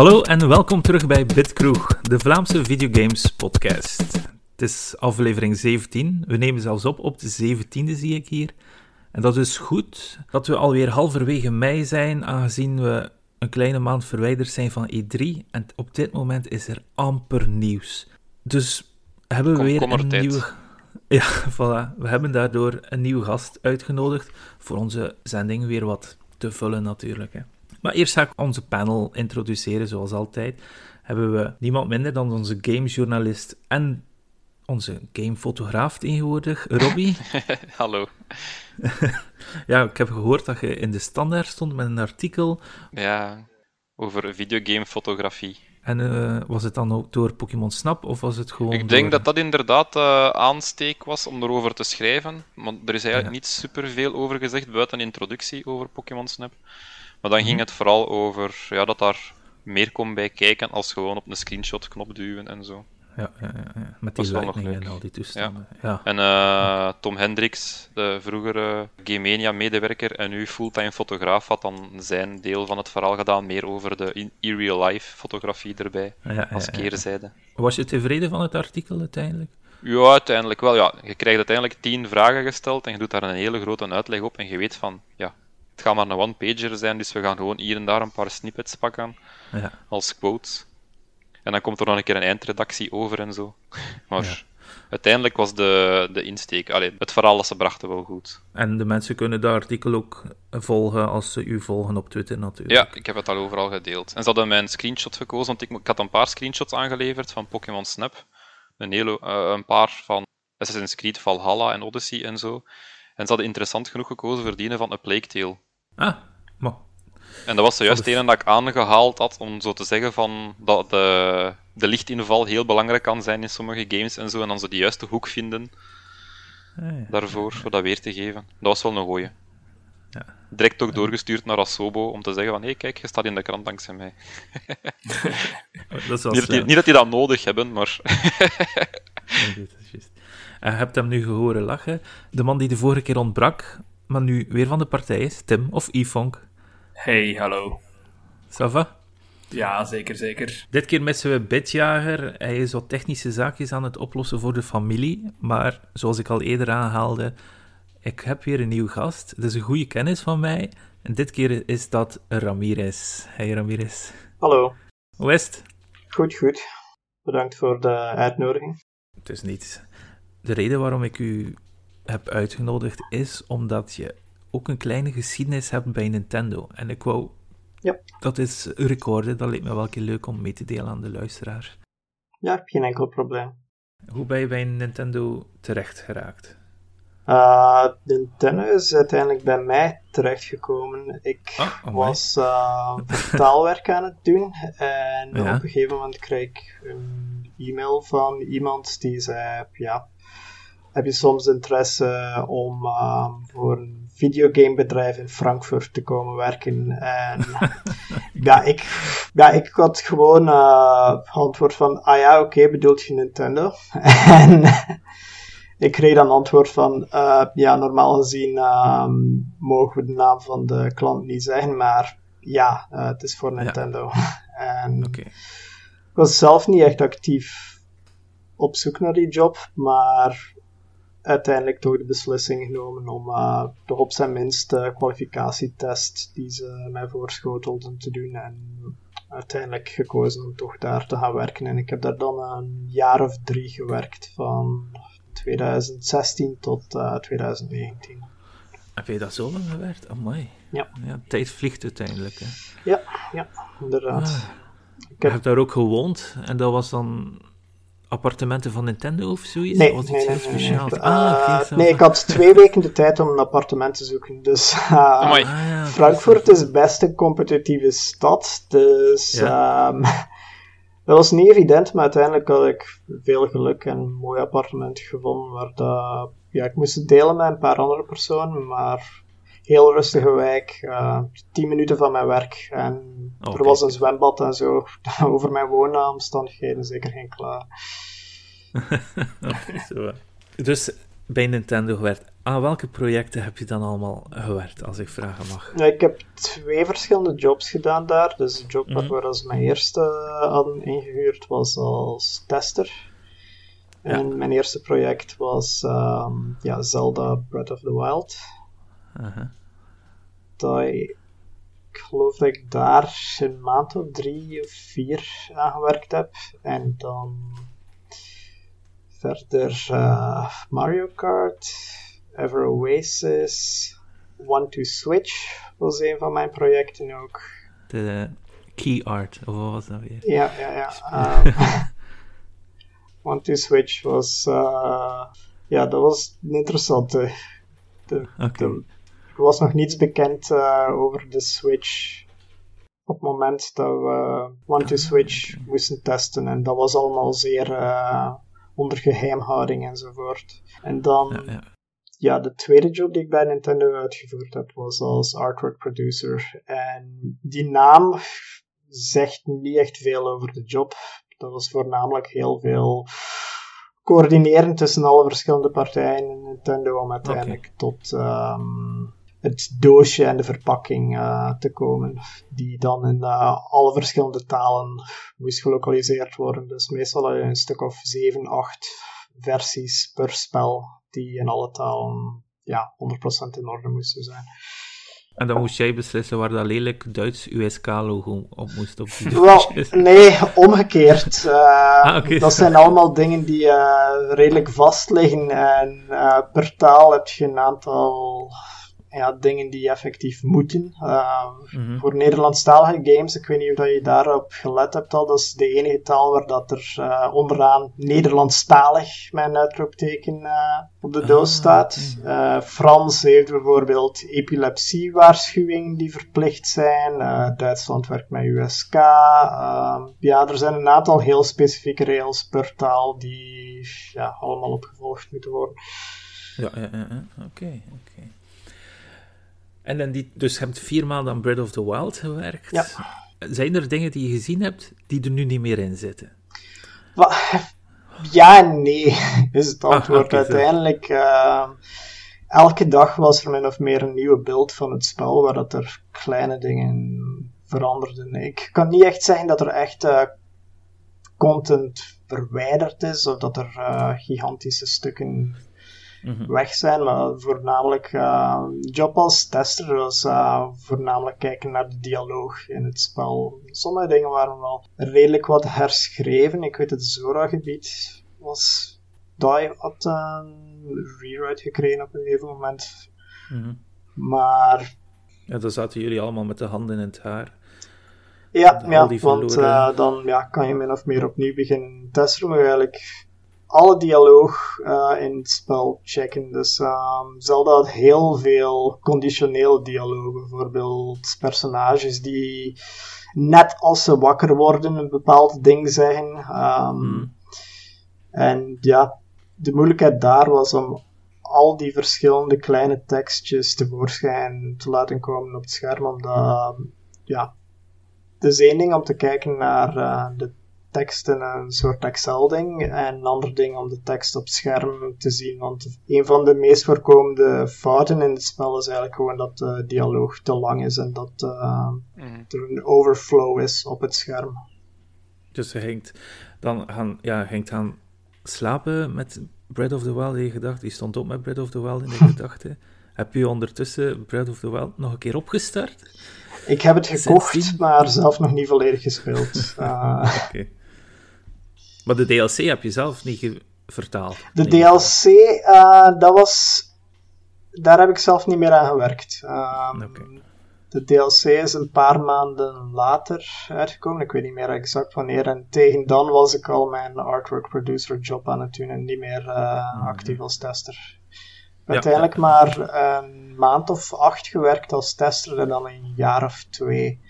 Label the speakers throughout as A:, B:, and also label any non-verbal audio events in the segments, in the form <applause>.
A: Hallo en welkom terug bij Bitkroeg, de Vlaamse videogames podcast. Het is aflevering 17. We nemen zelfs op op de 17e, zie ik hier. En dat is goed dat we alweer halverwege mei zijn, aangezien we een kleine maand verwijderd zijn van E3. En op dit moment is er amper nieuws. Dus hebben we weer een nieuwe... <laughs> Ja, voilà. We hebben daardoor een nieuwe gast uitgenodigd voor onze zending weer wat te vullen natuurlijk. Hè. Maar eerst ga ik onze panel introduceren, zoals altijd. Hebben we niemand minder dan onze gamejournalist en onze gamefotograaf tegenwoordig, Robbie. <laughs>
B: Hallo.
A: ja, ik heb gehoord dat je in de standaard stond met een artikel.
B: Ja, over videogamefotografie.
A: En uh, was het dan ook door Pokémon Snap of was het gewoon.
B: Ik denk dat dat inderdaad uh, aansteek was om erover te schrijven. Want er is eigenlijk ja. niet superveel over gezegd buiten introductie over Pokémon Snap. Maar dan ging het vooral over ja, dat daar meer komt bij kijken als gewoon op een screenshot-knop duwen en zo.
A: Ja, ja, ja, met die lightning en al die toestanden. Ja.
B: En uh, Tom Hendricks, de vroegere Gamemania-medewerker en nu fulltime fotograaf, had dan zijn deel van het verhaal gedaan, meer over de in real life fotografie erbij, als keerzijde.
A: Was je tevreden van het artikel uiteindelijk?
B: Ja, uiteindelijk wel. Ja. Je krijgt uiteindelijk tien vragen gesteld en je doet daar een hele grote uitleg op en je weet van, ja, het gaat maar een one-pager zijn, dus we gaan gewoon hier en daar een paar snippets pakken
A: ja.
B: als quotes. En dan komt er nog een keer een eindredactie over en zo. <laughs> Maar uiteindelijk was de, de insteek, allee, het verhaal dat ze brachten wel goed.
A: En de mensen kunnen dat artikel ook volgen als ze u volgen op Twitter natuurlijk.
B: Ja, ik heb het al overal gedeeld. En ze hadden mijn screenshot gekozen, want ik, ik had een paar screenshots aangeleverd van Pokémon Snap. Een, hele, uh, een paar van Assassin's Creed Valhalla en Odyssey en zo. En ze hadden interessant genoeg gekozen voor die van A Plague Tale.
A: Ah, maar...
B: En dat was zojuist het ene dat ik aangehaald had, om zo te zeggen van dat de, de lichtinval heel belangrijk kan zijn in sommige games en zo, en dan ze de juiste hoek vinden ah, ja. daarvoor, voor dat weer te geven. Dat was wel een gooie.
A: Ja.
B: Direct ook doorgestuurd naar Asobo om te zeggen van hé, hey, kijk, je staat in de krant dankzij mij. <laughs>
A: dat
B: niet, dat die, niet, dat die dat nodig hebben, maar...
A: nee, dat is juist. En je hebt hem nu gehoord lachen. De man die de vorige keer ontbrak, maar nu weer van de partij is, Tim of Ifonk.
C: Hey, hallo.
A: Sava?
C: Ja, zeker, zeker.
A: Dit keer missen we Bitjager. Hij is wat technische zaakjes aan het oplossen voor de familie. Maar zoals ik al eerder aanhaalde, ik heb weer een nieuw gast. Het is een goede kennis van mij. En dit keer is dat Ramirez. Hey Ramirez.
D: Hallo.
A: Hoe is het?
D: Goed, goed. Bedankt voor de uitnodiging.
A: Het is niets. De reden waarom ik u heb uitgenodigd is omdat je ook een kleine geschiedenis hebt bij Nintendo. En ik wou
D: ja.
A: dat is recorden, dat leek me wel een keer leuk om mee te delen aan de luisteraar.
D: Ja, geen enkel probleem.
A: Hoe ben je bij Nintendo terecht geraakt?
D: Uh, Nintendo is uiteindelijk bij mij terechtgekomen. Ik
A: oh,
D: was uh, taalwerk aan het doen en
A: Ja.
D: op een gegeven moment kreeg ik een e-mail van iemand die zei: Ja, heb je soms interesse om uh, voor een videogamebedrijf in Frankfurt te komen werken? En <laughs> ja, ik, ja, ik had gewoon uh, antwoord van: Ah ja, oké, bedoelt je Nintendo? <laughs> en ik kreeg dan antwoord van: uh, Ja, normaal gezien um, mogen we de naam van de klant niet zeggen, maar ja, uh, het is voor Nintendo. <laughs> en ik was zelf niet echt actief op zoek naar die job, maar uiteindelijk toch de beslissing genomen om uh, toch op zijn minst de kwalificatietest die ze mij voorschotelden te doen. En uiteindelijk gekozen om toch daar te gaan werken. En ik heb daar dan een jaar of drie gewerkt, van 2016 tot uh, 2019.
A: Heb je dat zo lang gewerkt? Amai.
D: Ja.
A: ja. Tijd vliegt uiteindelijk. Hè.
D: Ja, ja, inderdaad.
A: Ah.
D: Ik
A: Je
D: heb...
A: hebt daar ook gewoond en dat was dan appartementen van Nintendo of zoiets?
D: Nee,
A: was iets
D: nee,
A: heel
D: nee, nee, nee.
A: speciaals?
D: Ik-
A: ah,
D: eh,
A: oké, ça
D: nee, ik had twee weken de tijd om een appartement te zoeken. Dus <laughs> uh.
A: Ah, ja,
D: Frankfurt
A: va.
D: is best een competitieve stad. Dus
A: Ja.
D: ehm, <laughs> dat was niet evident, maar uiteindelijk had ik veel geluk en een mooi appartement gevonden. Waar dat, ja, ik moest het delen met een paar andere personen, maar heel rustige wijk. eh, tien minuten van mijn werk. En
A: Oh,
D: er was een zwembad en zo. <laughs> Over mijn woonomstandigheden zeker geen klaar.
A: Oké, <laughs> zo. Dus bij Nintendo gewerkt. Aan welke projecten heb je dan allemaal gewerkt, als ik vragen mag?
D: Ik heb twee verschillende jobs gedaan daar. Dus de job
A: Mhm.
D: waar we mijn eerste hadden ingehuurd was als tester. En mijn eerste project was ehm, ja, Zelda Breath of the Wild. Dat ik, ik geloof dat ik daar een maand of drie of vier aan gewerkt heb. En dan verder eh, Mario Kart, Ever Oasis, One to Switch was een van mijn projecten ook.
A: De key art, of wat was dat weer?
D: Ja, ja, ja. ehm, <laughs> <laughs> One to Switch was, eh, ja, dat was een interessante. De,
A: Oké.
D: de- er was nog niets bekend eh, over de Switch op het moment dat we One to Switch moesten testen. En dat was allemaal zeer eh, onder geheimhouding enzovoort. En dan,
A: Ja, ja.
D: ja, de tweede job die ik bij Nintendo uitgevoerd heb, was als artwork producer. En die naam zegt niet echt veel over de job. Dat was voornamelijk heel veel coördineren tussen alle verschillende partijen in Nintendo om uiteindelijk tot ehm, het doosje en de verpakking eh, te komen, die dan in eh, alle verschillende talen moest gelokaliseerd worden. Dus meestal had je een stuk of 7, 8 versies per spel die in alle talen ja, 100% in orde moesten zijn.
A: En dan moest jij beslissen waar dat lelijk Duits USK-logo op moest op
D: Wel, <laughs> nee, omgekeerd. Eh,
A: Ah.
D: Dat zijn allemaal dingen die redelijk vast liggen. En per taal heb je een aantal ja, dingen die effectief moeten. Eh,
A: Mhm.
D: Voor Nederlandstalige games, ik weet niet of je daarop gelet hebt al, dat is de enige taal waar dat er eh, onderaan Nederlandstalig een uitroepteken eh, op de doos
A: Ah,
D: staat. Eh, Frans heeft bijvoorbeeld epilepsiewaarschuwingen die verplicht zijn. Duitsland werkt met USK. Ehm, ja, er zijn een aantal heel specifieke regels per taal die ja, allemaal opgevolgd moeten worden.
A: Ja, ja, ja, ja. Oké, oké. En dan die, dus je hebt vier maanden aan Breath of the Wild gewerkt.
D: Ja.
A: Zijn er dingen die je gezien hebt die er nu niet meer in zitten?
D: Ja nee, <laughs> is het antwoord.
A: oké, zo.
D: Uiteindelijk, ehm, elke dag was er min of meer een nieuwe beeld van het spel, waar dat er kleine dingen veranderden. Ik kan niet echt zeggen dat er echt eh, content verwijderd is, of dat er eh, gigantische stukken
A: Mhm.
D: weg zijn, maar voornamelijk, eh, job als tester was eh, voornamelijk kijken naar de dialoog in het spel. Sommige dingen waren wel redelijk wat herschreven. Ik weet het Zora-gebied was, die had een rewrite gekregen op een gegeven moment.
A: Mhm.
D: Maar
A: Ja, dan zaten jullie allemaal met de handen in het haar.
D: Ja, ja want eh, dan ja, kan je min of meer opnieuw beginnen testen, maar eigenlijk alle dialoog eh, in het spel checken. Dus ehm, Zelda had heel veel conditionele dialoog, bijvoorbeeld personages die net als ze wakker worden een bepaald ding zeggen. Ehm,
A: Hmm.
D: En ja, de moeilijkheid daar was om al die verschillende kleine tekstjes tevoorschijn te laten komen op het scherm, omdat ja, het is één ding om te kijken naar eh, de tekst in een soort Excel-ding, en een ander ding om de tekst op scherm te zien. Want een van de meest voorkomende fouten in het spel is eigenlijk gewoon dat de dialoog te lang is en dat eh,
B: Mhm.
D: er een overflow is op het scherm.
A: Dus je ging dan gaan, ja, je ging gaan slapen met Breath of the Wild in je gedachten. Die stond op met Breath of the Wild in de <laughs> gedachten. Heb je ondertussen Breath of the Wild nog een keer opgestart?
D: Ik heb het gekocht, maar zelf nog niet volledig gespeeld. <laughs> Eh,
A: Oké. Maar de DLC heb je zelf niet vertaald.
D: De
A: Nee.
D: DLC, eh, dat was. Daar heb ik zelf niet meer aan gewerkt. Ehm. De DLC is een paar maanden later uitgekomen. Ik weet niet meer exact wanneer. En tegen dan was ik al mijn artwork producer job aan het doen en niet meer eh, actief als tester. Uiteindelijk maar een maand of acht gewerkt als tester en dan een jaar of twee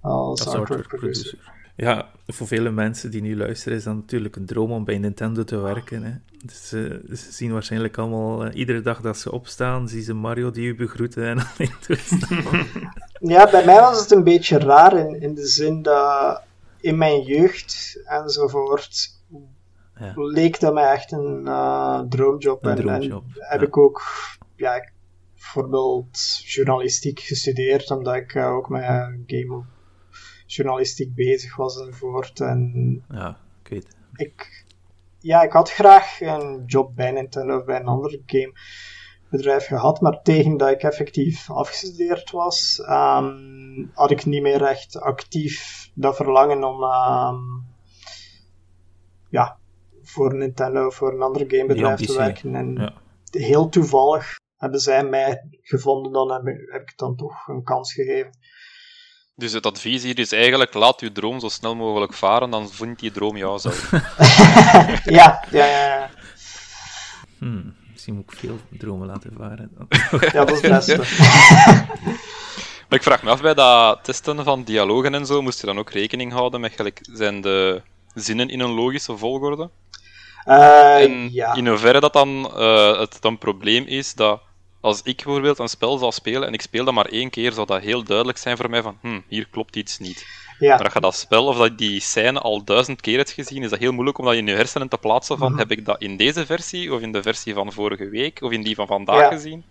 D: als,
A: Als
D: artwork producer.
A: Ja, voor vele mensen die nu luisteren is dat natuurlijk een droom om bij Nintendo te werken. Hè. Dus, eh, ze zien waarschijnlijk allemaal, eh, iedere dag dat ze opstaan, zien ze Mario die u begroeten en alleen toestaan. <laughs>
D: Ja, bij mij was het een beetje raar in, in de zin dat in mijn jeugd enzovoort
A: ja.
D: leek dat mij echt een uh, droomjob.
A: Een
D: en,
A: droomjob,
D: en heb
A: ja.
D: ik ook ja, bijvoorbeeld journalistiek gestudeerd, omdat ik ook met game journalistiek bezig was enzovoort. En
A: Ja, ik weet.
D: ik, ja, ik had graag een job bij Nintendo of bij een ander gamebedrijf gehad, maar tegen dat ik effectief afgestudeerd was, ehm, had ik niet meer echt actief dat verlangen om ehm, ja, voor Nintendo of voor een ander gamebedrijf te werken. En
A: ja.
D: heel toevallig hebben zij mij gevonden, dan heb ik, heb ik dan toch een kans gegeven.
B: Dus het advies hier is eigenlijk, laat uw droom zo snel mogelijk varen, dan vindt die droom jou zelf. <laughs> <laughs>
D: ja, ja, ja, ja.
A: Hmm, misschien moet ik veel dromen laten varen. <laughs>
D: ja, dat is het beste.
B: Maar ik vraag me af, bij dat testen van dialogen en zo, moest je dan ook rekening houden met, gelijk, zijn de zinnen in een logische volgorde?
D: Eh,
B: En
D: ja.
B: in hoeverre dat dan eh, het dan probleem is dat als ik bijvoorbeeld een spel zou spelen en ik speel dat maar één keer, zou dat heel duidelijk zijn voor mij van, hm, hier klopt iets niet.
D: ja.
B: Maar als je dat spel of dat die scène al duizend keer hebt gezien, is dat heel moeilijk om dat in je hersenen te plaatsen van,
D: Mhm.
B: heb ik dat in deze versie, of in de versie van vorige week, of in die van vandaag
D: Ja.
B: gezien?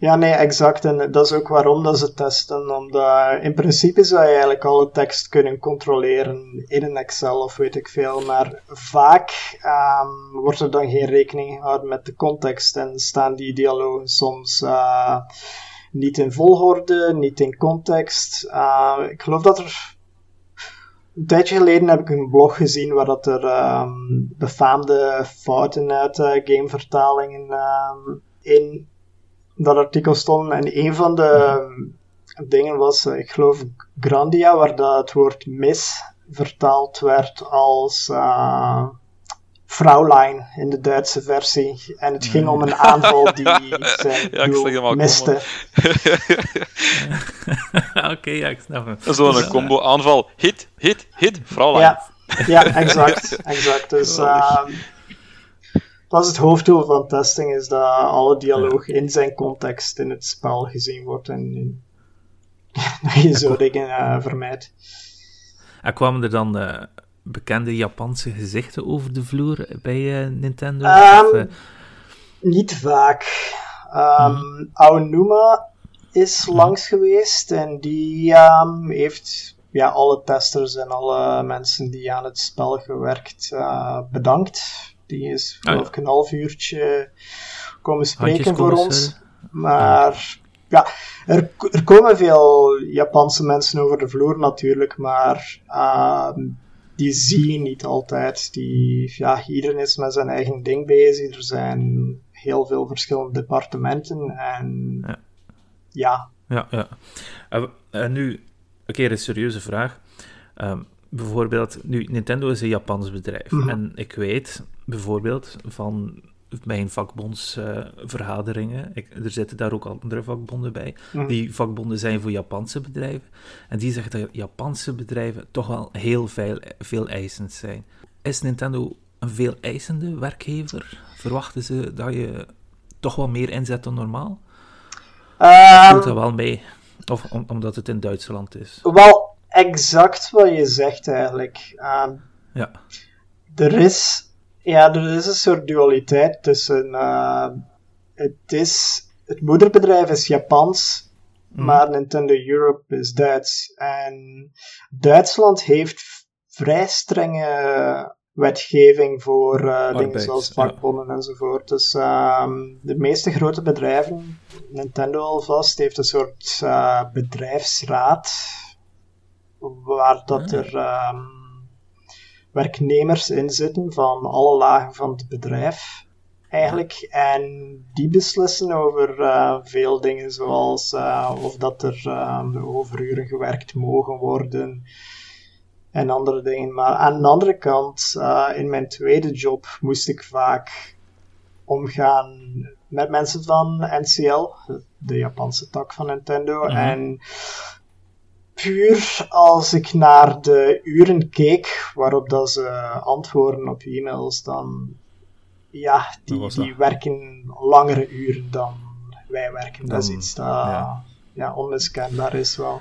D: Ja, nee, exact. En dat is ook waarom dat ze testen. Omdat in principe zou je eigenlijk alle tekst kunnen controleren in een Excel of weet ik veel. Maar vaak ehm, wordt er dan geen rekening gehouden met de context en staan die dialogen soms eh, niet in volgorde, niet in context. Eh, ik geloof dat er. Een tijdje geleden heb ik een blog gezien waar dat er ehm, befaamde fouten uit eh, gamevertalingen ehm, in dat artikel stonden. En een van de ehm, dingen was, eh, ik geloof, Grandia, waar dat het woord mis vertaald werd als uh, Fraulein in de Duitse versie. En het ging om een aanval die <laughs> zijn
B: Ja, ik
D: doel
B: slag hem al
D: miste. <laughs>
A: Oké, ja, ik snap hem.
B: Zo'n combo aanval, hit, hit, hit, vrouwlijn.
D: Ja, ja, <laughs> exact. exact. Dus. Dat is het hoofddoel van testing, is dat alle dialoog in zijn context in het spel gezien wordt en <laughs> dat je zo dingen eh, vermijdt.
A: En kwamen er dan eh, bekende Japanse gezichten over de vloer bij eh, Nintendo?
D: Ehm,
A: Of, eh,
D: Niet vaak. Ehm Aonuma is langs geweest en die ehm, heeft ja, alle testers en alle mensen die aan het spel gewerkt bedankt. Die is
A: Ah,
D: geloof ik een half uurtje komen spreken
A: handjes
D: voor
A: komen
D: ons. Maar ja, er, er komen veel Japanse mensen over de vloer natuurlijk, maar ehm, die zie je niet altijd. Die, ja, iedereen is met zijn eigen ding bezig. Er zijn heel veel verschillende departementen en
A: Ja.
D: ja,
A: Ja, ja. En, en nu, een keer een serieuze vraag. Ehm, bijvoorbeeld, nu, Nintendo is een Japans bedrijf.
D: Mhm.
A: En ik weet bijvoorbeeld van mijn vakbondsvergaderingen, er zitten daar ook andere vakbonden bij,
D: Mhm.
A: die vakbonden zijn voor Japanse bedrijven. En die zeggen dat Japanse bedrijven toch wel heel veel, veel eisend zijn. Is Nintendo een veel eisende werkgever? Verwachten ze dat je toch wel meer inzet dan normaal?
D: Ehm,
A: Doet dat wel mee? Of om- omdat het in Duitsland is?
D: wel exact wat je zegt eigenlijk. Ehm,
A: Ja.
D: er is, ja, er is een soort dualiteit tussen. eh, het, is, het moederbedrijf is Japans,
A: Mhm.
D: maar Nintendo Europe is Duits. En Duitsland heeft vrij strenge wetgeving voor eh, dingen zoals
A: ja.
D: vakbonden enzovoort. Dus ehm, de meeste grote bedrijven, Nintendo alvast, heeft een soort eh, bedrijfsraad waar dat
A: Ah.
D: er ehm, werknemers in zitten van alle lagen van het bedrijf. Eigenlijk. En die beslissen over eh, veel dingen, zoals eh, of dat er ehm, overuren gewerkt mogen worden en andere dingen. Maar aan de andere kant, eh, in mijn tweede job moest ik vaak omgaan met mensen van NCL, de Japanse tak van Nintendo.
A: Mhm.
D: En puur als ik naar de uren keek waarop dat ze antwoorden op e-mails, dan ja, die, werken langere uren dan wij werken. dat is
A: Dan-
D: iets dat
A: ja.
D: ja. onmiskenbaar is wel.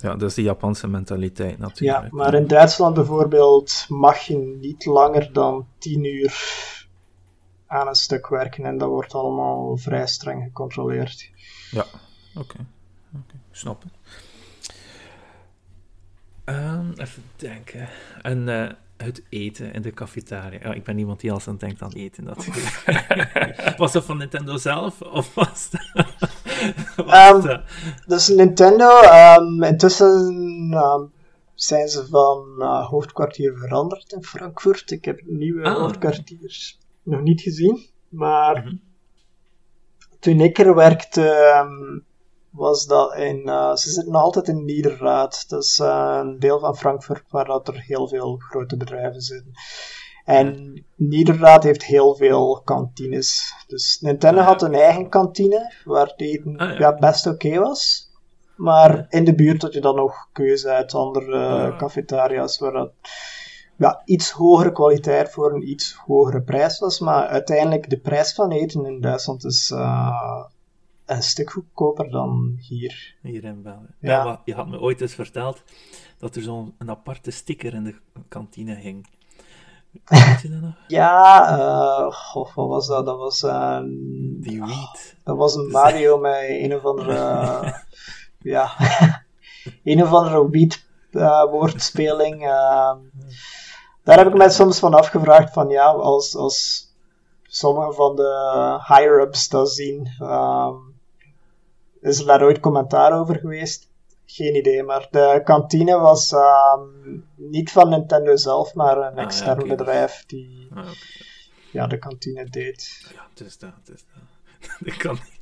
A: Ja, dat is de Japanse mentaliteit natuurlijk.
D: Ja, maar in Duitsland bijvoorbeeld mag je niet langer dan 10 uur aan een stuk werken en dat wordt allemaal vrij streng gecontroleerd.
A: Ja, oké. oké, Snap het. Ehm, even denken. En uh, het eten in de cafetaria. Ja, ik ben iemand die als aan denkt aan eten. Dat <laughs> was dat van Nintendo zelf? Of was dat... <laughs>
D: was um, Dus Nintendo, um, intussen zijn ze van uh, hoofdkwartier veranderd in Frankfurt. Ik heb het nieuwe ah. hoofdkwartier nog niet gezien. Maar mm -hmm. toen ik er werkte, um, was dat in. Uh, ze zitten nog altijd in Niederraad. Dat is uh, een deel van Frankfurt waar dat er heel veel grote bedrijven zitten. En Niederraad heeft heel veel kantines. Dus Nintendo had een eigen kantine, waar het eten ah, ja. ja. best oké was. Maar in de buurt had je dan nog keuze uit andere cafetaria's waar dat ja, iets hogere kwaliteit voor een iets hogere prijs was. Maar uiteindelijk, de prijs van eten in Duitsland is een stuk goedkoper dan hier.
A: Hier in België. Ja. ja je had me ooit eens verteld dat er zo'n aparte sticker in de kantine hing. Weet je dat nog? <laughs>
D: Ja, uh, wat was dat? Dat was een...
A: Die weed.
D: Dat was een <laughs> Mario met een of andere... <laughs> ja, een of andere weed uh, woordspeling. Uh, daar heb ik mij soms van afgevraagd van ja, als, als sommige van de higher-ups dat zien, um, is er daar ooit commentaar over geweest? Geen idee, maar de kantine was um, niet van Nintendo zelf, maar een ah, extern bedrijf die ah, okay. ja, de kantine deed.
A: Ja, het is dat, het is dat. <laughs> Dat kan niet.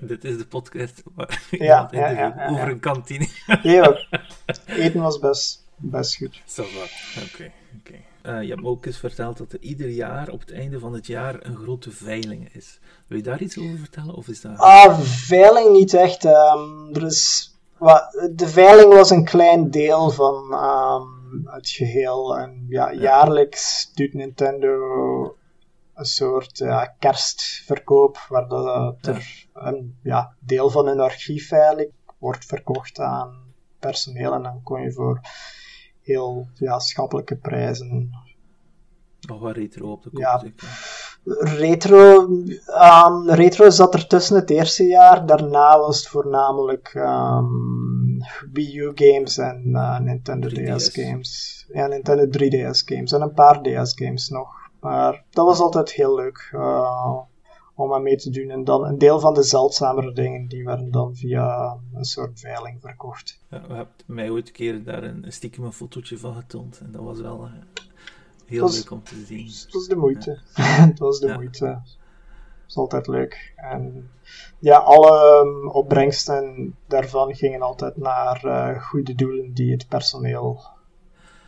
A: <laughs> Dit is de podcast waar
D: ja, ja, ja,
A: over een kantine.
D: ja, <laughs> eten was best, best goed.
A: Zo oké. Okay. Uh, je hebt me ook eens verteld dat er ieder jaar op het einde van het jaar een grote veiling is. Wil je daar iets over vertellen? Of is dat...
D: Ah, veiling niet echt. Um, er is, de veiling was een klein deel van um, het geheel. En ja, jaarlijks doet Nintendo een soort ja, kerstverkoop, waar dat er een ja, deel van hun archief eigenlijk wordt verkocht aan personeel. En dan kon je voor heel ja, schappelijke prijzen.
A: Nog wat retro op de kop.
D: Ja, retro, um, retro zat er tussen het eerste jaar. Daarna was het voornamelijk um, Wii U games en uh, Nintendo 3DS. DS games. Ja, Nintendo 3DS games en een paar DS games nog. Maar dat was altijd heel leuk. Uh, om aan mee te doen. En dan een deel van de zeldzamere dingen, die werden dan via een soort veiling verkocht.
A: Ja, we hebben mij ooit een keer daar een, stiekem een fotootje van getoond. En dat was wel uh, heel leuk om te zien.
D: Het was de moeite. het <laughs> was de ja. moeite. Het was altijd leuk. En ja, alle um, opbrengsten daarvan gingen altijd naar uh, goede doelen die het personeel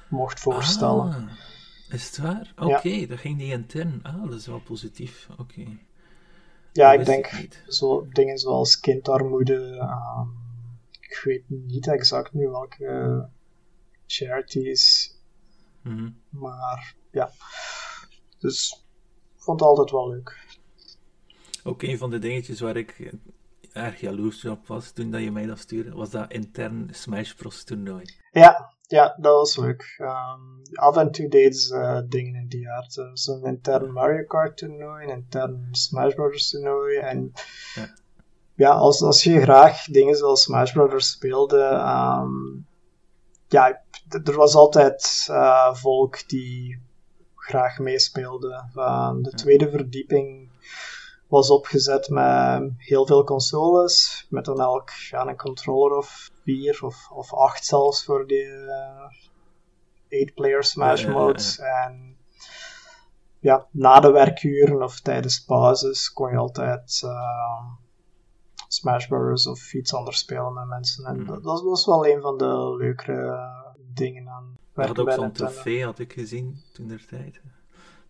D: mocht voorstellen.
A: Ah, is het waar? Oké, ja. dat ging niet intern. Ah, dat is wel positief. Oké.
D: Ja, ik denk zo, dingen zoals kindarmoede. Um, ik weet niet exact nu welke charities.
A: Mm
D: Maar ja. Dus ik vond het altijd wel leuk.
A: Ook een van de dingetjes waar ik erg jaloers op was toen dat je mij dat stuurde, was dat intern Smash Bros. toernooi.
D: Ja, ja, dat was leuk. Um, af en toe deden ze dingen in die aard. Zo'n intern Mario Kart toernooi, een intern Smash Bros. toernooi. En ja, ja als, als je graag dingen zoals Smash Bros. speelde, um, ja, er was altijd uh, volk die graag meespeelde. Uh, de tweede verdieping was opgezet met heel veel consoles, met dan elk ja, een controller of vier of, of acht zelfs voor die uh, eight player Smash modes. En ja, na de werkuren of tijdens pauzes kon je altijd uh, Smash Bros. of iets anders spelen met mensen. En dat, dat, was wel een van de leukere dingen aan
A: werken. Dat ook zo'n trofee had ik gezien toen der tijd.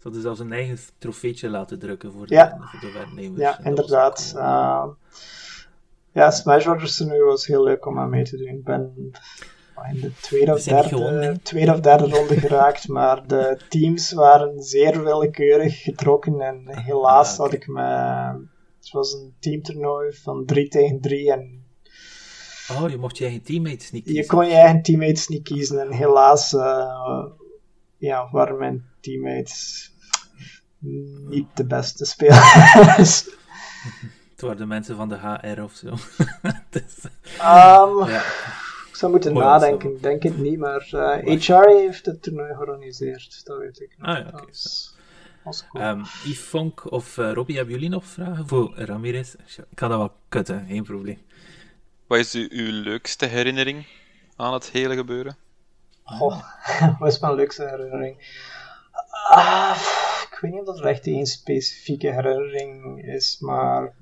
A: Ze hadden zelfs een eigen trofeetje laten drukken voor de,
D: ja.
A: voor de werknemers.
D: Ja, inderdaad. Uh, ja, Smash Bros. nu was heel leuk om aan mee te doen. Ik ben in de tweede of, derde, tweede of derde ronde geraakt, maar de teams waren zeer willekeurig getrokken en helaas ah, had ik me... Het was een teamtoernooi van 3 tegen 3 en
A: Oh, je mocht je eigen teammates niet kiezen.
D: Je kon je eigen teammates niet kiezen en helaas uh, ja, waren mijn teammates niet de beste spelers.
A: Het waren de mensen van de HR of zo. <laughs>
D: dus, um, ja. Ik zou moeten Mooi nadenken, ik denk het niet, maar uh, HR heeft het toernooi georganiseerd, dat weet ik.
A: Ah ja, oké. Okay, Cool. Um, Yves Fonk of uh, Robbie, hebben jullie nog vragen voor Ramirez? Ik kan dat wel kutten, geen probleem.
B: Wat is uw, uw leukste herinnering aan het hele gebeuren?
D: Oh, <laughs> wat is mijn leukste herinnering? Ah, weet niet of dat er echt één specifieke herinnering is, maar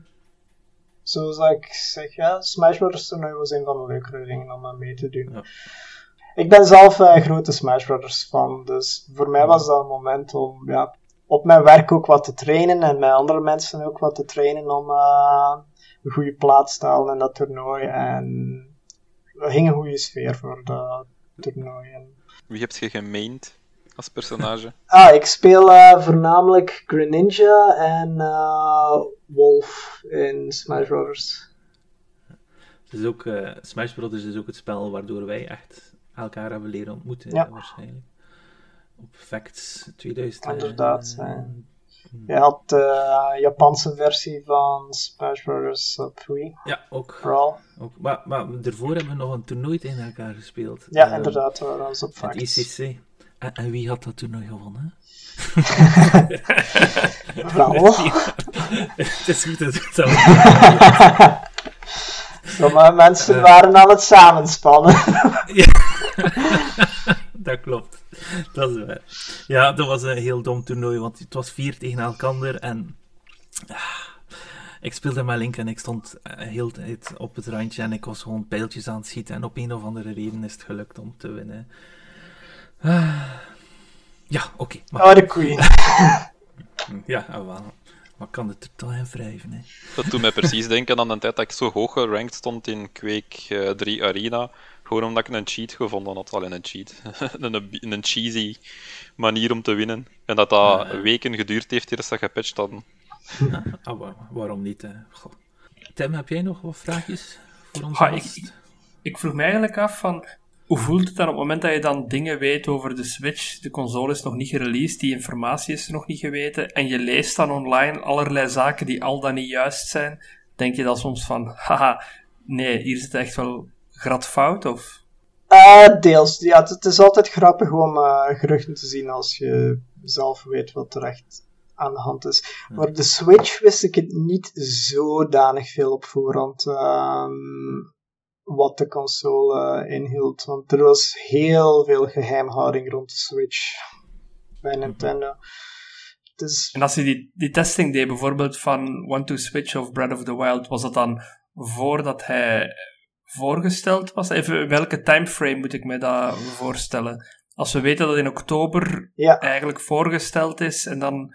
D: zoals ik zeg, ja, Smash Bros. toernooi was een van de leukere dingen om aan mee te doen. Ja. Ik ben zelf een grote Smash Bros. fan, dus voor mij was dat een moment om ja, op mijn werk ook wat te trainen en met andere mensen ook wat te trainen om uh, een goede plaats te halen in dat toernooi. En we gingen een goede sfeer voor dat toernooi. En...
B: Wie heb je gemained als personage? <laughs>
D: ah, ik speel uh, voornamelijk Greninja en uh, Wolf in Smash Bros.
A: Dus ook, Smash Bros. is ook het spel waardoor wij echt elkaar hebben leren ontmoeten, ja. waarschijnlijk op Facts 2000.
D: Inderdaad. Uh, je had de Japanse versie van Smash Bros. op Wii.
A: Ja, ook.
D: Brawl.
A: ook. Maar, maar daarvoor hebben we nog een toernooi tegen elkaar gespeeld.
D: Ja, uh, inderdaad. Dat was op
A: Facts. Het ICC. En, en, wie had dat toernooi gewonnen? <laughs> <laughs>
D: Brawl.
A: het is goed dat het zo
D: Sommige <laughs> mensen uh, waren aan het samenspannen.
A: ja, dat klopt. dat is waar. Ja, dat was een heel dom toernooi, want het was vier tegen elkaar en... Ah, ik speelde met Link en ik stond uh, heel tijd op het randje en ik was gewoon pijltjes aan het schieten en op een of andere reden is het gelukt om te winnen. Uh, ja, oké.
D: Okay, oh, de queen. <laughs>
A: ja, ah, wel. Maar kan het er toch in wrijven, hè?
B: Dat doet mij precies denken aan de tijd dat ik zo hoog gerankt stond in Quake uh, eh, 3 Arena. Gewoon omdat ik een cheat gevonden had. Alleen een cheat. <laughs> een, een cheesy manier om te winnen. En dat dat weken geduurd heeft eerst dat gepatcht hadden. <laughs>
A: ah, waarom niet? Hè? Tim, heb jij nog wat vraagjes voor ons?
C: ik, ik vroeg me eigenlijk af van... Hoe voelt het dan op het moment dat je dan dingen weet over de Switch? De console is nog niet gereleased, die informatie is nog niet geweten. En je leest dan online allerlei zaken die al dan niet juist zijn. Denk je dan soms van, haha, nee, hier zit echt wel fout, of?
D: Uh, deels. Ja, het, is altijd grappig om uh, geruchten te zien als je zelf weet wat er echt aan de hand is. Maar de Switch wist ik het niet zodanig veel op voorhand. Um, wat de console uh, inhield. Want er was heel veel geheimhouding rond de Switch bij hm. Nintendo. Dus...
C: En als je die, die testing deed, bijvoorbeeld van One to Switch of Breath of the Wild, was dat dan voordat hij voorgesteld was? Even, welke timeframe moet ik me dat voorstellen? Als we weten dat in oktober eigenlijk voorgesteld is en dan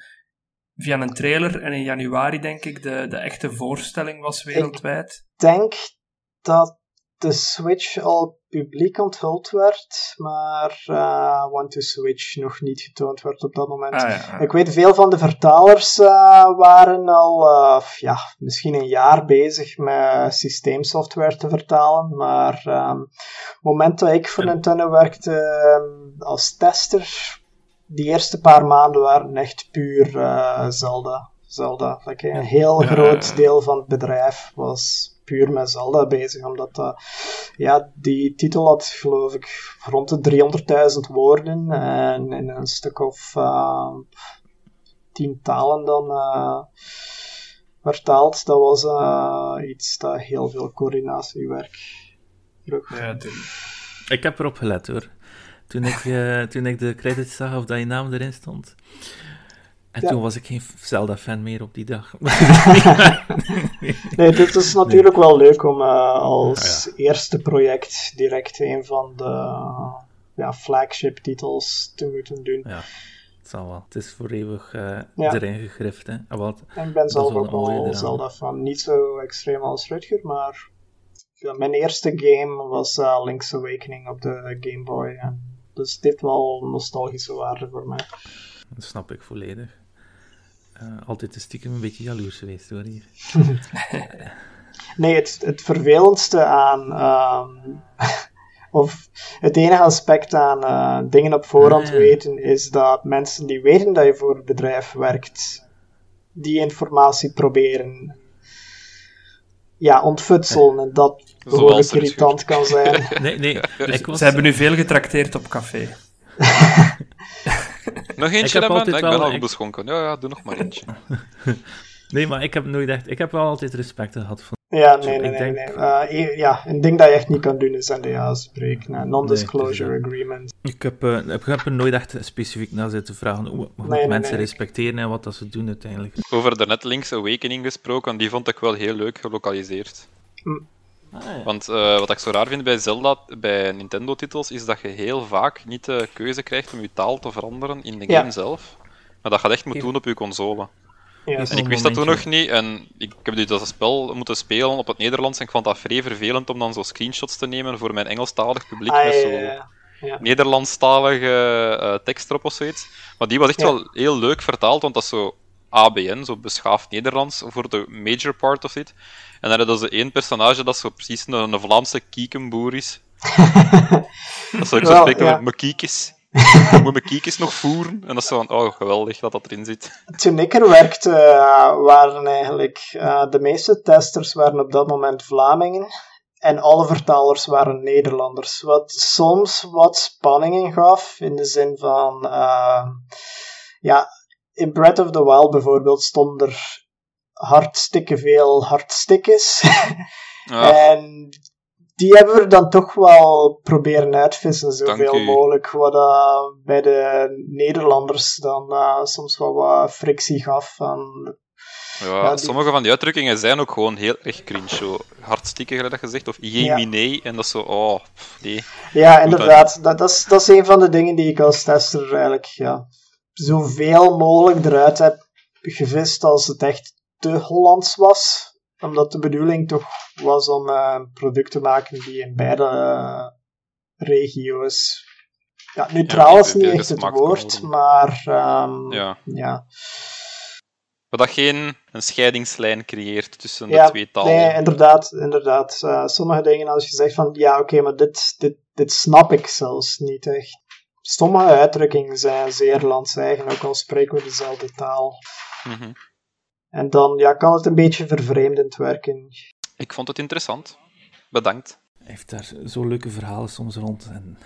C: via een trailer en in januari denk ik de, de echte voorstelling was wereldwijd.
D: Ik denk dat de Switch al publiek onthuld werd, maar uh, One to Switch nog niet getoond werd op dat moment. Ah, Ik weet, veel van de vertalers uh, waren al uh, ja, misschien een jaar bezig met systeemsoftware te vertalen, maar um, het moment dat ik voor Nintendo werkte um, als tester, die eerste paar maanden waren echt puur Zelda. Zelda. Like, een heel groot deel van het bedrijf was puur met Zelda bezig, omdat uh, ja, die titel had, geloof ik, rond de 300.000 woorden en in een stuk of uh, tien talen dan uh, vertaald. Dat was iets dat heel veel coördinatiewerk vroeg.
C: Ja,
A: ik heb erop gelet hoor. Toen ik, toen ik de credits zag of dat je naam erin stond. En toen was ik geen Zelda-fan meer op die dag. <laughs>
D: nee, dit is natuurlijk wel leuk om uh, als eerste project direct een van de ja, flagship-titels te moeten doen.
A: Ja, het zal wel. Het is voor eeuwig uh, erin gegrift. Hè. Ah, wat,
D: ik ben zelf ook wel Zelda-fan. Niet zo extreem als Rutger, maar mijn eerste game was uh, Link's Awakening op de Game Boy. Dus dit wel nostalgische waarde voor mij.
A: Dat snap ik volledig uh, altijd een stiekem een beetje jaloers geweest hoor hier. <laughs>
D: Nee, het, het vervelendste aan. ehm, <laughs> of het enige aspect aan eh, dingen op voorhand
A: Ah.
D: weten is dat mensen die weten dat je voor het bedrijf werkt, die informatie proberen ja, ontfutselen en dat behoorlijk irritant kan zijn. <laughs>
A: Nee, nee. ik was,
C: Ze hebben nu veel getrakteerd op café.
B: Nog eentje
A: heb
B: hebben?
A: altijd
B: Nee, ik ben
A: wel-
B: al beschonken. Ja, ja, doe nog maar eentje. <laughs>
A: nee, maar ik heb nooit echt... Ik heb wel altijd respect gehad voor...
D: Ja, nee, nee, nee.
A: denk-
D: nee. Eh, ja, een ding dat je echt niet kan doen is NDA's breken. eh, Non-disclosure
A: Nee, het
D: agreement.
A: Ik heb, eh, ik heb er nooit echt specifiek naar zitten vragen hoe, hoe
D: Nee, nee,
A: mensen
D: nee.
A: respecteren en wat dat ze doen uiteindelijk.
B: Over de Netlinks Awakening gesproken, die vond ik wel heel leuk gelokaliseerd.
A: Ah, ja.
B: Want eh, wat ik zo raar vind bij Zelda, bij Nintendo-titels, is dat je heel vaak niet de keuze krijgt om je taal te veranderen in de
D: Ja.
B: game zelf. Maar dat je dat echt moet
A: Geef-
B: doen op je console.
D: Ja,
B: En ik wist dat toen nog niet. En ik heb dus dat spel moeten spelen op het Nederlands. En ik vond dat vrij vervelend om dan zo screenshots te nemen voor mijn Engelstalig publiek.
D: Ah,
B: met
D: ja,
B: zo
D: ja, ja.
B: Nederlandstalige eh, tekst erop of zoiets. Maar die was echt
D: Ja.
B: wel heel leuk vertaald, want dat is zo ABN, zo beschaafd Nederlands, voor de major part of it. En dan hadden ze één personage dat zo precies een, een Vlaamse kiekenboer is. <laughs> dat zou ik zo spreken met mijn kiekjes. Ik <laughs> moet mijn kiekjes nog voeren. En dat is zo van, oh geweldig dat dat erin zit.
D: Toen ik er werkte, eh, waren eigenlijk eh, de meeste testers waren op dat moment Vlamingen. En alle vertalers waren Nederlanders. Wat soms wat spanningen gaf, in de zin van... eh, ja, in Breath of the Wild bijvoorbeeld stonden er hartstikke veel hartstikkes.
B: Ja, <laughs>
D: En die hebben we dan toch wel proberen uitvissen, zoveel mogelijk. Wat eh, bij de Nederlanders dan eh, soms wel wat frictie gaf. Van,
B: ja,
D: ja, die-
B: sommige van die uitdrukkingen zijn ook gewoon heel erg cringe. Zo hartstikke gelijk dat gezegd, of jemine, en dat is zo, oh, nee.
D: ja, inderdaad. Dat, dat, is, dat is een van de dingen die ik als tester eigenlijk ja, zoveel mogelijk eruit heb gevist als het echt te Hollands was. Omdat de bedoeling toch was om eh, een product te maken die in beide eh, regio's. Ja, neutraal is niet echt het woord, maar ehm,
B: Ja.
D: ja.
B: Maar dat geen een scheidingslijn creëert tussen de twee talen.
D: Nee, inderdaad. inderdaad. Eh, sommige dingen, als je zegt van ja, oké, maar dit, dit, dit snap ik zelfs niet echt. Sommige uitdrukkingen zijn zeer lands-eigen, ook al spreken we dezelfde taal.
B: Mhm.
D: En dan ja, kan het een beetje vervreemdend werken.
B: Ik vond het interessant. Bedankt.
A: Hij heeft daar zo leuke verhalen soms rond. En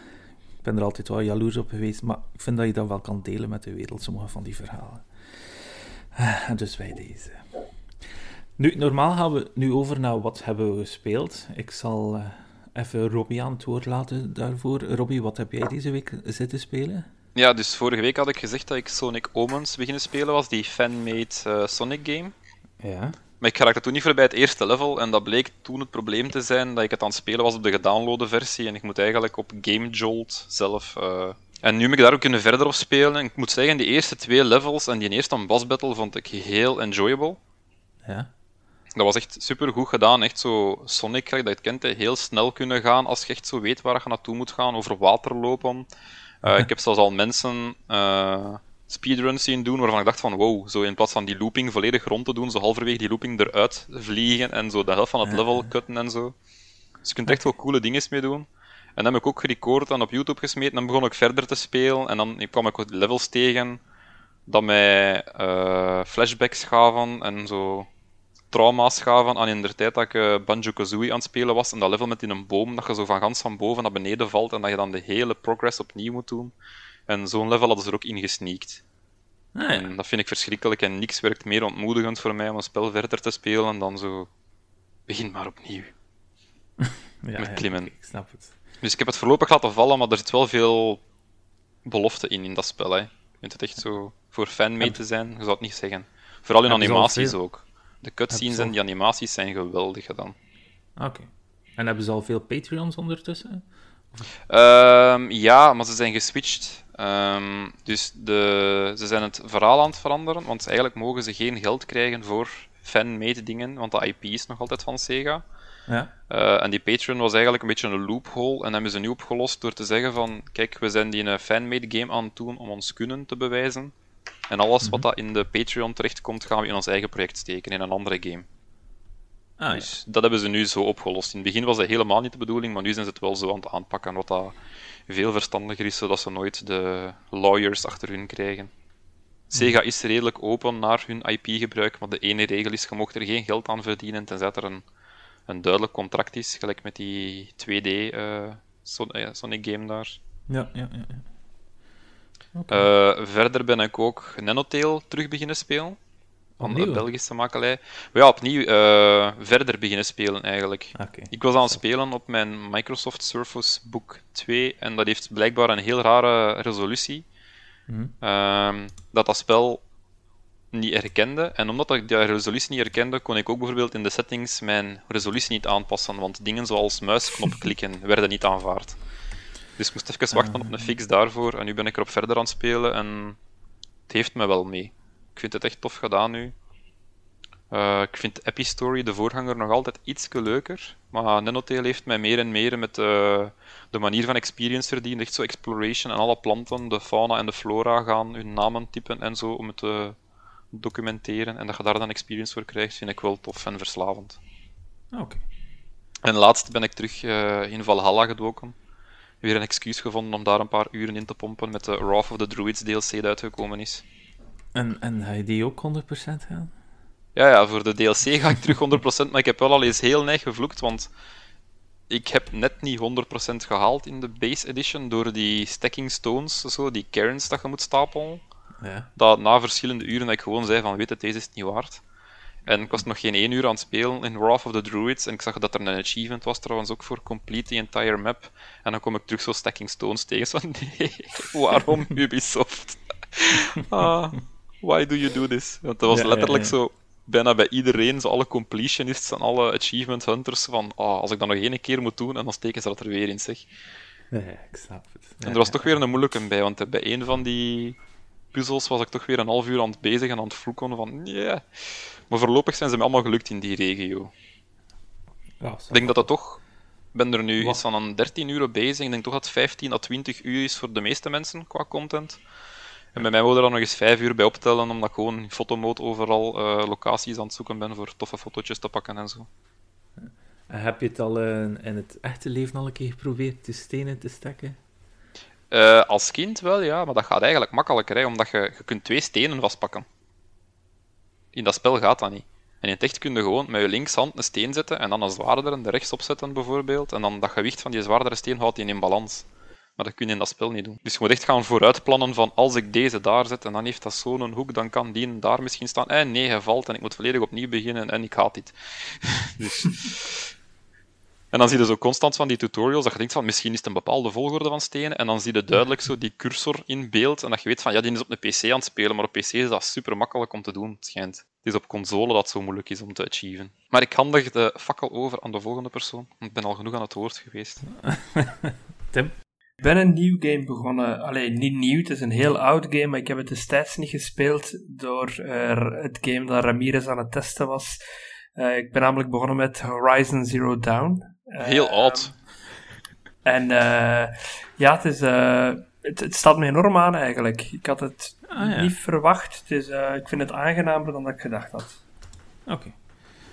A: ik ben er altijd wel jaloers op geweest. Maar ik vind dat je dat wel kan delen met de wereld, sommige van die verhalen. Ah, Dus bij deze. Nu, normaal gaan we nu over naar wat hebben we gespeeld. Ik zal eh, even Robbie aan het woord laten daarvoor. Robbie, wat heb jij deze week zitten spelen?
B: Ja, dus vorige week had ik gezegd dat ik Sonic Omens beginnen spelen was, die fan-made eh, Sonic game.
A: Ja.
B: Maar ik raakte toen niet voorbij het eerste level en dat bleek toen het probleem te zijn dat ik het aan het spelen was op de gedownloade versie en ik moet eigenlijk op Game Jolt zelf... eh, En nu heb ik daar ook kunnen verder op spelen en ik moet zeggen, die eerste twee levels en die eerste boss battle vond ik heel enjoyable.
A: Ja.
B: Dat was echt super goed gedaan. Echt zo Sonic, dat je het kent, heel snel kunnen gaan als je echt zo weet waar je naartoe moet gaan, over water lopen. Eh, ik heb zelfs al mensen eh, speedruns zien doen waarvan ik dacht van wow, zo in plaats van die looping volledig rond te doen, zo halverwege die looping eruit vliegen en zo de helft van het level cutten en zo. Dus je kunt echt wel coole dingen mee doen. En dan heb ik ook gerecord en op YouTube gesmeten. Dan begon ik verder te spelen. En dan kwam ik levels tegen dat mij eh, flashbacks gaven en zo trauma's gaven aan in de tijd dat ik eh, Banjo-Kazooie aan het spelen was. En dat level met in een boom, dat je zo van gans van boven naar beneden valt en dat je dan de hele progress opnieuw moet doen. En zo'n level hadden ze er ook in gesneakt.
A: Ah, ja.
B: En dat vind ik verschrikkelijk en niks werkt meer ontmoedigend voor mij om een spel verder te spelen dan zo... Begin maar opnieuw. <laughs>
A: ja,
B: met klimmen.
A: ik snap het.
B: Dus ik heb het voorlopig laten vallen, maar er zit wel veel belofte in, in dat spel. Hè. Je vindt het echt zo voor fan mee te zijn, je zou het niet zeggen. Vooral in animaties ook. De cutscenes en die animaties zijn geweldig gedaan.
A: Oké. En hebben ze al veel Patreons ondertussen?
B: Ehm, ja, maar ze zijn geswitcht. Ehm, dus de, ze zijn het verhaal aan het veranderen, want eigenlijk mogen ze geen geld krijgen voor fan-made dingen, want de IP is nog altijd van Sega.
A: Ja.
B: Eh, en die Patreon was eigenlijk een beetje een loophole en hebben ze nu opgelost door te zeggen van kijk, we zijn die een fan-made game aan het doen om ons kunnen te bewijzen. En alles wat dat in de Patreon terechtkomt, gaan we in ons eigen project steken, in een andere game.
A: Ah,
B: dus dat hebben ze nu zo opgelost. In het begin was dat helemaal niet de bedoeling, maar nu zijn ze het wel zo aan het aanpakken, wat dat veel verstandiger is, zodat ze nooit de lawyers achter hun krijgen. Sega is redelijk open naar hun IP-gebruik, maar de ene regel is, je mocht er geen geld aan verdienen, tenzij er een, een duidelijk contract is, gelijk met die 2D uh, Son uh, Sonic game daar.
A: Ja, ja, ja. ja.
B: Okay. Uh, verder ben ik ook Nanotail terug beginnen spelen. Van de Belgische makelij. Maar ja, opnieuw uh, verder beginnen spelen eigenlijk.
A: Okay.
B: Ik was aan het spelen op mijn Microsoft Surface Book 2 en dat heeft blijkbaar een heel rare resolutie.
A: Mm
B: -hmm. dat dat spel niet herkende. En omdat ik die resolutie niet herkende, kon ik ook bijvoorbeeld in de settings mijn resolutie niet aanpassen, want dingen zoals muisknop <laughs> klikken werden niet aanvaard. Dus ik moest even wachten op een fix daarvoor en nu ben ik erop verder aan het spelen en het heeft me wel mee. Ik vind het echt tof gedaan nu. Uh, ik vind Epistory, de voorganger, nog altijd iets leuker. Maar Nanotail heeft mij meer en meer met uh, de manier van experience verdiend. Echt zo exploration en alle planten, de fauna en de flora gaan hun namen typen en zo om het te documenteren. En dat je daar dan experience voor krijgt, vind ik wel tof en verslavend.
A: Oké. Okay.
B: En laatst ben ik terug uh, in Valhalla gedoken. Weer een excuus gevonden om daar een paar uren in te pompen met de Wrath of the Druids DLC die uitgekomen is.
A: En, en ga je die ook 100% gaan?
B: Ja, ja, voor de DLC ga ik terug 100%, maar ik heb wel al eens heel neig gevloekt, want ik heb net niet 100% gehaald in de base edition door die stacking stones, zo, die cairns dat je moet stapelen.
A: Ja.
B: Dat na verschillende uren dat ik gewoon zei van, weet het, deze is het niet waard. En ik was nog geen één uur aan het spelen in Wrath of the Druids. En ik zag dat er een achievement was trouwens ook voor complete the entire map. En dan kom ik terug zo stacking stones tegen. Zo, <laughs> nee, waarom <laughs> Ubisoft? <laughs> ah, why do you do this? Want dat was
A: Ja,
B: letterlijk
A: ja, ja.
B: zo bijna bij iedereen, zo alle completionists en alle achievement hunters, van ah, als ik dat nog één keer moet doen, en dan steken ze dat er weer in, zeg.
A: Nee, ik snap het.
B: En er was toch weer een moeilijke bij, want bij een van die puzzels was ik toch weer een half uur aan het bezig en aan het vloeken van, ja. Maar voorlopig zijn ze me allemaal gelukt in die regio.
A: Ja,
B: Ik denk dat dat toch... Ik ben er nu
A: Wat?
B: iets van een 13 uur bezig. Ik denk toch dat het 15 à 20 uur is voor de meeste mensen qua content. En bij mij moet er dan nog eens 5 uur bij optellen, omdat ik gewoon in fotomode overal eh, locaties aan het zoeken ben voor toffe fotootjes te pakken en zo.
A: En Heb je het al eh, in het echte leven al een keer geprobeerd de stenen te stekken?
B: Eh, als kind wel, ja, maar dat gaat eigenlijk makkelijker, omdat je, je kunt twee stenen vastpakken. In dat spel gaat dat niet. En in het echt kun je gewoon met je linkshand een steen zetten en dan een zwaardere er rechts op zetten, bijvoorbeeld. En dan dat gewicht van die zwaardere steen houdt die in balans. Maar dat kun je in dat spel niet doen. Dus je moet echt gaan vooruitplannen van als ik deze daar zet en dan heeft dat zo'n hoek, dan kan die daar misschien staan. Eh, nee, hij valt en ik moet volledig opnieuw beginnen en ik haat dit. <laughs> dus... En dan zie je zo constant van die tutorials dat je denkt van misschien is het een bepaalde volgorde van stenen en dan zie je duidelijk zo die cursor in beeld en dat je weet van ja, die is op een PC aan het spelen, maar op PC is dat super makkelijk om te doen, het schijnt. Het is op console dat het zo moeilijk is om te achieven. Maar ik handig de fakkel over aan de volgende persoon, want ik ben al genoeg aan het woord geweest. <laughs>
A: Tim?
C: Ik ben een nieuw game begonnen. Alleen niet nieuw, het is een heel oud game, maar ik heb het destijds niet gespeeld door eh, het game dat Ramirez aan het testen was. Eh, ik ben namelijk begonnen met Horizon Zero Dawn.
B: Heel oud.
C: En eh, ja, het, is, eh, het, het staat me enorm aan eigenlijk. Ik had het
A: Ah, ja.
C: niet verwacht. Het is, eh, ik vind het aangenamer dan dat ik gedacht had.
A: Oké.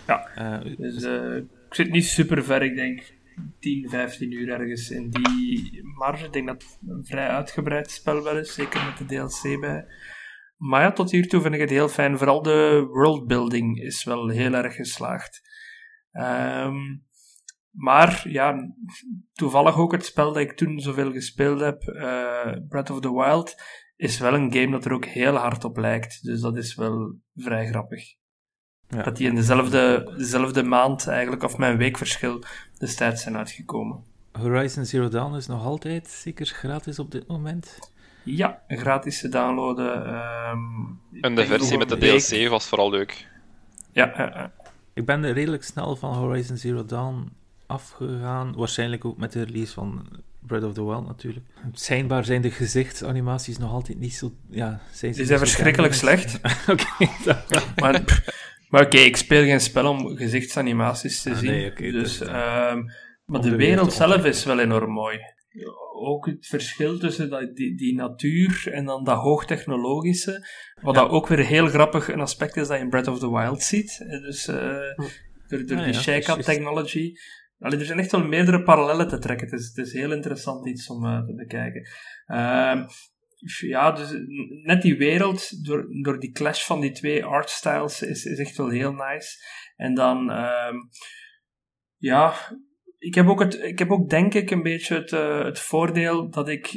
C: Ja. Dus eh, ik zit niet super ver, ik denk 10, 15 uur ergens in die marge. Ik denk dat het een vrij uitgebreid spel wel is, zeker met de DLC bij. Maar ja, tot hiertoe vind ik het heel fijn. Vooral de worldbuilding is wel heel erg geslaagd. Ehm, maar ja, toevallig ook het spel dat ik toen zoveel gespeeld heb, eh, Breath of the Wild, is wel een game dat er ook heel hard op lijkt. Dus dat is wel vrij grappig.
A: Ja.
C: Dat die in dezelfde, dezelfde maand eigenlijk, of met een weekverschil, destijds zijn uitgekomen.
A: Horizon Zero Dawn is nog altijd zeker gratis op dit moment.
C: Ja, gratis te downloaden. ehm, ik
B: En de versie met de
C: week.
B: DLC was vooral leuk.
C: Ja, ja, ja.
A: Ik ben er redelijk snel van Horizon Zero Dawn afgegaan. Waarschijnlijk ook met de release van Breath of the Wild natuurlijk. Schijnbaar zijn de gezichtsanimaties nog altijd niet zo... Ja, zijn ze
C: Die zijn verschrikkelijk slecht. <laughs>
A: Oké,
C: Maar, maar oké, ik speel geen spel om gezichtsanimaties te
A: Ah,
C: zien.
A: nee,
C: dus,
A: is-
C: ehm, maar de
A: de
C: wereld zelf is wel enorm mooi. Ook het verschil tussen dat, die, die natuur en dan dat hoogtechnologische. Wat
A: Ja.
C: dat ook weer heel grappig een aspect is dat je in Breath of the Wild ziet. Eh, Dus eh, door, door
A: Ah,
C: die
A: ja,
C: Sheikah
A: juist.
C: technology. Allee, er zijn echt wel meerdere parallellen te trekken. Het is, het is heel interessant iets om eh, te bekijken. Ehm, ja, dus net die wereld, door, door die clash van die twee artstyles, is, is echt wel heel nice. En dan, ehm, ja, ik heb, ook het, ik heb ook denk ik een beetje het, eh, het voordeel dat ik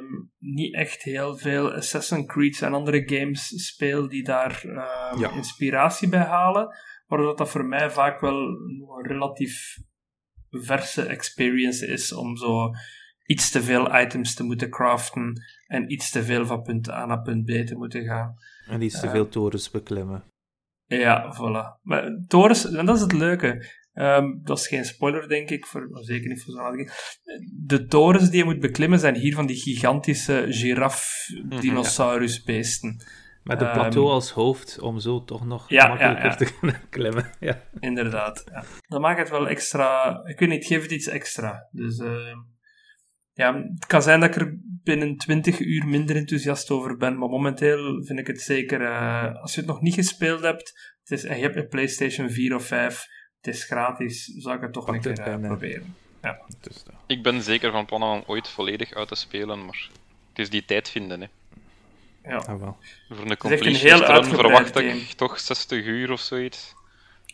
C: ehm, niet echt heel veel Assassin's Creed en andere games speel die daar ehm,
A: Ja.
C: inspiratie bij halen. Waardoor dat voor mij vaak wel een relatief verse experience is om zo iets te veel items te moeten craften en iets te veel van punt A naar punt B te moeten gaan.
A: En die is te veel torens beklimmen.
C: Ja, voilà. Maar torens, en dat is het leuke. Ehm, dat is geen spoiler, denk ik, voor, zeker niet voor zo'n. De torens die je moet beklimmen zijn hier van die gigantische giraf-dinosaurusbeesten.
A: Met een
C: Ehm,
A: plateau als hoofd, om zo toch nog
C: Ja,
A: makkelijker
C: ja, ja.
A: te kunnen <laughs> klimmen. Ja.
C: Inderdaad. Ja. Dat maakt het wel extra. Ik weet niet, het geeft het iets extra. Dus ehm, ja, het kan zijn dat ik er binnen 20 uur minder enthousiast over ben, maar momenteel vind ik het zeker. eh, als je het nog niet gespeeld hebt het is, en je hebt een PlayStation 4 of 5, het is gratis, zou ik het toch
A: Pak
C: een keer
A: het
C: eh,
A: en,
C: proberen.
A: Dus, dat-
B: Ik ben zeker van plan om ooit volledig uit te spelen, maar het is die tijd vinden. Hè.
C: Ja.
A: ah, wel.
B: Voor een completionist
C: heel
B: run
C: uitgebreid
B: verwacht ik
C: game.
B: toch 60 uur of zoiets.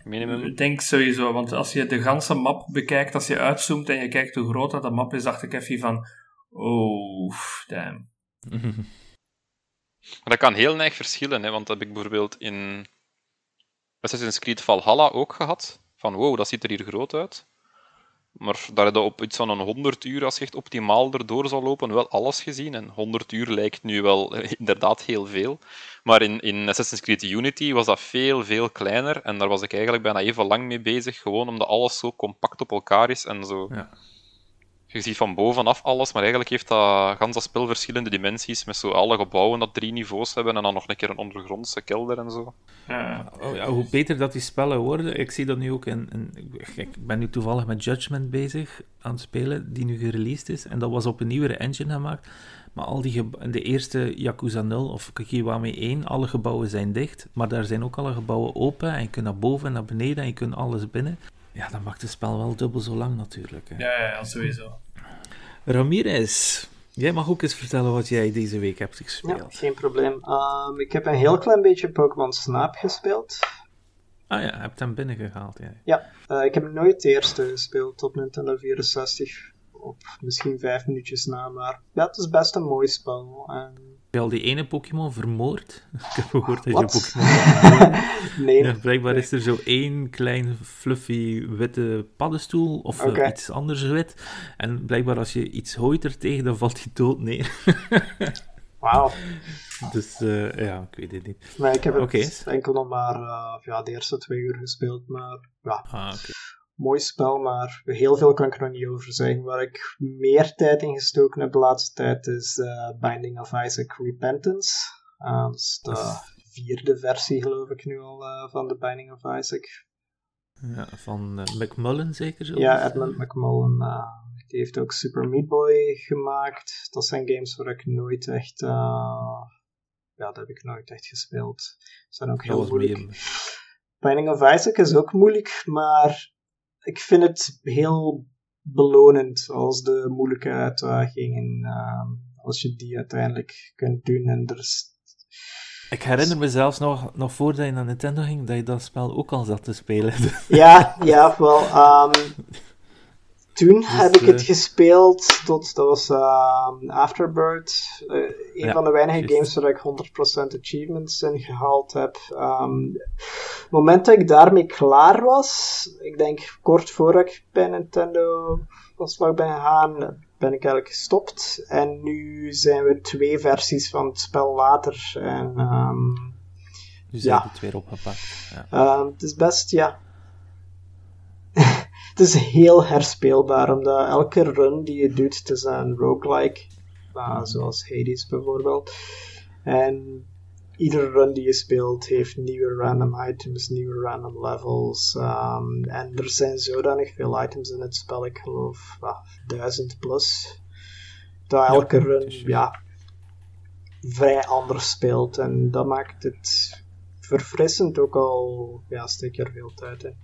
B: Minimum.
C: Ik denk sowieso, want als je de ganse map bekijkt, als je uitzoomt en je kijkt hoe groot dat de map is, dacht ik even van. Oh, damn. <laughs>
B: Maar dat kan heel neig verschillen, hè, want dat heb ik bijvoorbeeld in Assassin's Creed Valhalla ook gehad. Van wow, dat ziet er hier groot uit. Maar daar je op iets van een 100 uur, als je echt optimaal erdoor zal lopen, wel alles gezien. En 100 uur lijkt nu wel <laughs> inderdaad heel veel. Maar in, in Assassin's Creed Unity was dat veel, veel kleiner. En daar was ik eigenlijk bijna even lang mee bezig, gewoon omdat alles zo compact op elkaar is en zo.
A: Ja.
B: Je ziet van bovenaf alles, maar eigenlijk heeft dat gans dat spel verschillende dimensies, met zo alle gebouwen dat drie niveaus hebben en dan nog een keer een ondergrondse kelder en zo.
C: Ja.
A: Oh, ja, hoe beter dat die spellen worden, ik zie dat nu ook in, in- Ik ben nu toevallig met Judgment bezig aan het spelen, die nu gereleased is. En dat was op een nieuwere engine gemaakt. Maar al die de eerste Yakuza 0 of Kikiwami 1, alle gebouwen zijn dicht. Maar daar zijn ook alle gebouwen open. En je kunt naar boven en naar beneden en je kunt alles binnen. Ja, dat maakt het spel wel dubbel zo lang natuurlijk. Hè.
C: Ja, ja, ja, sowieso.
A: Ramirez, jij mag ook eens vertellen wat jij deze week hebt
D: Ja,
A: gespeeld.
D: geen probleem. Ehm, ik heb een heel klein beetje Pokémon Snap gespeeld.
A: Ah ja, je hebt hem binnengehaald. Ja.
D: Ja, eh, ik heb nooit de eerste gespeeld op Nintendo 64. Op misschien vijf minuutjes na, maar ja, het is best een mooi spel. En...
A: Je al die ene Pokémon vermoord? <laughs> Ik heb gehoord dat
D: Wat?
A: je Pokémon <laughs>
D: nee,
A: Ja, blijkbaar is er zo één klein fluffy witte paddenstoel of eh, iets anders wit. En blijkbaar als je iets gooit er tegen, dan valt hij dood neer. <laughs>
D: wauw.
A: dus eh, ja, ik weet het niet.
D: Nee, ik heb het enkel nog maar eh, ja, de eerste twee uur gespeeld, maar ja,
A: Ah.
D: Mooi spel, maar heel veel kan ik er nog niet over zeggen. Waar ik meer tijd in gestoken heb de laatste tijd is eh, Binding of Isaac Repentance. Ah, dat is de vierde versie, geloof ik nu al, eh, van de Binding of Isaac.
A: Ja, van eh, McMullen zeker zo?
D: Ja, Edmund McMullen, die heeft ook Super Meat Boy gemaakt. Dat zijn games waar ik nooit echt... ja, dat heb ik nooit echt gespeeld. Ze zijn ook heel moeilijk. Binding of Isaac is ook moeilijk, maar ik vind het heel belonend als de moeilijke uitdagingen, ehm, als je die uiteindelijk kunt doen. En er is,
A: Ik herinner me zelfs nog, nog voordat je naar Nintendo ging, dat je dat spel ook al zat te spelen.
D: ja, <laughs> ja, wel. ehm, toen heb ik het
A: eh,
D: gespeeld tot, dat was ehm, Afterbird, eh, een
A: Ja,
D: van de weinige games waar ik 100% achievements in gehaald heb. Ehm, het moment dat ik daarmee klaar was, ik denk kort voordat ik bij Nintendo was slag ben gegaan, ben ik eigenlijk gestopt. En nu zijn we twee versies van het spel later. En ehm,
A: Nu zijn
D: Ja.
A: het weer opgepakt. Ja.
D: Het is best, ja. Het is heel herspeelbaar, omdat elke run die je doet, het is een roguelike, uh, zoals Hades bijvoorbeeld. En iedere run die je speelt heeft nieuwe random items, nieuwe random levels. ehm, en er zijn zodanig veel items in het spel, ik geloof ah, duizend plus. Dat elke
A: Ja,
D: run, ja, vrij anders speelt. En dat maakt het verfrissend ook al, ja, steek er veel tijd in.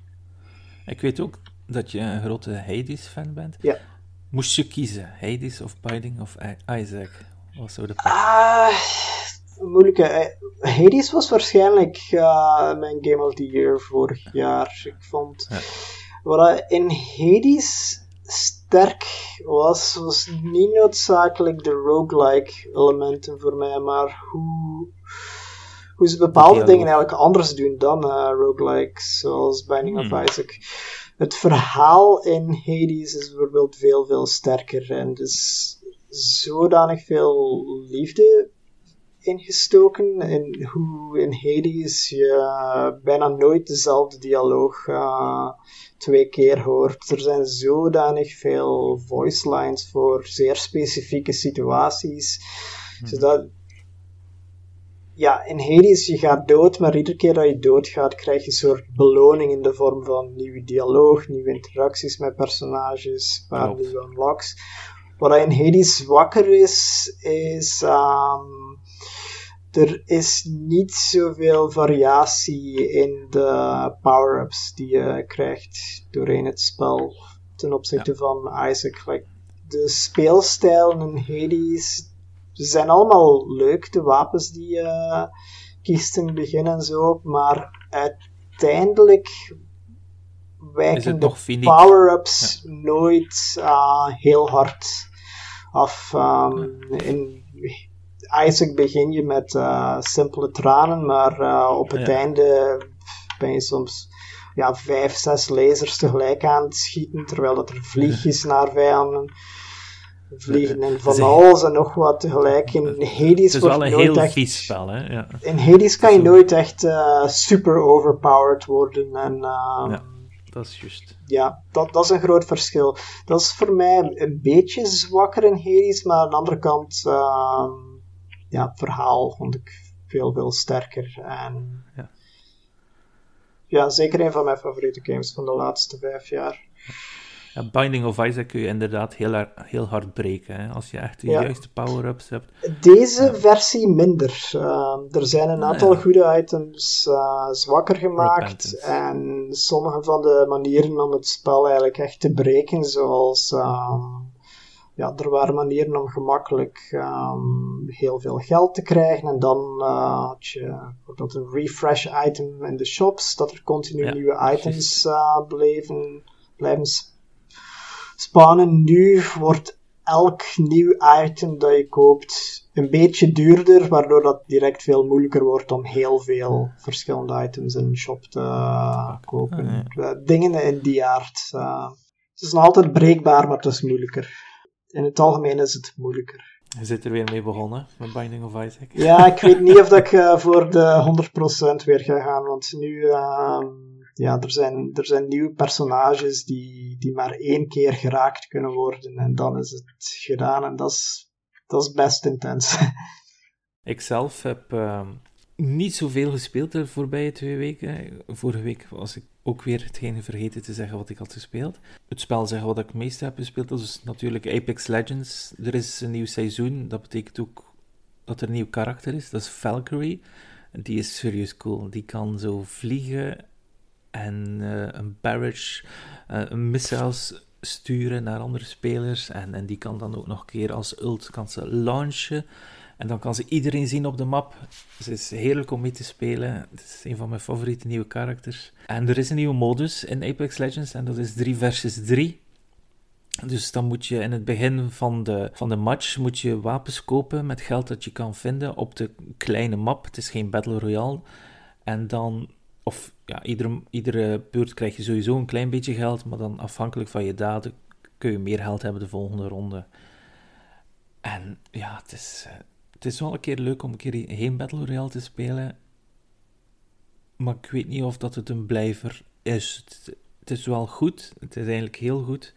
A: Ik weet ook dat je een grote Hades-fan bent.
D: Ja.
A: Moest je kiezen, Hades of Binding of Isaac? Wat zou de
D: Ah, moeilijke. Eh, Hades was waarschijnlijk uh, mijn Game of the Year vorig jaar. Ik vond...
A: Ja.
D: Wat in Hades sterk was, was niet noodzakelijk de roguelike elementen voor mij, maar hoe, hoe ze bepaalde dingen eigenlijk anders doen dan uh, roguelikes, zoals Binding of
A: Hmm.
D: Isaac. Het verhaal in Hades is bijvoorbeeld veel, veel sterker en dus zodanig veel liefde ingestoken in hoe in Hades je bijna nooit dezelfde dialoog uh, twee keer hoort. Er zijn zodanig veel voice lines voor zeer specifieke situaties,
A: Mhm.
D: zodat ja, in Hades je gaat dood, maar iedere keer dat je doodgaat krijg je een soort beloning in de vorm van nieuwe dialoog, nieuwe interacties met personages, paar nieuwe unlocks. Wat in Hades wakker is, is um, er is niet zoveel variatie in de power-ups die je krijgt doorheen het spel ten opzichte van Isaac. Like, de speelstijlen in Hades ze zijn allemaal leuk, de wapens die je kiest in het begin en zo, maar uiteindelijk wijken de power-ups nooit uh, heel hard af. Um, in Isaac begin je met uh, simpele tranen, maar uh, op het
A: Ja.
D: einde ben je soms ja, vijf, zes lasers tegelijk aan het schieten, terwijl dat er vliegjes naar vijanden vliegen en van alles en nog wat tegelijk. In
A: Het
D: Hades
A: is
D: wordt
A: wel een
D: nooit
A: heel
D: echt...
A: vies spel, hè? Ja.
D: In Hades kan je nooit echt uh, super overpowered worden en... Um,
A: Ja. Dat is juist.
D: ja, dat, dat is een groot verschil. Dat is voor mij een beetje zwakker in Hades, maar aan de andere kant, uh, ja, het verhaal vond ik veel, veel sterker. En
A: Ja.
D: ja, zeker een van mijn favoriete games van de laatste vijf jaar.
A: Ja, Binding of Isaac kun je inderdaad heel, har- heel hard breken. Hè? Als je echt de
D: Ja.
A: juiste power-ups hebt.
D: Deze versie minder. Uh, er zijn een aantal goede items uh, zwakker gemaakt.
A: Repentance.
D: En sommige van de manieren om het spel eigenlijk echt te breken, zoals. ehm, ja, er waren manieren om gemakkelijk ehm, heel veel geld te krijgen. En dan uh, had je bijvoorbeeld een refresh item in de shops, dat er continu nieuwe items uh, bleven, blijven spannen. Nu wordt elk nieuw item dat je koopt een beetje duurder, waardoor dat direct veel moeilijker wordt om heel veel verschillende items in een shop te uh, kopen.
A: Ah,
D: Uh, Dingen in die aard. Uh, het is nog altijd breekbaar, maar het is moeilijker. In het algemeen is het moeilijker.
A: Je zit er weer mee begonnen met Binding of Isaac.
D: Ja, ik weet niet of dat ik uh, voor de 100% weer ga gaan, want nu, uh, ja, er zijn, er zijn nieuwe personages die, die maar één keer geraakt kunnen worden en dan is het gedaan en dat is, dat is best intens. <laughs>
A: Ik zelf heb uh, niet zoveel gespeeld de voorbije twee weken. Vorige week was ik ook weer hetgene vergeten te zeggen wat ik had gespeeld. Het spel zeggen wat ik het meeste heb gespeeld, is natuurlijk Apex Legends. Er is een nieuw seizoen, dat betekent ook dat er een nieuw karakter is, dat is Valkyrie. Die is serieus cool. Die kan zo vliegen en uh, een barrage, een missiles sturen naar andere spelers. En, en die kan dan ook nog een keer als ult kan ze launchen. En dan kan ze iedereen zien op de map. Het is heerlijk om mee te spelen. Het is een van mijn favoriete nieuwe karakters. En er is een nieuwe modus in Apex Legends. En dat is 3 versus 3. Dus dan moet je in het begin van de, van de match moet je wapens kopen met geld dat je kan vinden op de kleine map. Het is geen Battle Royale. En dan, of ja, iedere, iedere beurt krijg je sowieso een klein beetje geld. Maar dan afhankelijk van je daden kun je meer geld hebben de volgende ronde. En ja, het is, het is wel een keer leuk om een keer geen Battle Royale te spelen. Maar ik weet niet of dat het een blijver is. Het, is wel goed. Het is eigenlijk heel goed.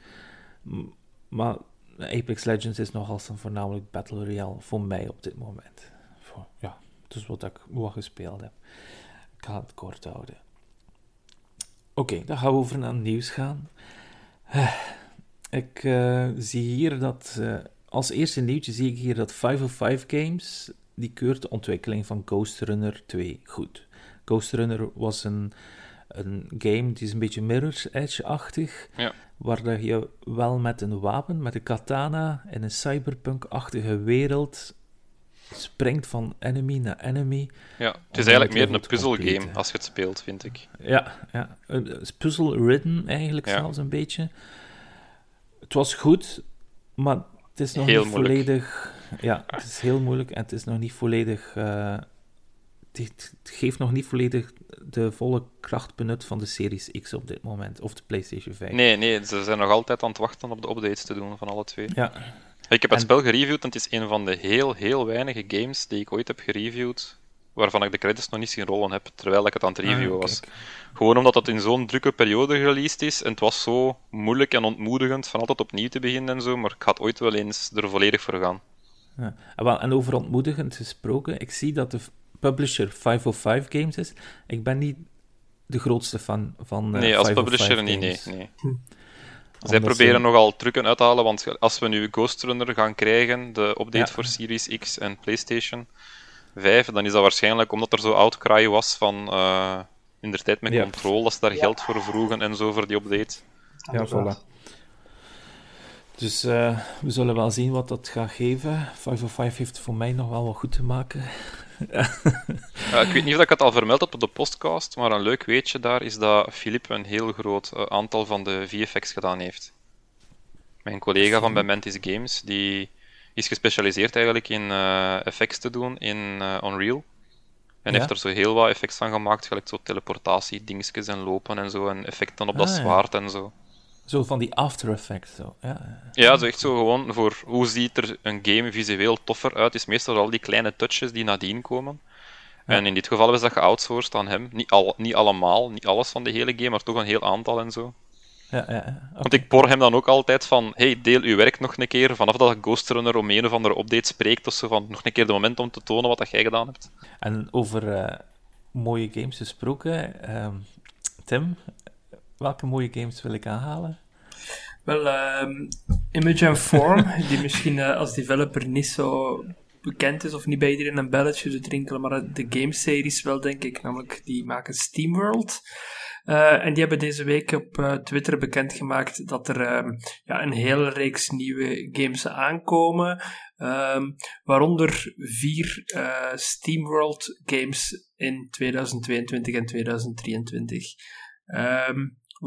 A: Maar Apex Legends is nogal dan voornamelijk Battle Royale voor mij op dit moment. Ja, het is wat ik wat gespeeld heb. Ik ga het kort houden. Oké, okay, dan gaan we over naar het nieuws gaan. Ik uh, zie hier dat... Uh, als eerste nieuwtje zie ik hier dat 505 Games... die keurt de ontwikkeling van Ghost Runner 2 goed. Ghost Runner was een, een game die is een beetje Mirror's Edge-achtig.
B: Ja.
A: Waar dat je wel met een wapen, met een katana, in een cyberpunk-achtige wereld springt van enemy naar enemy.
B: Ja, het is eigenlijk meer een puzzelgame als je het speelt, vind ik.
A: Ja, ja. Is puzzle-ridden eigenlijk
B: Ja.
A: zelfs een beetje. Het was goed, maar het is nog
B: Heel
A: niet
B: moeilijk.
A: volledig... Ja, het is heel moeilijk en het is nog niet volledig... eh, het, het geeft nog niet volledig de volle kracht benut van de Series X op dit moment. Of de PlayStation 5.
B: Nee, nee, ze zijn nog altijd aan het wachten op de updates te doen van alle twee.
A: Ja,
B: Ik heb het
A: En-
B: spel gereviewd en het is een van de heel, heel weinige games die ik ooit heb gereviewd waarvan ik de credits nog niet zien rollen heb, terwijl ik het aan het reviewen
A: Ah,
B: was.
A: kijk.
B: Gewoon omdat het in zo'n drukke periode released is en het was zo moeilijk en ontmoedigend van altijd opnieuw te beginnen en zo, maar ik had ooit wel eens er volledig voor gaan.
A: Ja. En, wel, en over ontmoedigend gesproken, ik zie dat de publisher 505 Games is. Ik ben niet de grootste fan van eh
B: nee, als
A: 505
B: publisher niet, nee. Nee.
A: Omdat
B: Zij proberen
A: ze-
B: nogal trucken uit te halen, want als we nu Ghost Runner gaan krijgen, de update
A: Ja.
B: voor Series X en PlayStation 5, dan is dat waarschijnlijk omdat er zo outcry was van eh, in de tijd met
A: Ja.
B: Control, dat ze daar
D: Ja.
B: geld voor vroegen en zo voor die update.
A: Ja, voilà. Dus eh, we zullen wel zien wat dat gaat geven. 505 heeft voor mij nog wel wat goed te maken. <laughs>
B: Ja, ik weet niet of ik het al vermeld heb op de podcast, maar een leuk weetje daar is dat Philippe een heel groot eh, aantal van de VFX gedaan heeft. Mijn collega van bij Mantis Games, die is gespecialiseerd eigenlijk in eh, effects te doen in eh, Unreal. En
A: Ja.
B: heeft er zo heel wat effects van gemaakt, gelijk zo teleportatie, dingetjes en lopen en zo, en effecten op dat
A: Ah, ja.
B: zwaard en zo.
A: Zo van die After Effects. Zo. Ja.
B: Ja, zo echt zo gewoon voor hoe ziet er een game visueel toffer uit, is meestal al die kleine touches die nadien komen. En in dit geval is dat geoutsourced aan hem. Niet, al, niet allemaal, niet alles van de hele game, maar toch een heel aantal en zo.
A: Ja, ja, ja.
B: Want ik por hem dan ook altijd van, hey, deel uw werk nog een keer, vanaf dat Ghost Runner om een of andere update spreekt, of zo van, nog een keer de moment om te tonen wat dat jij gedaan hebt.
A: En over eh, mooie games gesproken, ehm, Tim, welke mooie games wil ik aanhalen?
C: Wel, ehm, Image and Form, <laughs> die misschien eh, als developer niet zo bekend is of niet bij iedereen een belletje doet rinkelen, maar de gameseries wel, denk ik. Namelijk, die maken SteamWorld. Eh, en die hebben deze week op eh, Twitter bekendgemaakt dat er ehm, ja, een hele reeks nieuwe games aankomen. Ehm, waaronder vier eh, SteamWorld games in 2022 en 2023. Ehm,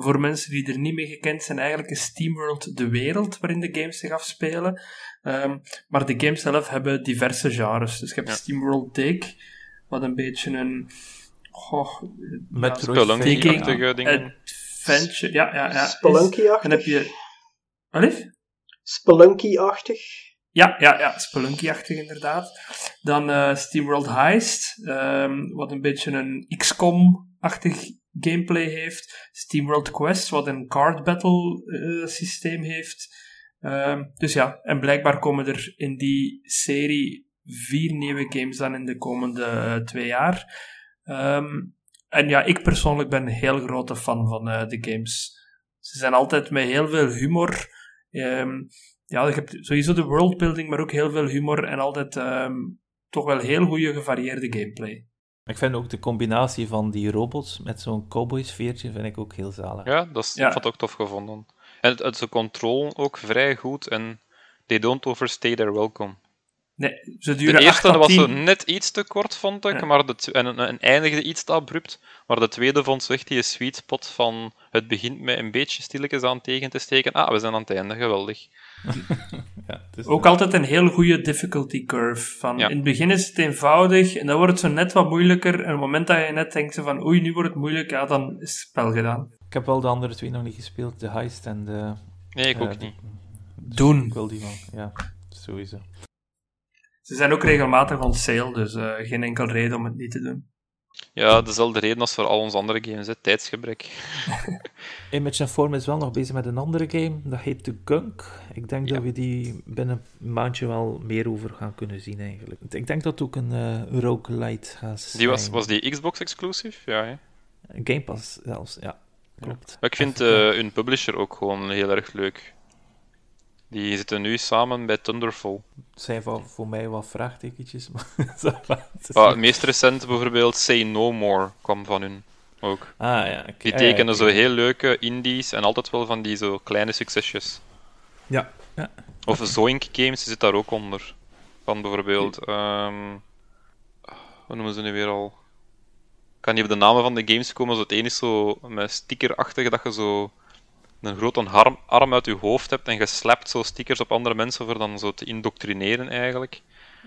C: voor mensen die er niet mee gekend zijn, eigenlijk is SteamWorld de wereld waarin de games zich afspelen. Ehm, maar de games zelf hebben diverse genres. Dus je hebt
B: Ja.
C: SteamWorld Dig, wat een beetje een... Goh,
A: Metroid
B: Spelunky-achtige dingen.
C: Adventure, ja, ja, ja.
D: Spelunky-achtig.
C: Dan heb je... Allee?
D: Spelunky-achtig.
C: Ja, ja, ja, Spelunky-achtig inderdaad. Dan eh SteamWorld Heist, ehm, wat een beetje een XCOM-achtig gameplay heeft. SteamWorld Quest, wat een card battle eh, systeem heeft. Ehm, dus ja, en blijkbaar komen er in die serie vier nieuwe games dan in de komende eh, twee jaar. Ehm, en ja, ik persoonlijk ben een heel grote fan van eh, de games. Ze zijn altijd met heel veel humor. Ehm, ja, je hebt sowieso de worldbuilding, maar ook heel veel humor en altijd toch wel heel goede gevarieerde gameplay.
A: Ik vind ook de combinatie van die robots met zo'n cowboy-sfeertje vind ik ook heel zalig.
B: Ja, dat is,
C: Ja.
B: ik vond ook tof gevonden. En het, het ze control ook vrij goed en they don't overstay their welcome.
C: Nee, ze
B: De
C: duren 8
B: eerste was
C: 10
B: zo net iets te kort, vond ik,
C: Ja.
B: maar de, en, en eindigde iets te abrupt. Maar de tweede vond zo echt die sweet spot van het begint met een beetje stilletjes aan tegen te steken. Ah, we zijn aan het einde, geweldig. <laughs>
A: Ja, het is
C: Ook altijd een heel goede difficulty curve. Van,
B: Ja.
C: In het begin is het eenvoudig en dan wordt het zo net wat moeilijker. En op het moment dat je net denkt van oei, nu wordt het moeilijk, ja, dan is het spel gedaan.
A: Ik heb wel de andere twee nog niet gespeeld, de Heist en de...
B: Nee, ik ook
A: eh,
B: niet.
A: dus
C: Doen.
A: Ik wil die wel, ja, sowieso.
C: Ze zijn ook regelmatig on sale, dus eh, geen enkel reden om het niet te doen.
B: Ja, dezelfde reden als voor al onze andere games, hè. tijdsgebrek. <laughs>
A: Image and Form is wel nog bezig met een andere game, dat heet The Gunk. Ik denk
B: Ja.
A: dat we die binnen een maandje wel meer over gaan kunnen zien eigenlijk. Ik denk dat het ook een eh roguelite gaat zijn.
B: Die was, was die Xbox exclusive? Ja, hè.
A: Game Pass zelfs, ja. Klopt.
B: Maar ik vind eh, hun publisher ook gewoon heel erg leuk. Die zitten nu samen bij Thunderfall.
A: Het zijn voor, voor mij wat vraagtekentjes, maar... <laughs> het is niet-
B: het meest recent bijvoorbeeld Say No More kwam van hun. ook.
A: Ah ja.
B: Die
A: Ah, ja,
B: tekenen zo heel leuke indies en altijd wel van die zo kleine succesjes.
A: Ja, ja.
B: Of Zoink Games zit daar ook onder. Van bijvoorbeeld, ehm hoe noemen ze nu weer al? Ik kan niet op de namen van de games komen. Zo het ene is zo met stickerachtig dat je zo een grote arm, arm uit je hoofd hebt en je slapt zo stickers op andere mensen voor dan zo te indoctrineren eigenlijk.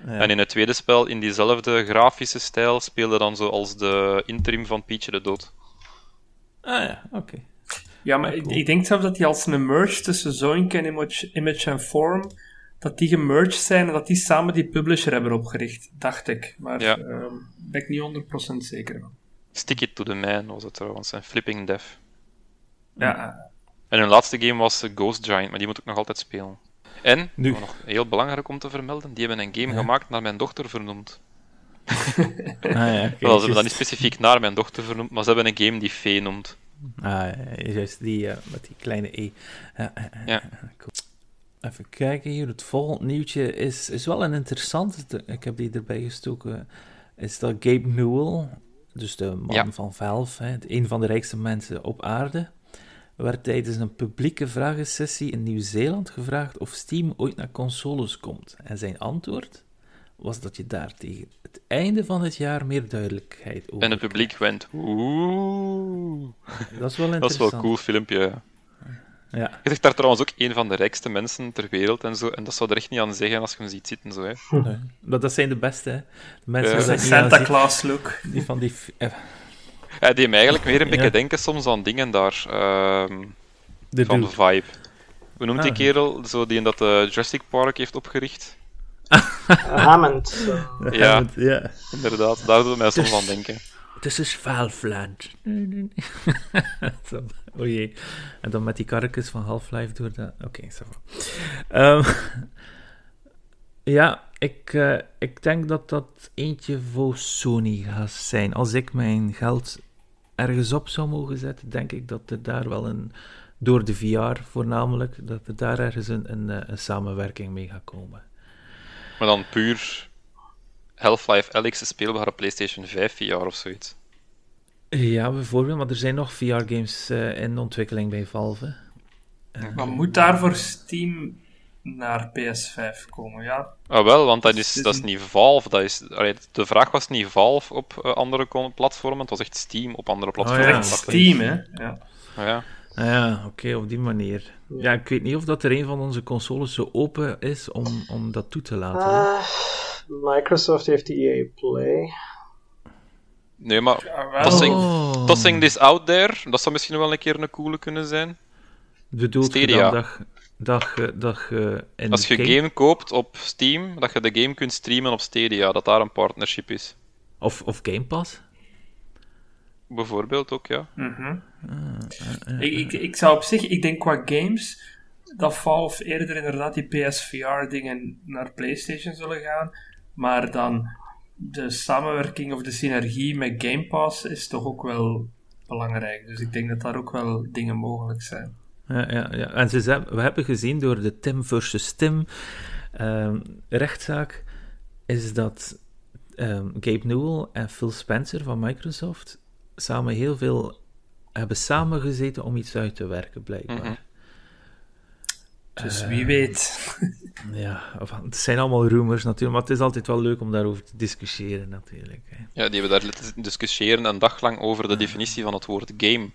A: Ja.
B: En in het tweede spel, in diezelfde grafische stijl, speelde dan zo als de interim van Peach de Dood.
A: Ah ja, oké.
C: Ja, maar ik, ik denk zelfs dat die als een merge tussen Zoink en Image, Image en Form, dat die gemerged zijn en dat die samen die publisher hebben opgericht, dacht ik. Maar
B: Ja.
C: ehm, ben ik niet 100% zeker van.
B: Stick It to the Man was het trouwens, en Flipping Death.
C: Ja,
B: En hun laatste game was eh, Ghost Giant, maar die moet ik nog altijd spelen. En,
A: Nu.
B: wat nog heel belangrijk om te vermelden, die hebben een game gemaakt naar mijn dochter vernoemd. <laughs>
A: Ah ja,
B: ze hebben dat niet specifiek naar mijn dochter vernoemd, maar ze hebben een game die Fee noemt.
A: Ah, ja, juist die eh, met die kleine E. Ja, cool. Even kijken hier. Het volgende nieuwtje is, is wel een interessante. Ik heb die erbij gestoken. Is dat Gabe Newell, dus de man
B: Ja.
A: van Valve, hè, een van de rijkste mensen op aarde, werd tijdens een publieke vragensessie in Nieuw-Zeeland gevraagd of Steam ooit naar consoles komt. En zijn antwoord was dat je daar tegen het einde van het jaar meer duidelijkheid over
B: En het publiek went, oeh.
A: Dat is wel <laughs>
B: Dat is
A: interessant.
B: wel een cool filmpje. ja. Je zegt daar trouwens ook een van de rijkste mensen ter wereld en zo, en dat zou er echt niet aan zeggen als je hem ziet zitten. Zo, hè.
A: Nee. Dat zijn de beste, hè. De mensen
B: Ja.
A: aan
C: Santa Claus look.
A: die van die...
B: Ja, die me eigenlijk meer een
A: Ja.
B: beetje denken soms aan dingen daar, ehm,
A: de
B: van
A: dude.
B: Vibe. Hoe noemt die
A: Ah.
B: kerel, zo die in dat eh, Jurassic Park heeft opgericht? <laughs>
D: Hammond.
B: Ja.
A: ja.
B: Inderdaad, daar doet het mij soms aan denken.
A: This is Valveland. Nee, nee, nee. <laughs> Zo, oh jee. En dan met die karretjes van Half-Life door dat... Oké, va. Ehm, <laughs> ja, ik, eh, ik denk dat dat eentje voor Sony gaat zijn. Als ik mijn geld ergens op zou mogen zetten, denk ik dat er daar wel een... Door de VR voornamelijk, dat er daar ergens een, een, eh, een samenwerking mee gaat komen.
B: Maar dan puur Half-Life Alyx is speelbaar op PlayStation 5 VR of zoiets.
A: Ja, bijvoorbeeld, maar er zijn nog VR-games eh, in ontwikkeling bij Valve.
C: Maar moet daarvoor Steam naar PS5 komen? Ja,
B: Ah wel, want dat is, dat is niet Valve. Dat is, allee, de vraag was niet Valve op eh, andere platformen, het was echt Steam op andere platformen.
A: ja.
C: echt
B: dacht ik.
C: Steam, hè? Ja.
B: Ah, ja.
A: Ah ja, oké, op die manier. Ja, ik weet niet of dat er een van onze consoles zo open is om, om dat toe te laten.
D: Ah, Microsoft heeft die EA Play.
B: Nee, maar
C: Jawel.
B: Tossing,
A: Oh.
B: tossing this out there, dat zou misschien wel een keer een coole kunnen zijn.
A: Bedoelt je dan dat, dat, je- dat je in
B: Als je
A: game-
B: game koopt op Steam, dat je de game kunt streamen op Stadia, dat daar een partnership is.
A: Of, of Game Pass?
B: Bijvoorbeeld ook, ja.
C: Mhm. ik, ik, ik zou op zich, ik denk qua games, dat Valve eerder inderdaad die PSVR-dingen naar PlayStation zullen gaan. Maar dan de samenwerking of de synergie met Game Pass is toch ook wel belangrijk. Dus ik denk dat daar ook wel dingen mogelijk zijn.
A: Ja, ja, ja. En ze zijn, we hebben gezien door de Tim versus Tim ehm, rechtszaak, is dat ehm, Gabe Newell en Phil Spencer van Microsoft samen heel veel hebben samengezeten om iets uit te werken, blijkbaar.
B: Mhm.
C: Dus wie weet.
A: Ja, of- het zijn allemaal rumors natuurlijk, maar het is altijd wel leuk om daarover te discussiëren natuurlijk. Hè.
B: Ja, die hebben daar discussiëren een dag lang over de definitie van het woord game.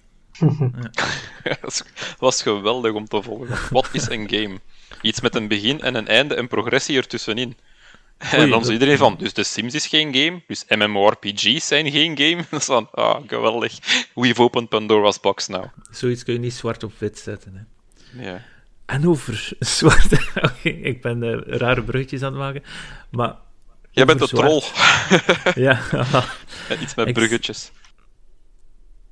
B: Ja, <laughs> dat was geweldig om te volgen. Wat is een game? Iets met een begin en een einde en progressie ertussenin. En dan zo iedereen van, dus de Sims is geen game, dus MMORPG's zijn geen game. <laughs> Dat is van, ah, geweldig. We've opened Pandora's box now.
A: Zoiets kun je niet zwart op wit zetten. Hè.
B: Ja.
A: En over <laughs> zwart... Oké, ik ben eh, rare bruggetjes aan het maken, maar...
B: Jij bent de troll.
A: Ja,
B: Iets met bruggetjes.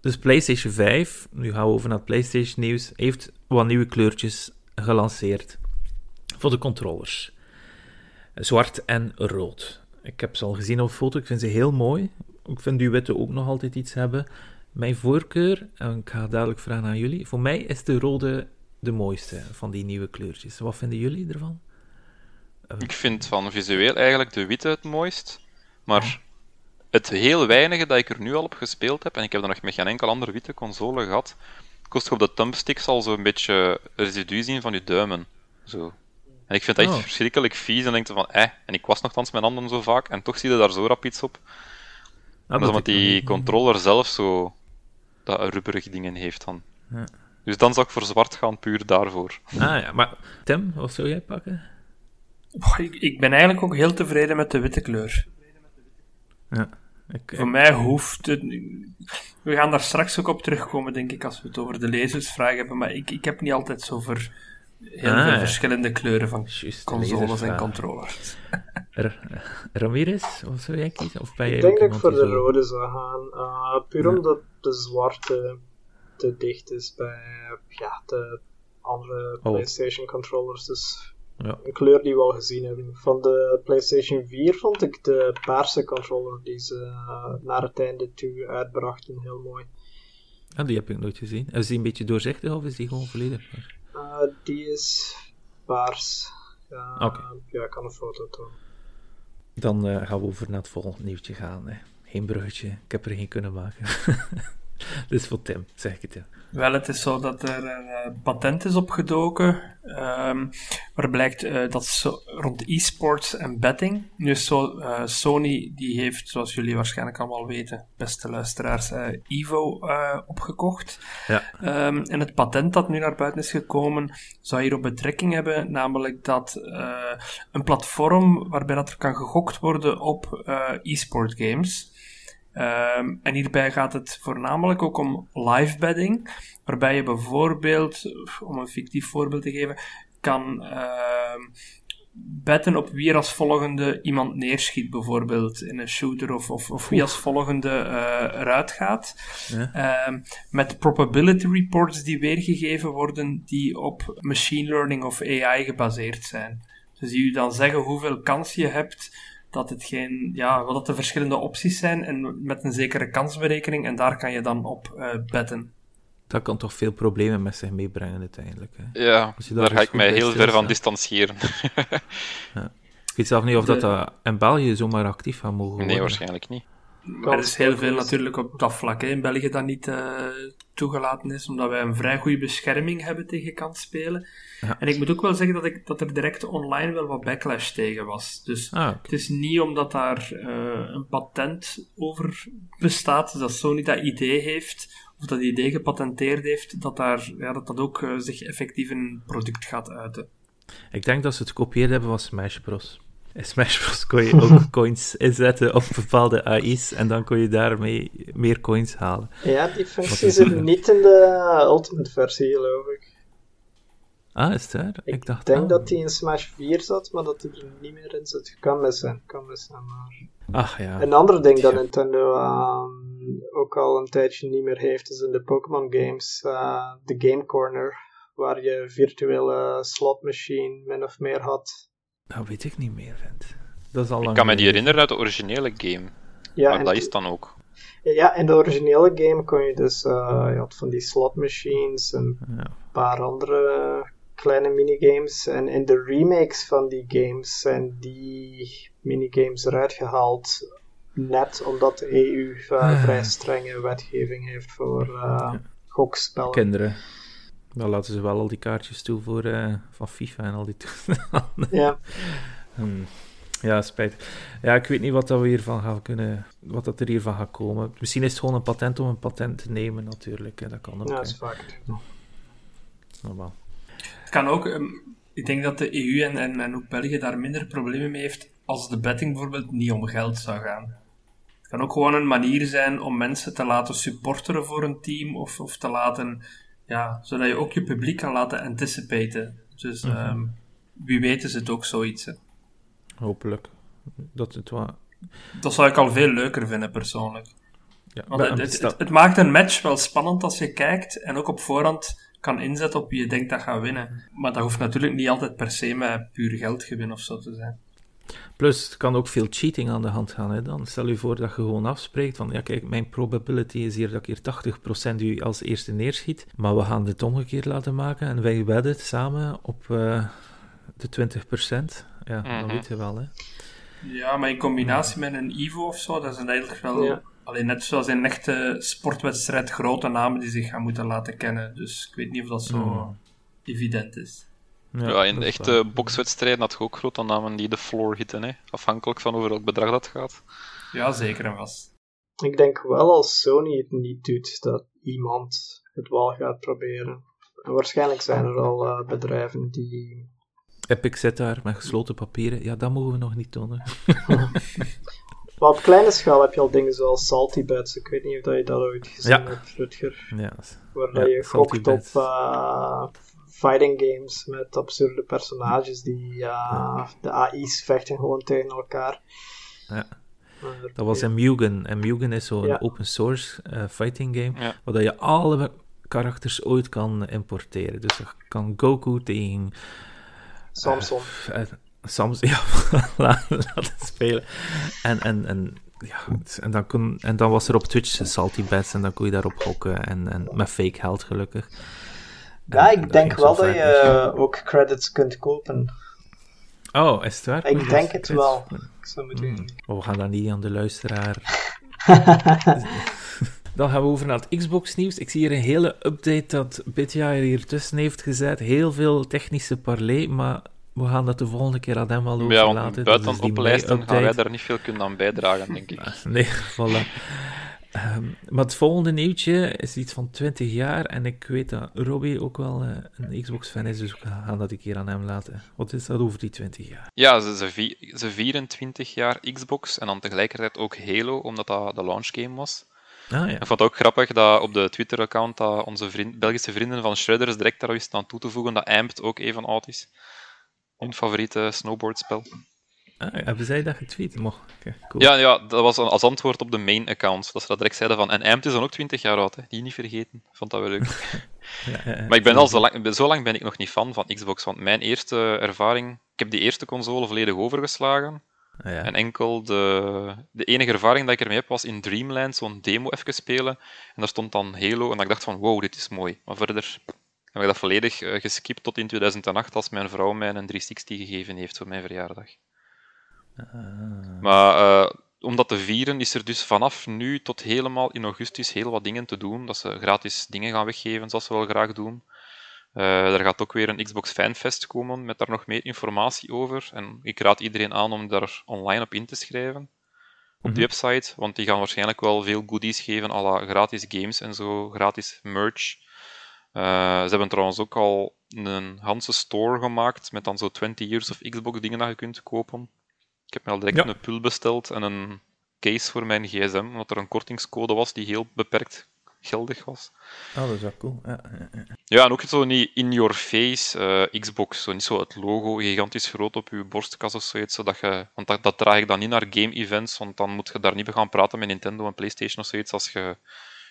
A: Dus PlayStation 5, nu gaan we over naar het PlayStation nieuws, heeft wat nieuwe kleurtjes gelanceerd voor de controllers. Zwart en rood. Ik heb ze al gezien op foto, ik vind ze heel mooi. Ik vind die witte ook nog altijd iets hebben. Mijn voorkeur, en ik ga dadelijk vragen aan jullie, voor mij is de rode de mooiste van die nieuwe kleurtjes. Wat vinden jullie ervan?
B: Ik vind van visueel eigenlijk de witte het mooist. Maar het heel weinige dat ik er nu al op gespeeld heb, en ik heb er nog met geen enkel andere witte console gehad, kost je op de thumbsticks al zo'n beetje residu zien van je duimen. Zo. En ik vind het echt
A: Oh.
B: verschrikkelijk vies en denk je van, eh, en ik was nogthans mijn handen zo vaak, en toch zie je daar zo rap iets op.
A: Ah,
B: dat omdat die controller zelf zo dat rubberig dingen heeft dan.
A: Ja.
B: Dus dan zou ik voor zwart gaan, puur daarvoor.
A: Ah ja, maar Tim, wat zou jij pakken?
C: Oh, ik, ik ben eigenlijk ook heel tevreden met de witte kleur.
A: Ja. Ik,
C: Voor mij hoeft het... We gaan daar straks ook op terugkomen, denk ik, als we het over de lezersvraag hebben. Maar ik, ik heb niet altijd zo voor heel
A: Ah,
C: veel verschillende kleuren van
A: Juist, de
C: consoles en controllers.
A: R- Ramirez, wat zou jij kiezen? Of ben jij
D: Ik denk dat ik voor de rode zou gaan. eh, puur
A: Ja.
D: omdat de zwarte te dicht is bij ja, de andere
A: Oh.
D: PlayStation controllers. Dus
A: Ja.
D: een kleur die we al gezien hebben. Van de PlayStation 4 vond ik de paarse controller die ze eh, naar het einde toe uitbrachten heel mooi.
A: Ah, die heb ik nooit gezien. Is die een beetje doorzichtig of is die gewoon volledig? paars?
D: Eh, die is paars. Ja,
A: Oké.
D: ja, ik kan een foto tonen.
A: Dan eh, gaan we over naar het volgende nieuwtje gaan. Hè. Geen bruggetje, ik heb er geen kunnen maken. <laughs> <laughs> dus voor Tim, zeg ik het. Ja.
C: Wel, het is zo dat er een eh, patent is opgedoken, ehm, waar blijkt eh, dat zo, rond e-sports en betting. Nu is zo, eh, Sony, die heeft, zoals jullie waarschijnlijk allemaal weten, beste luisteraars, eh, Evo opgekocht.
A: Ja.
C: Ehm, en het patent dat nu naar buiten is gekomen, zou hierop betrekking hebben, namelijk dat een platform waarbij dat er kan gegokt worden op e-sport games. Ehm, en hierbij gaat het voornamelijk ook om live betting, waarbij je bijvoorbeeld, om een fictief voorbeeld te geven, kan ehm betten op wie er als volgende iemand neerschiet, bijvoorbeeld in een shooter, of, of, of wie als volgende eh, eruit gaat.
A: Ja.
C: Ehm, met probability reports die weergegeven worden, die op machine learning of AI gebaseerd zijn. Dus die u dan zeggen hoeveel kans je hebt dat het geen, ja, wat dat de verschillende opties zijn en met een zekere kansberekening en daar kan je dan op eh betten.
A: Dat kan toch veel problemen met zich meebrengen uiteindelijk. Hè.
B: Ja,
A: daar
B: ga
A: dus
B: ik mij heel ver van distancieren.
A: Ik weet zelf niet of dat,
C: De-
A: dat in België zomaar actief gaat mogen worden.
B: Nee, waarschijnlijk niet.
C: Maar er is heel veel natuurlijk op dat vlak hè, in België dat niet eh, toegelaten is, omdat wij een vrij goede bescherming hebben tegen kansspelen.
A: Ja.
C: En ik moet ook wel zeggen dat, ik, dat er direct online wel wat backlash tegen was. Dus
A: Ah,
C: het is niet omdat daar eh, een patent over bestaat, dus dat Sony dat idee heeft, of dat idee gepatenteerd heeft, dat daar, ja, dat, dat ook eh, zich effectief in een product gaat uiten.
A: ik denk dat ze het gekopieerd hebben van Smash Bros. In Smash Bros kon je ook <laughs> coins inzetten op bepaalde AI's en dan kon je daarmee meer coins halen.
D: Ja, die functie
A: is
D: zit niet in de Ultimate versie, geloof ik.
A: Ah, is het waar? Ik,
D: Ik
A: dacht
D: denk
A: ah.
D: dat die in Smash 4 zat, maar dat die er niet meer in zit. Kan mis zijn, kan mis zijn. Maar...
A: Ach ja.
D: Een ander ding dat. Nintendo ehm, ook al een tijdje niet meer heeft, is in de Pokémon games eh, de Game Corner, waar je virtuele slot machine min of meer had.
A: Dat weet ik niet meer, vent. Dat is al
B: Ik
A: lang
B: kan me die herinneren uit de originele game.
D: Ja,
B: maar dat is dan ook.
D: ja, in de originele game kon je dus eh, je had van die slot machines en
A: Ja.
D: een paar andere kleine minigames. En in de remakes van die games zijn die minigames eruit gehaald. Net omdat de EU
A: Ah.
D: vrij strenge wetgeving heeft voor eh, gokspellen.
A: Kinderen. Dan laten ze wel al die kaartjes toe voor, eh, van FIFA en al die toestanden.
D: Ja, <laughs>
A: Hmm. Ja, spijt. Ja, ik weet niet wat, dat we hiervan gaan kunnen, wat dat er hiervan gaat komen. Misschien is het gewoon een patent om een patent te nemen, natuurlijk. Hè. Dat kan ook.
D: ja, dat is vaak.
A: Normaal.
C: Het kan ook, ehm, ik denk dat de EU en, en, en ook België daar minder problemen mee heeft als de betting bijvoorbeeld niet om geld zou gaan. Het kan ook gewoon een manier zijn om mensen te laten supporteren voor een team of, of te laten, ja, zodat je ook je publiek kan laten anticipaten. Dus
A: Mhm.
C: ehm, wie weet is het ook zoiets. hè.
A: Hopelijk. Dat het wat...
C: Dat zou ik al veel leuker vinden persoonlijk.
A: Ja,
C: Want
A: maar-
C: het, het,
A: stel-
C: het, het maakt een match wel spannend als je kijkt en ook op voorhand kan inzetten op wie je denkt dat gaat winnen. Maar dat hoeft natuurlijk niet altijd per se met puur geldgewin of zo te zijn.
A: Plus, er kan ook veel cheating aan de hand gaan. Hè, dan. Stel je voor dat je gewoon afspreekt van, ja kijk, mijn probability is hier dat ik hier 80% u als eerste neerschiet, maar we gaan dit omgekeerd laten maken en wij wedden samen op eh, de 20%. Ja, dan
B: Mhm.
A: weet je wel, hè.
C: Ja, maar in combinatie met een Evo of zo, dat is eigenlijk wel... Alleen net zoals in een echte sportwedstrijd grote namen die zich gaan moeten laten kennen. Dus ik weet niet of dat zo hmm. evident is.
B: Ja, in de echte bokswedstrijden had je ook grote namen die de floor hitten, hè? afhankelijk van over welk bedrag dat gaat.
C: Ja, zeker en vast.
D: Ik denk wel als Sony het niet doet, dat iemand het wel gaat proberen. En waarschijnlijk zijn er al uh, bedrijven die.
A: Epic zit daar met gesloten papieren. Ja, dat mogen we nog niet tonen. <laughs>
D: maar op kleine schaal heb je al dingen zoals Salty Bets. Ik weet niet of je dat ooit gezien ja. hebt, Rutger. Ja. Waar je gokt op uh, fighting games met absurde personages die uh, de AI's vechten gewoon tegen elkaar.
A: Ja. Dat was in Mugen. En Mugen is zo'n open source uh, fighting game, waar je alle karakters ooit kan importeren. Dus je kan Goku tegen...
D: Samson.
A: Uh, Samson, <laughs> ja, laten spelen. En, en, en, ja, en, dan kon, en dan was er op Twitch Salty Bets en dan kon je daarop hokken. En, en met fake geld, gelukkig.
D: Ja, ik denk wel dat je ook credits kunt kopen.
A: Oh, is het waar?
D: Ik denk het wel.
A: Hmm. Oh, we gaan dan niet aan de luisteraar. <laughs> <laughs> dan gaan we over naar het Xbox-nieuws. Ik zie hier een hele update dat Bitjaar hier tussen heeft gezet. Heel veel technische parley, maar we gaan dat de volgende keer aan hem al over
B: ja, laten. Buiten dus oplijsten gaan wij daar niet veel kunnen aan bijdragen, denk ik.
A: Nee, <laughs> voilà. Ehm, maar het volgende nieuwtje is iets van 20 jaar. En ik weet dat Robbie ook wel uh, een Xbox-fan is, dus we gaan dat een keer aan hem laten. Wat is dat over die 20 jaar?
B: Ja, ze, ze, ze 24 jaar Xbox en dan tegelijkertijd ook Halo, omdat dat de launchgame was. Ah, ja. Ik vond het ook grappig dat op de Twitter-account dat onze vriend, Belgische vrienden van Shredders direct daar wisten aan toe te voegen dat Amped ook even oud is. Hun favoriete snowboardspel.
A: Ah, hebben zij dat getweet? Mocht.
B: cool. ja, ja, dat was als antwoord op de main-account. Dat ze dat direct zeiden van... En Amped is dan ook 20 jaar oud, hè. die niet vergeten. Vond dat wel leuk. <laughs> <laughs> ja, ja, maar ik ben al zo lang, zo lang ben ik nog niet fan van Xbox. Want mijn eerste ervaring... Ik heb die eerste console volledig overgeslagen. Ah, en enkel de, de enige ervaring dat ik ermee heb was in Dreamland zo'n demo even spelen. En daar stond dan Halo. En ik dacht van, wow, dit is mooi. Maar verder heb ik dat volledig uh, geskipt tot in 2008 als mijn vrouw mij een 360 gegeven heeft voor mijn verjaardag. Ah. Maar uh, om dat te vieren is er dus vanaf nu tot helemaal in augustus heel wat dingen te doen. Dat ze gratis dingen gaan weggeven, zoals ze wel graag doen. Uh, er gaat ook weer een Xbox Fanfest komen met daar nog meer informatie over. En ik raad iedereen aan om daar online op in te schrijven. Op mm die website, want die gaan waarschijnlijk wel veel goodies geven, alle gratis games en zo, gratis merch. Uh, ze hebben trouwens ook al een Hanse store gemaakt met dan zo 20 years of Xbox dingen dat je kunt kopen. Ik heb me al direct een pul besteld en een case voor mijn gsm, omdat er een kortingscode was die heel beperkt geldig was.
A: Oh, dat is wel cool. Ja,
B: ja, ja. en ook zo niet in-your-face uh, Xbox, zo niet zo het logo gigantisch groot op je borstkas of zoiets, zodat je, want dat, dat draag ik dan niet naar game-events, want dan moet je daar niet gaan praten met Nintendo en Playstation of zoiets als je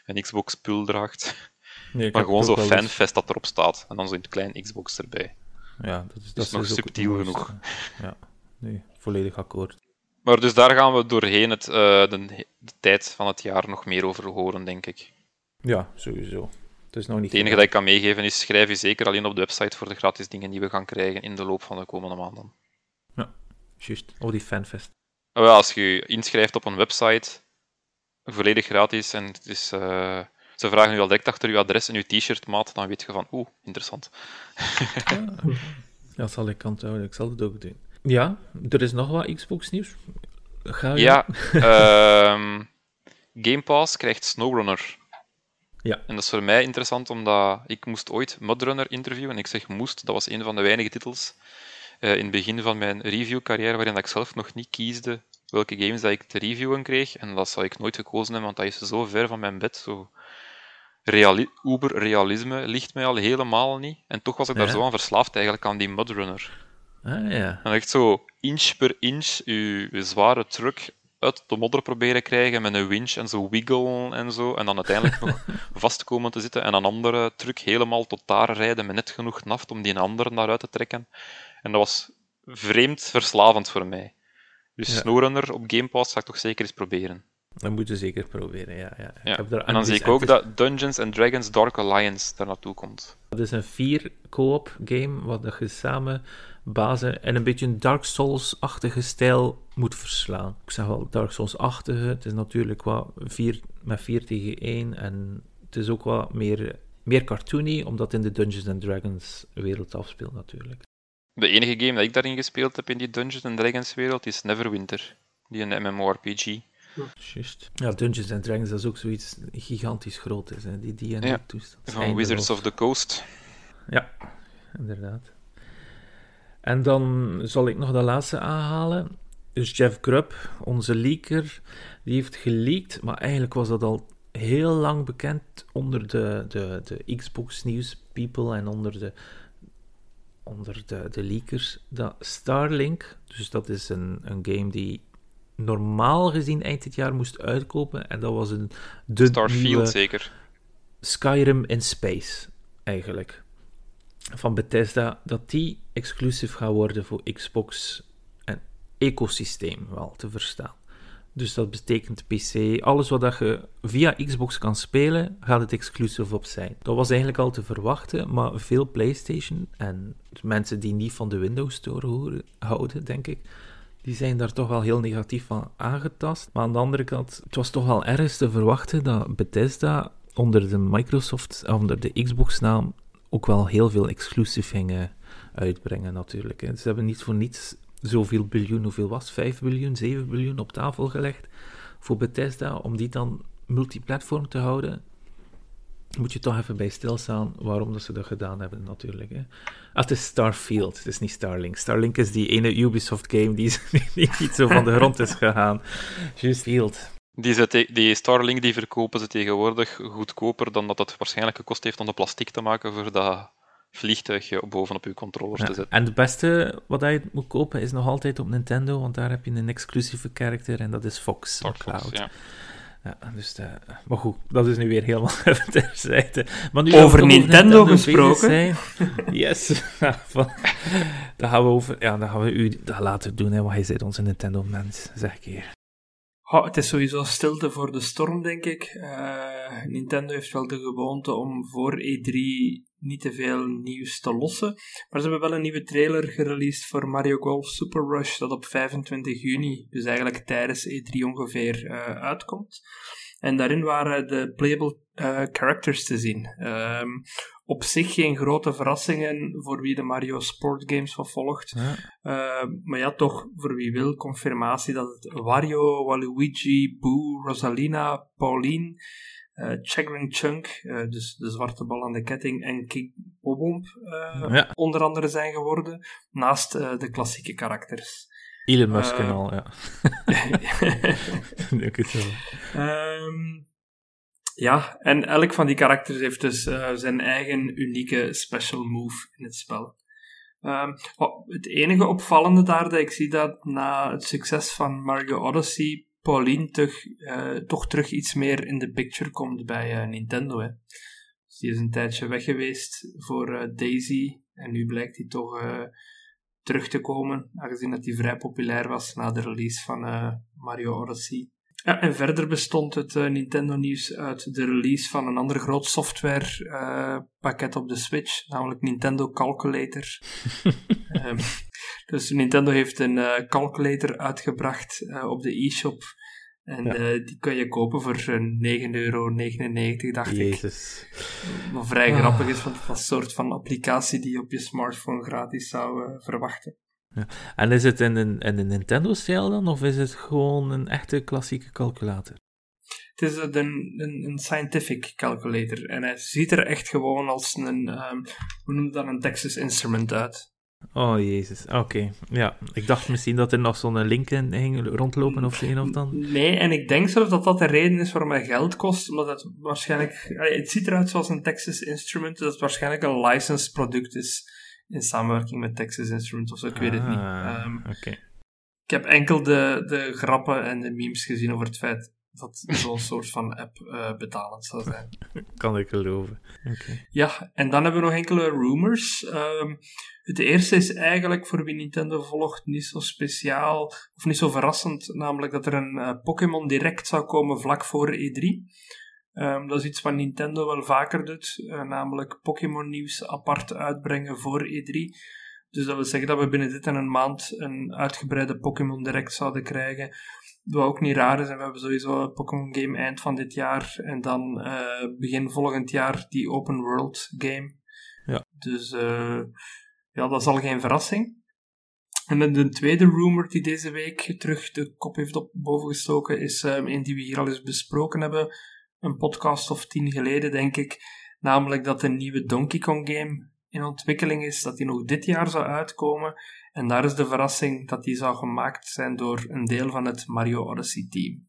B: een Xbox-pul draagt. Nee, maar gewoon zo'n fanfest dat erop staat, en dan zo in het klein Xbox erbij.
A: Ja, dat is,
B: dat is nog subtiel genoeg.
A: Ja, nee volledig akkoord.
B: Maar dus daar gaan we doorheen het, uh, de, de, tijd van het jaar nog meer over horen, denk ik.
A: Ja, sowieso. Het, is nog niet
B: het enige dat ik kan meegeven is, schrijf je zeker alleen op de website voor de gratis dingen die we gaan krijgen in de loop van de komende maanden.
A: Ja, juist. Oh, die fanfest.
B: Oh, als je je inschrijft op een website, volledig gratis, en het is... Uh, ze vragen u al direct achter uw adres en uw t-shirt maat, dan weet je van, oeh, interessant.
A: ja, dat zal ik onthouden. Ik zal het ook doen. Ja, er is nog wat Xbox-nieuws.
B: Ga je... Ja, um, <laughs> Game Pass krijgt SnowRunner.
A: Ja.
B: En dat is voor mij interessant, omdat ik moest ooit Mudrunner interviewen. En ik zeg moest, dat was een van de weinige titels uh, in het begin van mijn review-carrière waarin ik zelf nog niet kiesde welke games dat ik te reviewen kreeg. En dat zou ik nooit gekozen hebben, want dat is zo ver van mijn bed. Zo reali uber-realisme ligt mij al helemaal niet. En toch was ik daar zo aan verslaafd eigenlijk, aan die Mudrunner.
A: Ah, ja.
B: En echt zo inch per inch je, zware truck uit de modder proberen krijgen met een winch en zo wiggelen en zo. En dan uiteindelijk nog <laughs> vast komen te zitten en een andere truck helemaal tot daar rijden met net genoeg naft om die andere naar uit te trekken. En dat was vreemd verslavend voor mij. Dus ja. SnowRunner op Game Pass ga ik toch zeker eens proberen.
A: Dat moeten we zeker proberen, ja. ja.
B: Ja.
A: Ik heb er,
B: En dan zie ik ook
A: is-
B: dat Dungeons and Dragons Dark Alliance daar naartoe komt.
A: Het is een vier co-op game, wat dat je samen bazen en een beetje een Dark Souls-achtige stijl moet verslaan. Ik zeg wel Dark Souls-achtige, het is natuurlijk wat vier, met 4 tegen 1 en het is ook wat meer, meer cartoony, omdat het in de Dungeons and Dragons wereld afspeelt natuurlijk.
B: De enige game dat ik daarin gespeeld heb in die Dungeons and Dragons wereld is Neverwinter. Die een MMORPG.
A: Ja, Dungeons and Dragons dat is ook zoiets gigantisch groot is, hè. die die en
B: Ja,
A: toestand.
B: Van Wizards of the Coast.
A: Ja, inderdaad. En dan zal ik nog de laatste aanhalen. Dus Jeff Grubb, onze leaker, die heeft geleakt, maar eigenlijk was dat al heel lang bekend onder de, de, de Xbox News people en onder de, onder de, de leakers, dat Starlink, dus dat is een, een game die normaal gezien eind dit jaar moest uitkopen, en dat was een de
B: Starfield
A: nieuwe
B: zeker.
A: Skyrim in Space, eigenlijk. Van Bethesda, dat die exclusief gaat worden voor Xbox en ecosysteem wel te verstaan. Dus dat betekent PC, alles wat dat je via Xbox kan spelen, gaat het exclusief op zijn. Dat was eigenlijk al te verwachten, maar veel PlayStation en mensen die niet van de Windows Store houden, denk ik, die zijn daar toch wel heel negatief van aangetast. Maar aan de andere kant, het was toch wel ergens te verwachten dat Bethesda onder de Microsoft, eh, onder de Xbox-naam, ook wel heel veel exclusief gingen uitbrengen natuurlijk. Ze hebben niet voor niets zoveel biljoen, hoeveel was het? 5 biljoen, 7 biljoen op tafel gelegd voor Bethesda, om die dan multiplatform te houden. Moet je toch even bij stilstaan waarom dat ze dat gedaan hebben, natuurlijk. Hè. Ah, het is Starfield, het is niet Starlink. Starlink is die ene Ubisoft-game die, <laughs> die niet zo van de grond is gegaan. Just Field.
B: Die, ze die Starlink die verkopen ze tegenwoordig goedkoper dan dat het waarschijnlijk gekost heeft om de plastic te maken voor dat vliegtuigje bovenop uw controllers
A: Ja,
B: te zetten.
A: En het beste wat je moet kopen is nog altijd op Nintendo, want daar heb je een exclusieve karakter en dat is Fox
B: Dark
A: Cloud.
B: Ja.
A: Ja, dus, eh, maar goed, dat is nu weer helemaal <laughs> even terzijde. Maar nu
C: Over
A: dat
C: Nintendo gesproken.
A: zijn- yes. <laughs> Dan gaan we over... Ja, dan gaan we u dat laten doen, hè, want hij zit onze Nintendo-mens, zeg ik hier.
C: Oh, het is sowieso stilte voor de storm, denk ik. Eh, Nintendo heeft wel de gewoonte om voor E3 niet te veel nieuws te lossen. Maar ze hebben wel een nieuwe trailer gereleased voor Mario Golf Super Rush, dat op 25 juni, dus eigenlijk tijdens E3 ongeveer, eh, uitkomt. En daarin waren de playable eh, characters te zien. Ehm, op zich geen grote verrassingen voor wie de Mario Sport Games vervolgt.
A: Ja.
C: Uh, maar ja, toch, voor wie wil, confirmatie dat het Wario, Waluigi, Boo, Rosalina, Pauline, eh Chagrin Chunk, eh, dus de zwarte bal aan de ketting, en King Bobomb eh,
A: Ja.
C: onder andere zijn geworden, naast de klassieke karakters.
A: Elon Musk en al, ja. <laughs> <laughs> Denk het.
C: Ehm, ja, en elk van die karakters heeft dus zijn eigen unieke special move in het spel. Ehm, oh, het enige opvallende daar dat ik zie dat na het succes van Mario Odyssey, Pauline toch, eh, toch terug iets meer in de picture komt bij eh, Nintendo. Hè. Dus die is een tijdje weg geweest voor eh, Daisy en nu blijkt hij toch terug te komen, aangezien dat hij vrij populair was na de release van Mario Odyssey. Ja, en verder bestond het eh, Nintendo-nieuws uit de release van een ander groot softwarepakket op de Switch, namelijk Nintendo Calculator. <laughs> Ehm, dus Nintendo heeft een eh, calculator uitgebracht eh, op de e-shop. En
A: Ja.
C: eh, die kun je kopen voor eh, 9,99 euro, dacht ik.
A: Jezus.
C: Wat vrij
A: Ah.
C: grappig is, want het was een soort van applicatie die je op je smartphone gratis zou verwachten.
A: En is het in een, in een Nintendo-stijl dan, of is het gewoon een echte klassieke calculator?
C: Het is een, een, een scientific calculator. En hij ziet er echt gewoon als een, ehm hoe noem je dat, een Texas Instrument uit.
A: Oh, jezus. Oké. Ja, ik dacht misschien dat er nog zo'n link in ging rondlopen of een of dan.
C: Nee, en ik denk zelfs dat dat de reden is waarom hij geld kost. Omdat het waarschijnlijk... allee, Het ziet eruit zoals een Texas Instrument, dat het waarschijnlijk een licensed product is in samenwerking met Texas Instruments of zo, ik weet het niet.
A: Ah,
C: Ehm,
A: Oké.
C: ik heb enkel de, de grappen en de memes gezien over het feit dat zo'n soort van app uh, betalend zou zijn. <laughs>
A: kan ik geloven. Okay.
C: Ja, en dan hebben we nog enkele rumors. Um, het eerste is eigenlijk voor wie Nintendo volgt niet zo speciaal of niet zo verrassend, namelijk dat er een uh, Pokémon Direct zou komen vlak voor E3. Um, dat is iets wat Nintendo wel vaker doet, uh, namelijk Pokémon nieuws apart uitbrengen voor E3. Dus dat wil zeggen dat we binnen dit en een maand een uitgebreide Pokémon Direct zouden krijgen. Wat ook niet raar is, en we hebben sowieso een Pokémon game eind van dit jaar en dan uh, begin volgend jaar die open world game.
A: Ja.
C: Dus uh, ja, dat is al geen verrassing. En dan de tweede rumor die deze week terug de kop heeft op boven gestoken, is um, een die we hier al eens besproken hebben, een podcast of tien geleden, denk ik. Namelijk dat de nieuwe Donkey Kong game in ontwikkeling is, dat die nog dit jaar zou uitkomen. En daar is de verrassing dat die zou gemaakt zijn door een deel van het Mario Odyssey team.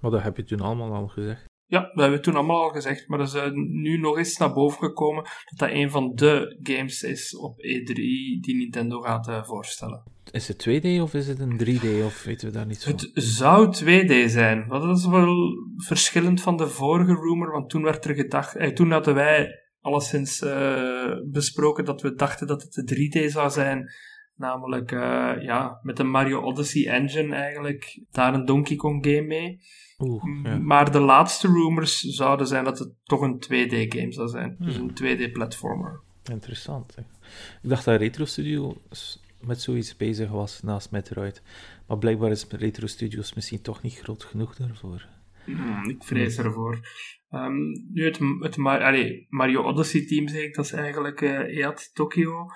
A: Maar dat heb je toen allemaal al gezegd.
C: Ja, dat hebben we toen allemaal al gezegd, maar er is uh, nu nog eens naar boven gekomen dat dat een van de games is op E3 die Nintendo gaat uh, voorstellen.
A: Is het 2D of is het een 3D of weten we daar niet van?
C: Het zou 2D zijn, dat is wel verschillend van de vorige rumor, want toen werd er gedacht, eh, toen hadden wij alleszins uh, besproken dat we dachten dat het de 3D zou zijn. Namelijk uh, ja, met de Mario Odyssey engine eigenlijk daar een Donkey Kong game mee.
A: Oeh, ja.
C: Maar de laatste rumors zouden zijn dat het toch een 2D game zou zijn. Dus
A: Hmm.
C: een 2D platformer.
A: Interessant. Hè. Ik dacht dat Retro Studio met zoiets bezig was naast Metroid. Maar blijkbaar is Retro Studios misschien toch niet groot genoeg daarvoor.
C: Hmm, ik vrees ervoor. Um, nu het, het Mar Allee, Mario Odyssey team zeg ik, dat is eigenlijk uh, EAT Tokyo.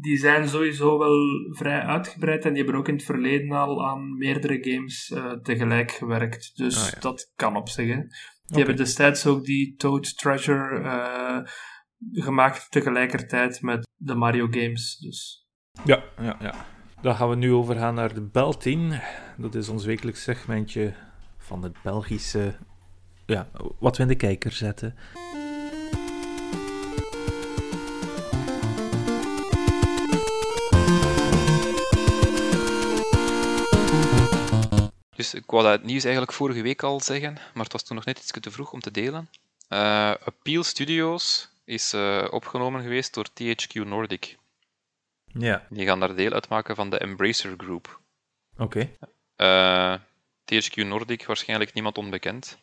C: Die zijn sowieso wel vrij uitgebreid en die hebben ook in het verleden al aan meerdere games uh, tegelijk gewerkt. Dus
A: Ah, ja.
C: dat kan op zich. hè. Die hebben destijds ook die Toad Treasure uh, gemaakt tegelijkertijd met de Mario games. Dus
A: Ja, ja, ja. Dan gaan we nu overgaan naar de Bel 10. Dat is ons wekelijks segmentje van het Belgische. Ja, wat we in de kijker zetten.
B: Dus ik wou dat het nieuws eigenlijk vorige week al zeggen, maar het was toen nog net iets te vroeg om te delen. Uh, Appeal Studios is uh, opgenomen geweest door THQ Nordic.
A: Ja,
B: Die gaan daar deel uitmaken van de Embracer Group.
A: oké.
B: Uh, THQ Nordic, waarschijnlijk niemand onbekend.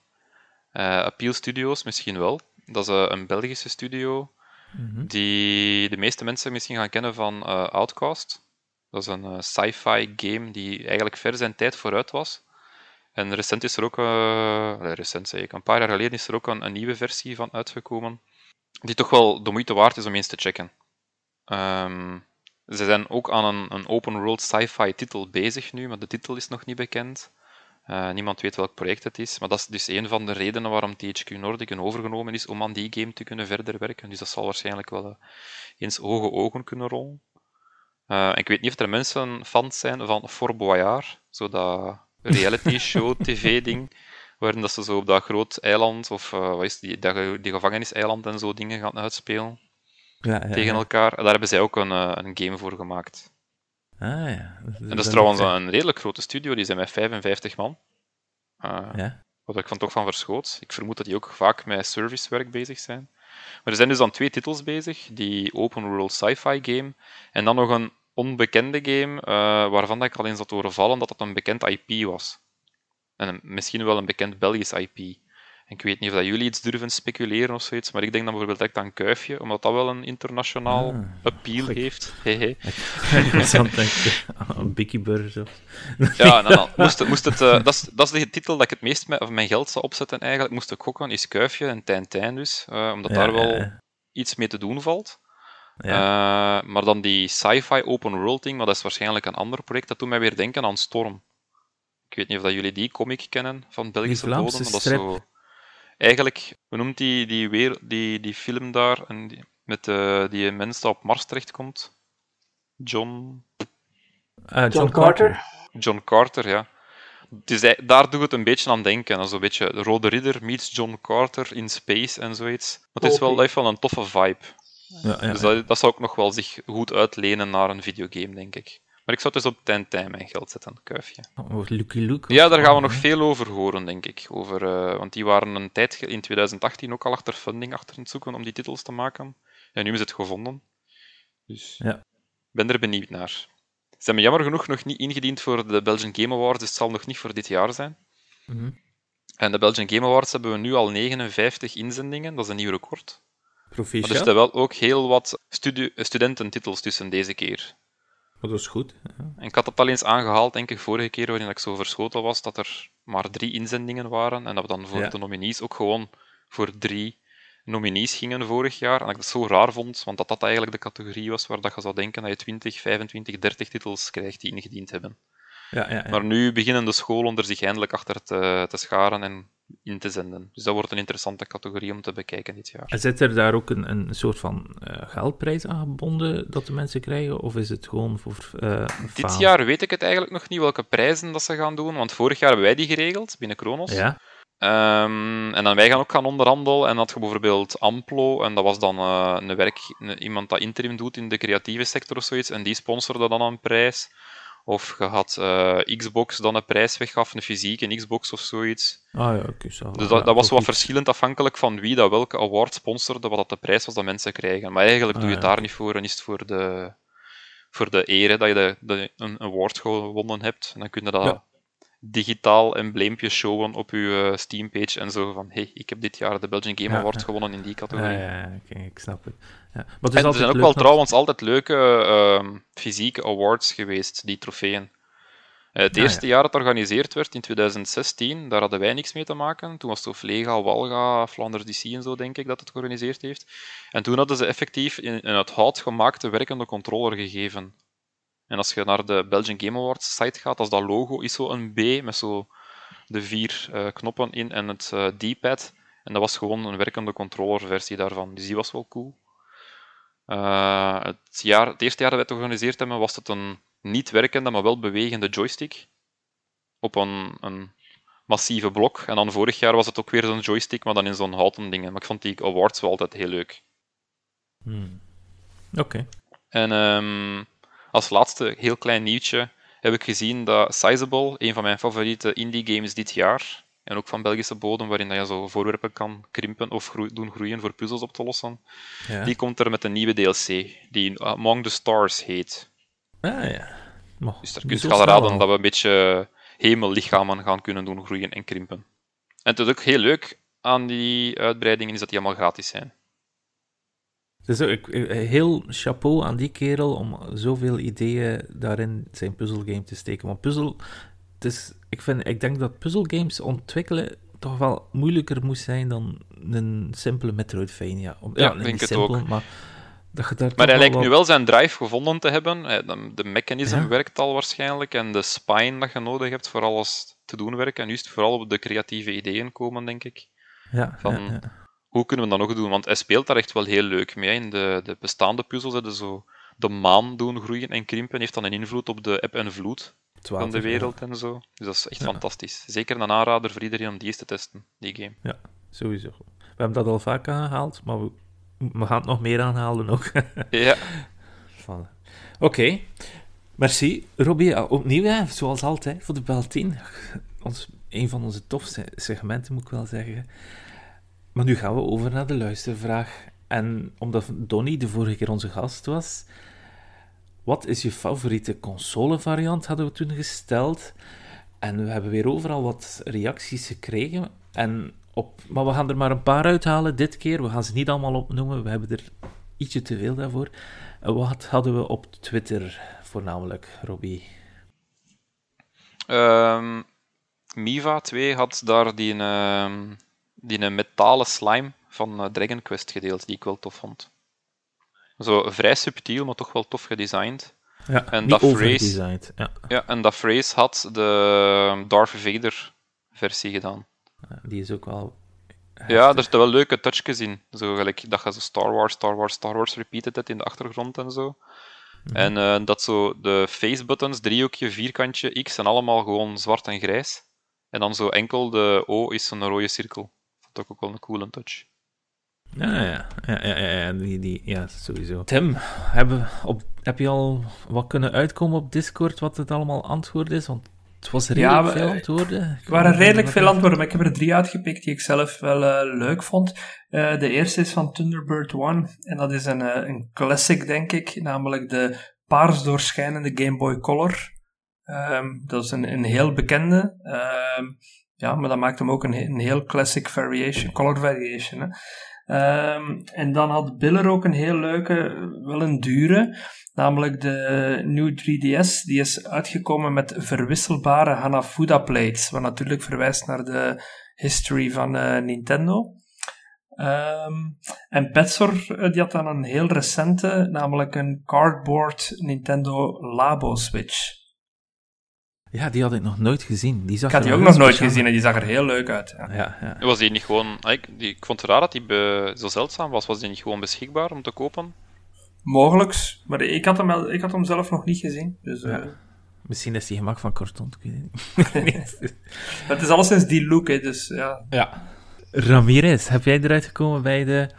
B: Appeal Studios misschien wel. Dat is een Belgische studio
A: Mhm.
B: die de meeste mensen misschien gaan kennen van Outcast. Dat is een sci-fi game die eigenlijk ver zijn tijd vooruit was. En recent is er ook, uh, recent zeg ik, een paar jaar geleden is er ook een, nieuwe versie van uitgekomen, die toch wel de moeite waard is om eens te checken. Um, ze zijn ook aan een, een open world sci-fi titel bezig nu, maar de titel is nog niet bekend. Uh, niemand weet welk project het is, maar dat is dus een van de redenen waarom THQ Nordic overgenomen is om aan die game te kunnen verder werken. Dus dat zal waarschijnlijk wel uh, eens hoge ogen kunnen rollen. Uh, ik weet niet of er mensen fans zijn van Fort Boyard, zo dat reality show <laughs> tv-ding, waarin dat ze zo op dat groot eiland, of wat is die, dat, die gevangeniseiland en zo dingen gaan uitspelen
A: ja, ja,
B: tegen elkaar. Daar hebben zij ook een, een game voor gemaakt.
A: Ah ja.
B: En dat is trouwens een redelijk grote studio, die zijn met 55 man. Uh,
A: ja.
B: Wat ik van toch van verschoot. Ik vermoed dat die ook vaak met servicewerk bezig zijn. Maar er zijn dus dan twee titels bezig: die open world sci-fi game en dan nog een onbekende game uh, waarvan ik al eens had horen vallen dat dat een bekend IP was. En een, misschien wel een bekend Belgisch IP. En ik weet niet of dat jullie iets durven speculeren of zoiets, maar ik denk dan bijvoorbeeld direct aan Kuifje, omdat dat wel een internationaal
A: Ah,
B: appeal
A: ik-
B: heeft. Hehe.
A: Ik denken aan een Bicky Burger of...
B: Ja, nou, nou, moest moest het, uh, dat, is, dat is de titel dat ik het meest met, of mijn geld zou opzetten eigenlijk. Moest ik gokken, is Kuifje en Tijn dus, uh, omdat
A: Ja,
B: daar wel
A: ja, ja.
B: iets mee te doen valt.
A: Ja.
B: Uh, maar dan die sci-fi open world ding, maar dat is waarschijnlijk een ander project, dat doet mij weer denken aan Storm. Ik weet niet of dat jullie die comic kennen van Belgische
A: Die
B: bodem, maar dat is zo... Eigenlijk, hoe noemt die, die, weer, die, die film daar, en die, met uh, die mens dat op Mars terechtkomt? John...
A: Ah,
D: John Carter.
B: John Carter, ja. Dus daar doet het een beetje aan denken. Dat is een beetje de Rode Ridder meets John Carter in space en zoiets. Maar het is wel wel een toffe vibe.
A: Ja, ja,
B: Dus dat, dat zou ook nog wel zich goed uitlenen naar een videogame, denk ik. Maar ik zou het dus op Tintin mijn geld zetten, kuifje.
A: Oh, Lucky Luke.
B: Ja, daar gaan we
A: Oh,
B: nog veel over horen, denk ik. Over, eh, want die waren een tijd in 2018 ook al achter funding achter het zoeken om die titels te maken. En nu is het gevonden. Dus
A: Ja.
B: ik ben er benieuwd naar. Ze hebben jammer genoeg nog niet ingediend voor de Belgian Game Awards, dus het zal nog niet voor dit jaar zijn.
A: Mhm.
B: En de Belgian Game Awards hebben we nu al 59 inzendingen, dat is een nieuw record. Maar er
A: Proficiat.
B: zitten wel ook heel wat studententitels tussen deze keer.
A: Maar dat is goed. Ja.
B: En ik had het al eens aangehaald, denk ik, vorige keer waarin ik zo verschoten was, dat er maar drie inzendingen waren. En dat we dan voor
A: Ja.
B: de nominees ook gewoon voor drie nominees gingen vorig jaar. En dat ik dat zo raar vond, want dat dat eigenlijk de categorie was waar dat je zou denken dat je 20, 25, 30 titels krijgt die ingediend hebben.
A: Ja, ja, ja.
B: Maar nu beginnen de scholen er zich eindelijk achter te, te scharen en in te zenden. Dus dat wordt een interessante categorie om te bekijken dit jaar.
A: En zit er daar ook een, een soort van eh, geldprijs aan gebonden dat de mensen krijgen? Of is het gewoon voor eh
B: Dit jaar weet ik het eigenlijk nog niet welke prijzen dat ze gaan doen, want vorig jaar hebben wij die geregeld binnen Kronos.
A: Ja?
B: Ehm, en dan wij gaan ook gaan onderhandelen. En dat je bijvoorbeeld Amplo, en dat was dan eh, een werk, een- iemand dat interim doet in de creatieve sector of zoiets, en die sponsorde dan een prijs. Of je had eh, Xbox dan een prijs weggaf, een fysieke Xbox of zoiets.
A: Ah ja, oké. zo.
B: Dus
A: Ja,
B: dat, dat was wat verschillend afhankelijk van wie dat welke award sponsorde, wat dat de prijs was dat mensen krijgen. Maar eigenlijk doe je
A: Ah,
B: het
A: ja.
B: daar niet voor, en is het voor de, voor de ere dat je de, de, een award gewonnen hebt. En dan kun je dat
A: Ja.
B: digitaal embleempje showen op je eh, Steam-page en zo van hey, ik heb dit jaar de Belgian Game Award gewonnen in die categorie.
A: ja, ja, oké, ik snap het. Ja. Maar het is
B: en er zijn ook
A: leuk
B: wel trouwens altijd leuke ehm, fysieke awards geweest, die trofeeën. Eh, het
A: Ah,
B: eerste
A: ja.
B: jaar dat het georganiseerd werd, in 2016, daar hadden wij niks mee te maken. Toen was het of Lega, Walga, Flanders DC en zo, denk ik, dat het georganiseerd heeft. En toen hadden ze effectief in, in het hout gemaakte werkende controller gegeven. En als je naar de Belgian Game Awards site gaat, als dat logo is zo een B met zo de vier eh, knoppen in en het eh, D-pad. En dat was gewoon een werkende controllerversie daarvan. Dus die was wel cool. Eh, het, jaar, het eerste jaar dat wij het georganiseerd hebben, was het een niet werkende, maar wel bewegende joystick. Op een, een massieve blok. En dan vorig jaar was het ook weer zo'n joystick, maar dan in zo'n houten ding. Maar ik vond die awards wel altijd heel leuk.
A: Hmm. Oké.
B: En ehm, als laatste heel klein nieuwtje heb ik gezien dat Sizable, een van mijn favoriete indie games dit jaar, en ook van Belgische bodem, waarin dat je zo voorwerpen kan krimpen of groe- doen groeien voor puzzels op te lossen,
A: Ja.
B: die komt er met een nieuwe DLC, die Among the Stars heet.
A: Ah ja. Maar,
B: Dus daar kun je gaan
A: snel
B: raden
A: al.
B: dat we een beetje hemellichamen gaan kunnen doen groeien en krimpen. En het is ook heel leuk aan die uitbreidingen, is dat die allemaal gratis zijn.
A: Dus ik, ik- heel chapeau aan die kerel om zoveel ideeën daarin zijn puzzelgame te steken. Want puzzel, het is, ik, vind, ik denk dat puzzelgames ontwikkelen toch wel moeilijker moet zijn dan een simpele Metroidvania. Om-
B: Ja,
A: niet
B: denk het
A: simpel,
B: ook.
A: Maar, dat je daar
B: Maar hij lijkt
A: wat-
B: nu wel zijn drive gevonden te hebben. De, de mechanism
A: Ja.
B: werkt al waarschijnlijk en de spine dat je nodig hebt voor alles te doen werken. En nu is het vooral op de creatieve ideeën komen, denk ik.
A: Ja,
B: van-
A: ja, ja.
B: Hoe kunnen we dat nog doen? Want hij speelt daar echt wel heel leuk mee. In de, de bestaande puzzels hebben zo de maan doen groeien en krimpen. Heeft dan een invloed op de eb en vloed van de
A: ja.
B: wereld en zo. Dus dat is echt
A: Ja.
B: fantastisch. Zeker een aanrader voor iedereen om die eens te testen, die game.
A: Sowieso. We hebben dat al vaak aangehaald, maar we, we gaan het nog meer aanhalen ook. <laughs>
B: Ja.
A: Oké, merci. Robbie, ja, opnieuw, hè, zoals altijd, voor de bel 10. Ons, een van onze tofste segmenten, moet ik wel zeggen. Maar nu gaan we over naar de luistervraag. En omdat Donny de vorige keer onze gast was, wat is je favoriete console-variant, hadden we toen gesteld. En we hebben weer overal wat reacties gekregen. En op, maar we gaan er maar een paar uithalen dit keer. We gaan ze niet allemaal opnoemen, we hebben er ietsje te veel daarvoor. En Wat hadden we op Twitter voornamelijk, Robbie?
B: Ehm, Miva 2 had daar die, ehm, die metalen slime van eh, Dragon Quest gedeeld, die ik wel tof vond. Zo vrij subtiel, maar toch wel tof gedesigned.
A: Ja,
B: En
A: niet
B: dat phrase-.
A: Ja,
B: Ja, en dat phrase had de Darth Vader versie gedaan.
A: die is ook wel...
B: Ja, er zitten wel leuke touchjes in. Zo gelijk dat je zo Star Wars, Star Wars, Star Wars repeated het in de achtergrond en zo. En eh, dat zo de face-buttons, driehoekje, vierkantje, X, zijn allemaal gewoon zwart en grijs. En dan zo enkel de O is zo'n rode cirkel. Dat vond ik ook wel een coole touch.
A: Ja, ja, ja, ja, ja, die, die, ja, sowieso. Tim, hebben, op, heb je al wat kunnen uitkomen op Discord wat het allemaal antwoord is? Want het was redelijk
C: Ja, we-
A: veel antwoorden.
C: Er waren redelijk veel antwoorden, maar ik heb er drie uitgepikt die ik zelf wel eh, leuk vond. Eh, de eerste is van Thunderbird One. En dat is een, eh, een classic, denk ik. Namelijk de paars doorschijnende Game Boy Color. Ehm, dat is een, een heel bekende. Ehm, ja, maar dat maakt hem ook een, een heel classic variation, color variation. Hè. Ehm, en dan had Biller ook een heel leuke, wel een dure. Namelijk de New 3DS, die is uitgekomen met verwisselbare Hanafuda plates, wat natuurlijk verwijst naar de history van eh, Nintendo. Ehm, en Petsor, eh, die had dan een heel recente, namelijk een cardboard Nintendo Labo Switch.
A: Ja, die had ik nog nooit gezien. Die zag
C: Ik had die ook nog nooit
A: speciaal
C: gezien en die zag er heel leuk uit. Ja.
A: Ja, ja.
B: Was die niet gewoon... ah, Ik, die, ik vond het raar dat die be- zo zeldzaam was. Was die niet gewoon beschikbaar om te kopen?
C: Mogelijks, maar ik had, hem, wel- ik had hem zelf nog niet gezien. Dus, eh.
A: Misschien is die gemak van karton. Ik weet het niet. <laughs>
C: maar het is alleszins die look, hè, dus ja.
A: ja. Ramirez, heb jij eruit gekomen bij de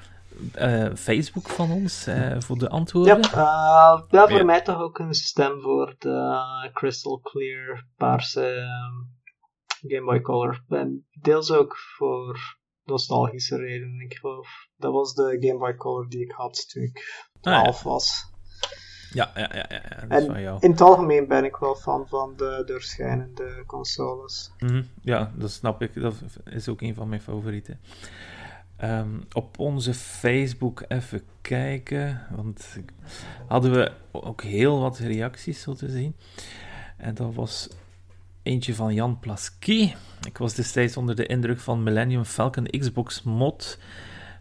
A: eh, Facebook van ons eh, voor de
D: Ja,
A: antwoorden?
D: eh, ja, voor
B: Ja.
D: mij toch ook een stem voor de eh, Crystal Clear paarse ehm, Game Boy Color. En deels ook voor nostalgische redenen, ik geloof. Dat was de Game Boy Color die ik had toen ik
A: Ah, ja.
D: 12 was.
A: Ja, ja, ja, ja, ja, dat is van
D: En
A: jou.
D: in het algemeen ben ik wel fan van de doorschijnende consoles.
A: Mhm, Ja, dat snap ik. Dat is ook een van mijn favorieten. Ehm, op onze Facebook even kijken, want hadden we ook heel wat reacties zo te zien. En dat was eentje van Jan Plaski. Ik was destijds onder de indruk van Millennium Falcon Xbox mod.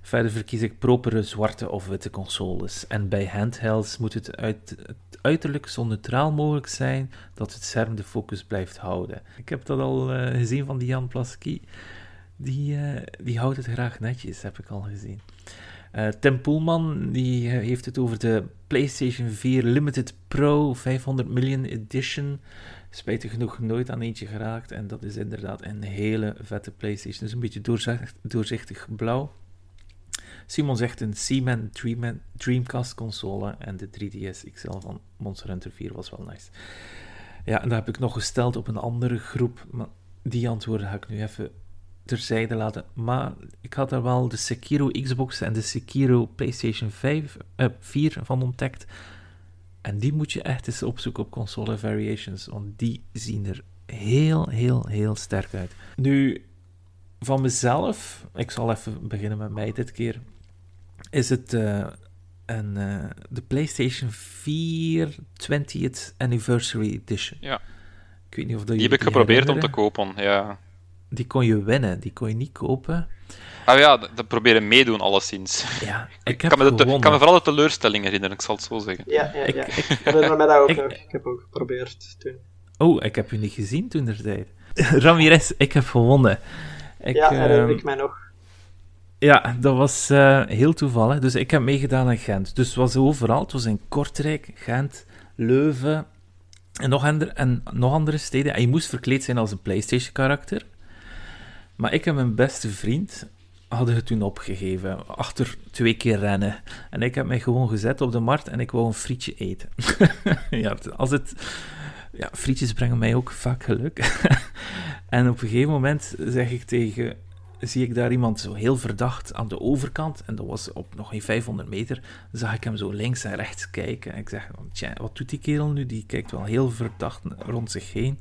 A: Verder verkies ik propere zwarte of witte consoles. En bij handhelds moet het, uit, het uiterlijk zo neutraal mogelijk zijn dat het scherm de focus blijft houden. Ik heb dat al eh, gezien van die Jan Plaski. Die, eh, die houdt het graag netjes, heb ik al gezien. Eh, Tim Poelman die eh, heeft het over de PlayStation 4 Limited Pro 500 Million Edition. Spijtig genoeg nooit aan eentje geraakt. En dat is inderdaad een hele vette PlayStation. Dus een beetje doorzicht- doorzichtig blauw. Simon zegt een Seaman Dream- Dreamcast console. En de 3DS XL van Monster Hunter 4 was wel nice. Ja, en dat heb ik nog gesteld op een andere groep. Maar die antwoorden ga ik nu even terzijde laten. Maar ik had daar wel de Sekiro Xbox en de Sekiro PlayStation 5, eh, 4 van ontdekt. En die moet je echt eens opzoeken op console variations. Want die zien er heel, heel, heel sterk uit. Nu, van mezelf, ik zal even beginnen met mij dit keer. Is het eh, een, eh, de PlayStation 4 20th Anniversary Edition.
B: Ja.
A: Ik weet niet of dat
B: Die heb ik geprobeerd om te kopen, ja.
A: Die kon je winnen, die kon je niet kopen.
B: Ah ja, dat proberen meedoen alleszins.
A: Ja, <laughs> ik
B: Ik
A: heb
B: kan me, de, ik kan me vooral de teleurstelling herinneren, ik zal het zo zeggen.
D: Ja, ja,
A: Ik-
D: ja.
A: ik-
D: herinner me dat ook
A: ik-
D: heb ook geprobeerd toen.
A: Oh, ik heb u niet gezien toen tijd. <laughs> Ramirez, ik heb gewonnen. Ik,
D: ja, herinner
A: ehm,
D: ik mij nog.
A: Ja, dat was eh, heel toevallig. Dus ik heb meegedaan in Gent. Dus het was overal. Het was in Kortrijk, Gent, Leuven en nog, andere, en nog andere steden. En je moest verkleed zijn als een PlayStation-karakter. Maar ik en mijn beste vriend hadden het toen opgegeven. Achter twee keer rennen. En ik heb mij gewoon gezet op de markt en ik wou een frietje eten. <laughs> ja, als het... Ja, frietjes brengen mij ook vaak geluk. <laughs> en op een gegeven moment zeg ik tegen zie ik daar iemand zo heel verdacht aan de overkant. En dat was op nog geen 500 meter. Zag ik hem zo links en rechts kijken. En ik zeg, wat doet die kerel nu? Die kijkt wel heel verdacht rond zich heen.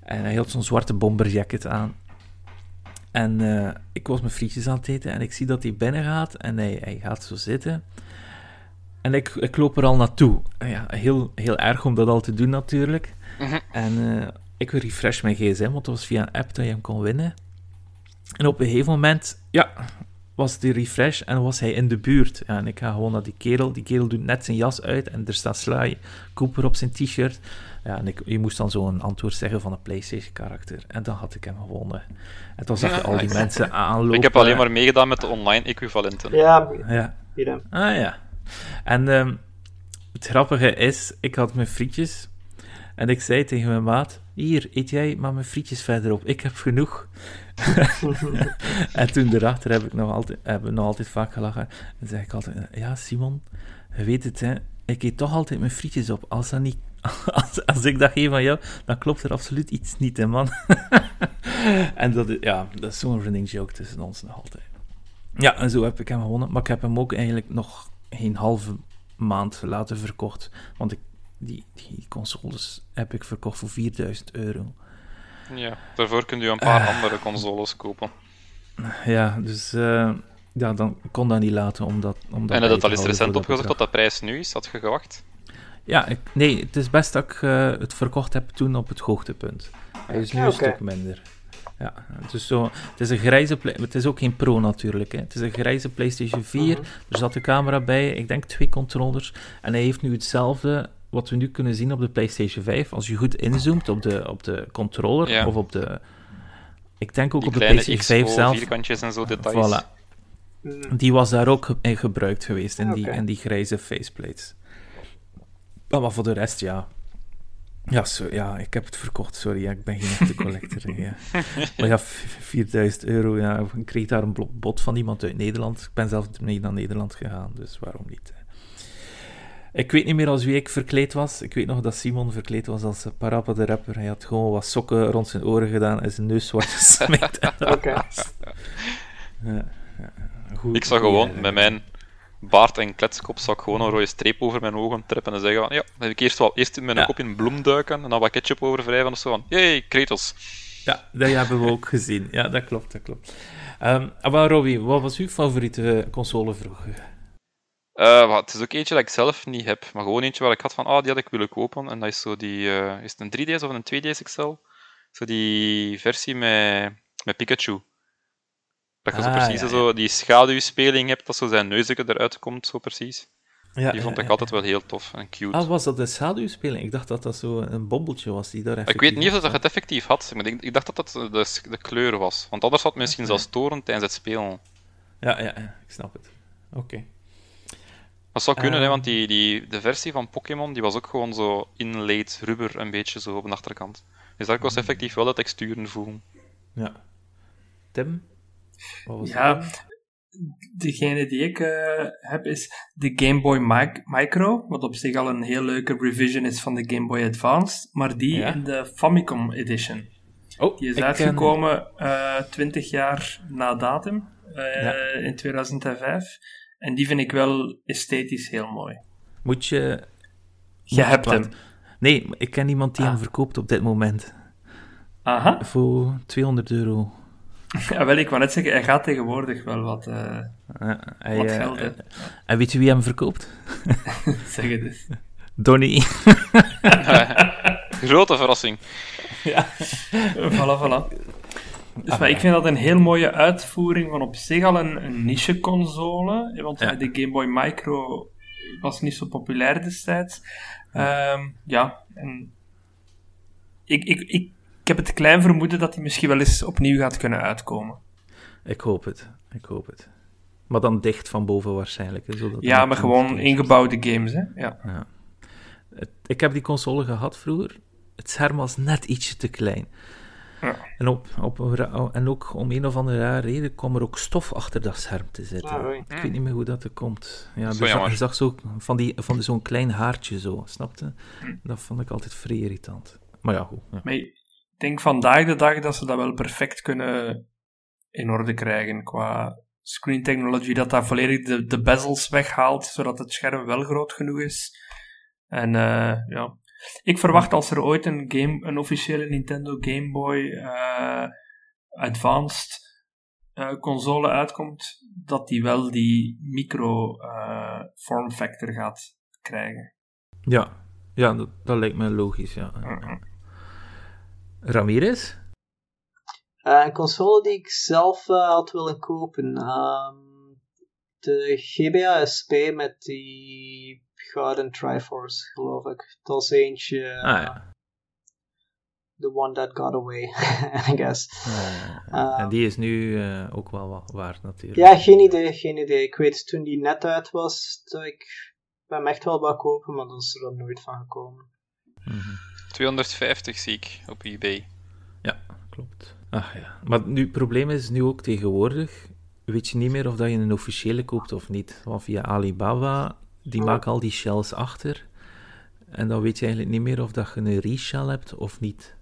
A: En hij had zo'n zwarte bomberjacket aan. En eh, ik was mijn frietjes aan het eten. En ik zie dat hij binnen gaat. En hij, hij gaat zo zitten. En ik, ik loop er al naartoe. En Ja, heel, heel erg om dat al te doen natuurlijk.
B: Mhm.
A: En eh, ik refresh mijn gsm, want dat was via een app dat je hem kon winnen. En op een gegeven moment, ja, was die refresh en was hij in de buurt. Ja, en ik ga gewoon naar die kerel. Die kerel doet net zijn jas uit en er staat Sly Cooper op zijn t-shirt. Ja, en ik, je moest dan zo een antwoord zeggen van een PlayStation-karakter. En dan had ik hem gewonnen. En toen zag je
B: Ja,
A: al die mensen <laughs> aanlopen.
B: Ik heb alleen maar meegedaan met de online equivalenten.
D: Ja,
A: Ja. Ah ja. En ehm, het grappige is, ik had mijn frietjes En ik zei tegen mijn maat, hier, eet jij maar mijn frietjes verderop, ik heb genoeg. <laughs> <laughs> en toen erachter heb ik nog altijd, hebben we nog altijd vaak gelachen. En zeg ik altijd, ja Simon, je weet het hè, ik eet toch altijd mijn frietjes op. Als, dat niet, <laughs> als, als ik dat geef van jou, dan klopt er absoluut iets niet, hè man. <laughs> en dat, is- ja, dat is zo'n running joke tussen ons nog altijd. Ja, en zo heb ik hem gewonnen. Maar ik heb hem ook eigenlijk nog geen halve maand later verkocht. Want ik, die, die consoles heb ik verkocht voor 4000 euro.
B: Ja, daarvoor kun je een paar
A: Ah.
B: andere consoles kopen.
A: Ja, dus eh, ja, dan kon dat niet laten. Omdat, omdat
B: en je dat al eens recent
A: dat
B: opgezocht
A: bedrag.
B: de prijs nu is? Had je gewacht?
A: Ja, ik, nee, het is best dat ik eh, het verkocht heb toen op het hoogtepunt. Hij is nu een
D: oké.
A: stuk minder. Ja, het is, zo, het is een grijze... Het is ook geen Pro natuurlijk. Hè. Het is een grijze PlayStation 4.
D: Mhm.
A: Er zat de camera bij, ik denk twee controllers. En hij heeft nu hetzelfde wat we nu kunnen zien op de PlayStation 5. Als je goed inzoomt op de, op de controller
B: Ja.
A: of op de... Ik denk ook
B: Die
A: op de PlayStation 5
B: XO,
A: zelf.
B: vierkantjes en zo details.
A: Voilà. Die was daar ook in gebruikt geweest, in, die,
D: Oké.
A: in die grijze faceplates. Maar, maar voor de rest, ja. Ja, zo, ja, ik heb het verkocht, sorry. Ja, ik ben geen echte collector. ja. <laughs> Maar ja, v- 4000 euro, ja. Ik kreeg daar een bod van iemand uit Nederland. Ik ben zelf mee naar Nederland gegaan, dus waarom niet? hè. Ik weet niet meer als wie ik verkleed was. Ik weet nog dat Simon verkleed was als eh, Parappa de rapper. Hij had gewoon wat sokken rond zijn oren gedaan en zijn neus zwart. En dat
D: Oké.
A: was- Ja, ja, goed-
B: Ik zou
A: goeie
B: gewoon
A: herinnering.
B: met mijn baard en kletskop zou ik gewoon een rode streep over mijn ogen treppen en zeggen van ja, dan heb ik eerst wel eerst in mijn
A: Ja.
B: kop in bloem duiken en dan wat ketchup over wrijven of zo van yay, Kratos.
A: Ja, dat hebben we ook <laughs> gezien. Ja, dat klopt, dat klopt. Ehm maar Robbie, wat was uw favoriete console vroeger?
B: Eh, wat, het is ook eentje dat ik zelf niet heb, maar gewoon eentje waar ik had van ah, die had ik willen kopen en dat is zo die, eh, is het een 3DS of een 2DS XL? Zo die versie met, met Pikachu. Dat je zo
A: Ah,
B: precies
A: ja,
B: zo die schaduwspeling hebt, dat zo zijn neusje eruit komt, zo precies.
A: Ja,
B: Die vond ik altijd wel heel tof en cute.
A: Ah, was dat de schaduwspeling? Ik dacht dat dat zo een bobbeltje was die daar
B: Ik weet niet of dat het effectief had, maar ik, ik dacht dat dat de, de kleur was. Want anders had het misschien zelfs storen tijdens het spelen.
A: Ja, ja, ja, ik snap het. Oké.
B: Dat zou kunnen, hè,
A: Ehm.
B: want die, die, de versie van Pokémon die was ook gewoon zo inlaid rubber, een beetje zo op de achterkant. Dus daar
A: Hmm.
B: je effectief wel de texturen voelen.
A: Ja. Tim?
C: Ja,
A: dat?
C: degene die ik eh, heb is de Game Boy Mi- Micro, wat op zich al een heel leuke revision is van de Game Boy Advanced, maar die
A: Ja.
C: in de Famicom Edition.
A: Oh,
C: Die is
A: ken-
C: uitgekomen eh 20 jaar na datum, eh,
A: Ja.
C: in 2005. En die vind ik wel esthetisch heel mooi.
A: Moet je...
C: Je hebt
A: Wat?
C: hem.
A: Nee, ik ken iemand die
C: Ah.
A: hem verkoopt op dit moment.
C: Aha.
A: Voor 200 euro. <laughs>
C: Ja, wel, ik wou net zeggen, hij gaat tegenwoordig wel wat, eh,
A: Ja, hij,
C: wat
A: eh,
C: geld. hè.
A: eh, en weet je wie hem verkoopt? <laughs>
C: zeg het eens.
A: Donnie. <laughs>
B: Grote verrassing.
C: voilà, voilà. Dus, maar ik vind dat een heel mooie uitvoering van op zich al een, een niche-console. Want
A: Ja.
C: de Game Boy Micro was niet zo populair destijds. Ehm, ja, en ik, ik, ik, ik heb het klein vermoeden dat hij misschien wel eens opnieuw gaat kunnen uitkomen.
A: Ik hoop het. Ik hoop het. Maar dan dicht van boven waarschijnlijk. Hè, zodat
C: Ja, maar gewoon ingebouwde games, hè. Ja.
A: Ja. Het- Ik heb die console gehad vroeger. Het scherm was net ietsje te klein.
C: Ja.
A: En, op, op, ra- en ook om een of andere rare reden kwam er ook stof achter dat scherm te zitten.
D: Ah.
A: Ik weet niet meer hoe dat er komt. Ja, dus
B: jammer.
A: je zag zo van, die, van zo'n klein haartje zo, snapte? Dat vond ik altijd vrij irritant. Maar ja, goed. Ja.
C: Maar denk vandaag de dag dat ze dat wel perfect kunnen in orde krijgen qua screen technology, dat dat volledig de, de bezels weghaalt, zodat het scherm wel groot genoeg is. En eh, ja, ik verwacht als er ooit een, game, een officiële Nintendo Game Boy eh, Advanced eh, console uitkomt, dat die wel die micro form factor gaat krijgen.
A: Ja, ja dat, dat lijkt me logisch, ja. Ramirez?
D: Eh, een console die ik zelf eh, had willen kopen. ehm, de GBA SP met die gouden Triforce, geloof ik. Dat was eentje.
A: Ah ja.
D: The one that got away, <laughs> I guess.
A: Eh,
D: Ah.
A: en die is nu eh, ook wel wat waard natuurlijk.
D: Ja, geen idee, geen idee. Ik weet toen die net uit was, dat ik hem echt wel wou kopen, maar dat is er dan nooit van gekomen.
B: 250 zie ik op eBay.
A: Ja, klopt. Ach ja. Maar nu, het probleem is nu ook tegenwoordig, weet je niet meer of dat je een officiële koopt of niet. Want via Alibaba, die
D: Oh.
A: maken al die shells achter. En dan weet je eigenlijk niet meer of dat je een reshell hebt of niet.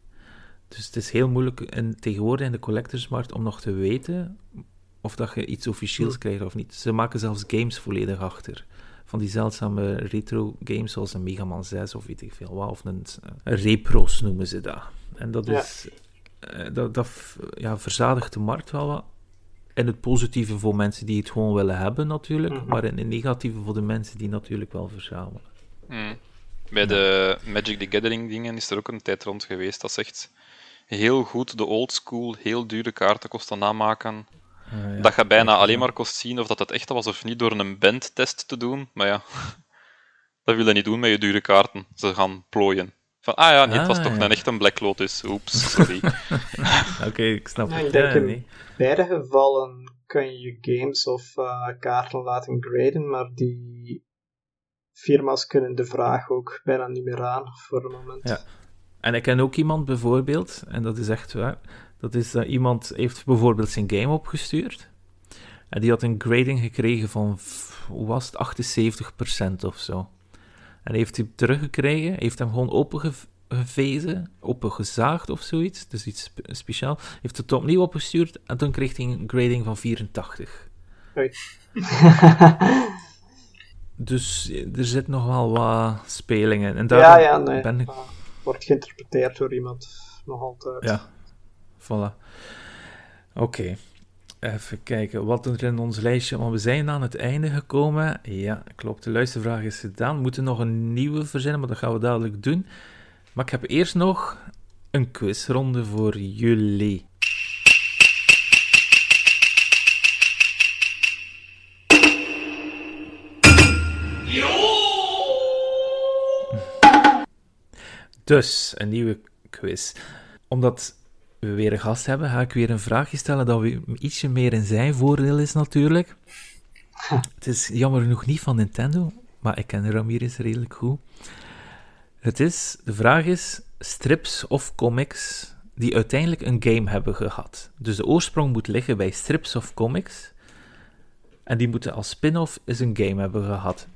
A: Dus het is heel moeilijk in, tegenwoordig in de collectorsmarkt om nog te weten of dat je iets officieels
D: Hm.
A: krijgt of niet. Ze maken zelfs games volledig achter. Van die zeldzame retro games zoals een Mega Man 6 of weet ik veel wat. Of een, een Repros noemen ze dat. En dat is... eh, dat, ja, verzadigt de markt wel wat. En het positieve voor mensen die het gewoon willen hebben, natuurlijk.
D: Mhm.
A: Maar in het negatieve voor de mensen die natuurlijk wel verzamelen.
B: Hmm. Bij de Magic the Gathering dingen is er ook een tijd rond geweest. Dat zegt heel goed de old school, heel dure kaarten kost namaken.
A: Ja.
B: Dat je bijna
A: Ja.
B: alleen maar kost zien of dat het echt was of niet door een bandtest te doen. Maar ja, <laughs> dat wil je niet doen met je dure kaarten. Ze gaan plooien. Van, ah ja, nee, het was
A: Ah,
B: toch
A: ja.
B: een echt een Black Lotus. Oeps, <laughs> sorry. <laughs>
A: Oké, ik snap
D: Ja,
A: het.
D: ik denk
A: Ja,
D: in
A: nee.
D: beide gevallen kun je je games of eh, kaarten laten graden, maar die firma's kunnen de vraag ook bijna niet meer aan voor het moment.
A: Ja. En ik ken ook iemand bijvoorbeeld, en dat is echt waar, dat is dat iemand heeft bijvoorbeeld zijn game opgestuurd. En die had een grading gekregen van, hoe was het, 78% of zo. En heeft hij teruggekregen, heeft hem gewoon opengevezen, opengezaagd of zoiets, dus iets spe- speciaal. Heeft het opnieuw opgestuurd en toen kreeg hij een grading van 84.
D: Oei. <laughs>
A: Dus eh, er zit nog wel wat spelingen. En daar
D: ja, ja, nee.
A: ben ik
D: Ah, wordt geïnterpreteerd door iemand nog altijd.
A: Ja, voilà. Oké. Even kijken wat er in ons lijstje... Want we zijn aan het einde gekomen. Ja, klopt. De luistervraag is gedaan. We moeten nog een nieuwe verzinnen, maar dat gaan we dadelijk doen. Maar ik heb eerst nog een quizronde voor jullie. Dus, een nieuwe quiz. Omdat we weer een gast hebben, ga ik weer een vraagje stellen dat we ietsje meer in zijn voordeel is natuurlijk. <laughs> Het is jammer genoeg niet van Nintendo, maar ik ken Ramirez redelijk goed. Het is, de vraag is, strips of comics die uiteindelijk een game hebben gehad. Dus de oorsprong moet liggen bij strips of comics. En die moeten als spin-off eens een game hebben gehad.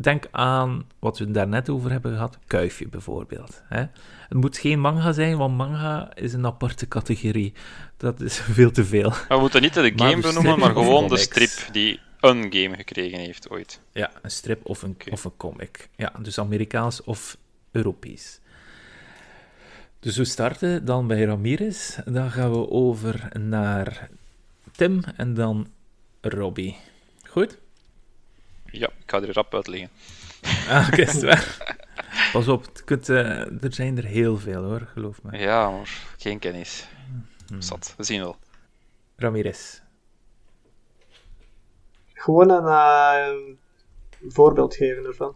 A: Denk aan wat we daarnet over hebben gehad, Kuifje bijvoorbeeld. Hè? Het moet geen manga zijn, want manga is een aparte categorie. Dat is <laughs> veel te veel.
B: We moeten niet de game benoemen, maar gewoon de strip die een game gekregen heeft ooit.
A: Ja, een strip of een, of een comic. Ja, dus Amerikaans of Europees. Dus we starten dan bij Ramirez. Dan gaan we over naar Tim en dan Robbie. Goed?
B: Ja, ik ga er rap uitleggen.
A: Ah, oké, is waar. <laughs> Pas op, het kunt, eh, er zijn er heel veel hoor, geloof me.
B: Ja, maar geen kennis.
A: Hmm.
B: Zat, we zien wel.
A: Ramirez.
D: Gewoon een eh, voorbeeld geven ervan.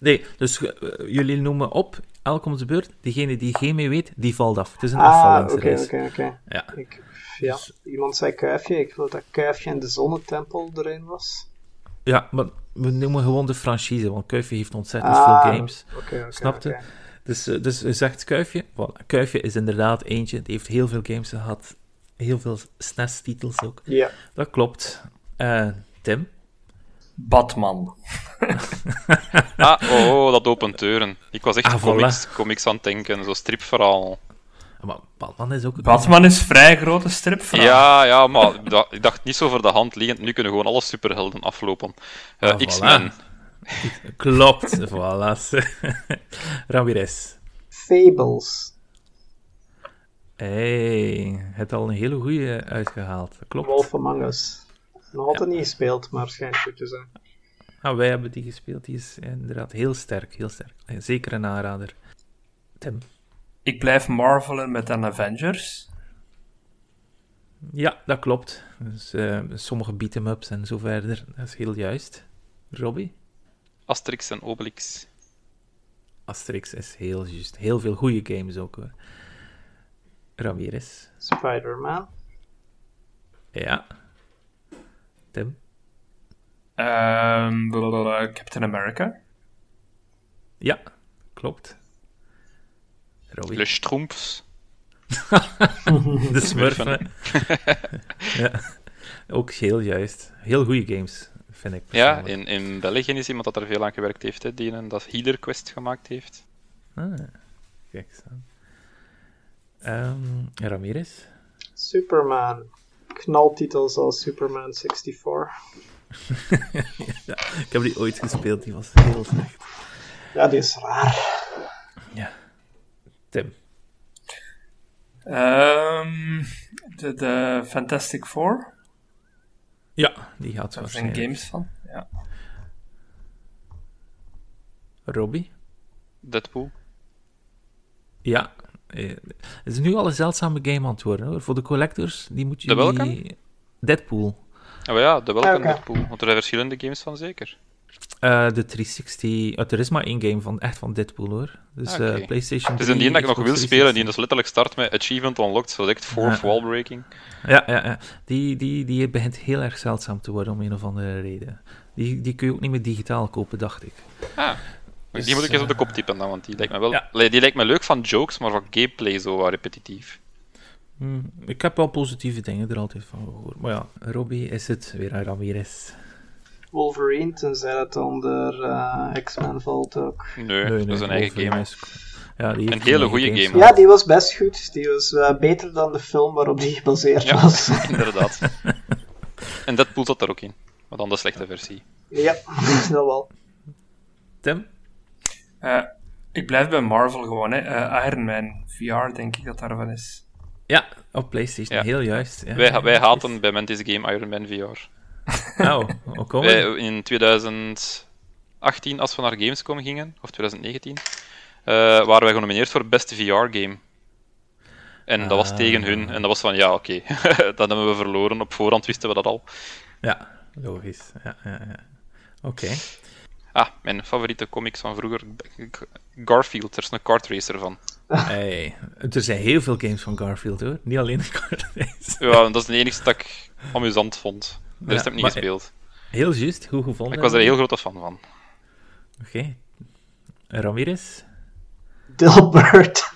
A: Nee, dus eh, jullie noemen op, elk om de beurt. Degene die geen mee weet, die valt af. Het is een
D: Ah, oké, oké, oké.
A: Ja.
D: Ik- Ja,
A: Dus-
D: iemand zei kuifje. Ik geloof dat kuifje en de zonnetempel erin was.
A: Ja, maar we noemen gewoon de franchise, want Kuifje heeft ontzettend
D: Ah,
A: veel games.
D: Oké, oké.
A: Snapte? Dus, eh, dus je zegt Kuifje. Voilà. Kuifje is inderdaad eentje. Die heeft heel veel games gehad. Heel veel SNES-titels ook.
D: Ja.
A: Dat klopt. Eh, Tim?
C: Batman. <laughs>
B: Ah, oh, oh, dat opent deuren. Ik was echt
A: Ah, voilà.
B: comics, comics aan het denken, zo stripverhaal.
A: Maar Batman is ook... een-
C: Batman is vrij grote stripverhaal.
B: Ja, ja, maar ik dacht- niet zo voor de hand liggend. Nu kunnen gewoon alle superhelden aflopen. Eh,
A: Ah, voilà.
B: X-Men.
A: Klopt. <laughs> voilà. <laughs> Ramirez.
D: Fables.
A: Hey, het al een hele goede uitgehaald. Klopt.
D: Wolf Among Us. Nog altijd niet gespeeld, maar schijnt goed te zijn.
A: Nou, wij hebben die gespeeld. Die is inderdaad heel sterk. Heel sterk. Zeker een aanrader. Tim?
C: Ik blijf marvelen met een Avengers.
A: Ja, dat klopt. Dus, eh, sommige beat-em-ups en zo verder. Dat is heel juist. Robbie?
B: Asterix en Obelix.
A: Asterix is heel juist. Heel veel goede games ook hoor. Ramirez?
D: Spider-Man.
A: Ja. Tim?
C: Ehm, Captain America.
A: Ja, klopt. Robbie.
B: Le Schtroumpfs. <laughs>
A: De smurfen. <laughs> ja. Ook heel juist. Heel goede games, vind ik.
B: Ja, in, in België is iemand dat er veel aan gewerkt heeft, hè, die een dat Healer Quest gemaakt heeft.
A: Ah, kijk eens aan. Ehm, Ramirez?
D: Superman. Knaltitels als Superman 64. <laughs>
A: ja, ik heb die ooit gespeeld, die was heel slecht.
D: Ja, die is raar.
A: Tim.
C: Ehm, de, de Fantastic Four.
A: Ja, die gaat
C: Daar zijn
A: waarschijnlijk.
C: games van. Ja.
A: Robbie?
B: Deadpool.
A: Ja. eh, Het is nu al een zeldzame game aan het worden, hoor. Voor de collectors, die moet je...
B: De welke?
A: die- Deadpool.
B: Oh ja, de welke
D: Ah.
B: Deadpool. Want er zijn verschillende games van, zeker.
A: Eh, de 360... eh, er is maar één game van, echt van Deadpool, hoor. Dus
B: Ah,
A: eh, PlayStation
B: Het is een die dat ik nog wil spelen, die
A: 360.
B: dus letterlijk start met Achievement Unlocked, zo direct fourth
A: Ja.
B: wall breaking.
A: Ja, ja, ja. Die, die, die begint heel erg zeldzaam te worden, om een of andere reden. Die, die kun je ook niet meer digitaal kopen, dacht ik.
B: Ah,
A: Dus,
B: die moet ik eens op de kop typen dan, want die lijkt me wel...
A: ja.
B: Die lijkt me leuk van jokes, maar van gameplay zo wat repetitief.
A: Hmm, ik heb wel positieve dingen er altijd van gehoord. Maar ja, Robbie is het weer aan Ramirez.
D: Wolverine, tenzij het onder eh, X-Men valt ook.
B: Nee, dat is een eigen
A: Wolverine
B: game.
A: is- Ja, die
B: Een hele goede game.
D: Ja, die was best goed. Die was eh, beter dan de film waarop die gebaseerd
B: Ja.
D: was. <laughs>
B: Inderdaad. <laughs> en Deadpool zat er ook in, maar dan de slechte versie.
D: ja, <laughs> dat wel.
A: Tim?
C: Eh, ik blijf bij Marvel gewoon, hè. Eh, Iron Man VR, denk ik dat daarvan is.
A: Ja, op PlayStation.
B: Ja.
A: Heel juist. Ja,
B: Wij, wij haten bij Mantis Game Iron Man VR. <laughs>
A: Nou, hoe kom
B: Wij, in 2018, als we naar Gamescom gingen, of 2019, eh, waren wij genomineerd voor beste VR-game. En dat was
A: Ah.
B: tegen hun. En dat was van, ja, oké, <laughs> dat hebben we verloren. Op voorhand wisten we dat al.
A: Ja, logisch. Ja, ja, ja. Oké.
B: Ah, mijn favoriete comics van vroeger, Garfield. Er is een kartracer van. <laughs>
A: Hey, er zijn heel veel games van Garfield, hoor. Niet alleen de kart race.
B: Ja, dat is de enige dat ik amusant vond. De rest
A: Ja,
B: heb ik niet
A: maar-
B: gespeeld.
A: Heel juist, goed gevonden.
B: Ik was er een heel grote fan van.
A: Oké. Ramirez?
D: Dilbert.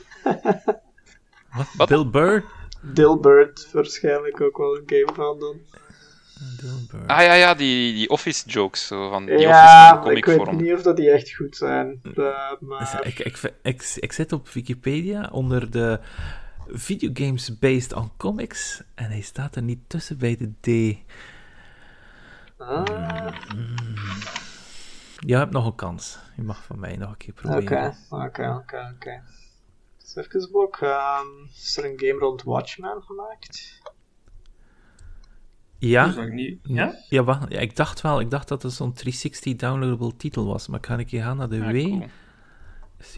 A: Wat? Burr?
D: Dilbert, waarschijnlijk ook wel een game van dan.
B: Ah ja, ja, die, die office jokes, zo, van die
D: ja,
B: office
D: maar ik
B: comic
D: weet
B: vorm.
D: niet of dat die echt goed zijn. Eh,
A: Dus
D: maar
A: ik, ik, ik, ik zit op Wikipedia onder de videogames based on comics en hij staat er niet tussen bij de D.
D: Ah,
A: Je hebt nog een kans. Je mag van mij nog een keer
D: Oké,
A: proberen.
D: oké, oké, oké. Dus even ook, ehm, is er een game rond Watchmen gemaakt?
A: Ja?
C: Dus niet... Ja?
A: Ja, wacht, ja, ik dacht wel, ik dacht dat het zo'n 360 downloadable titel was, maar kan ik je gaan naar de
B: Ah,
A: W?
B: cool.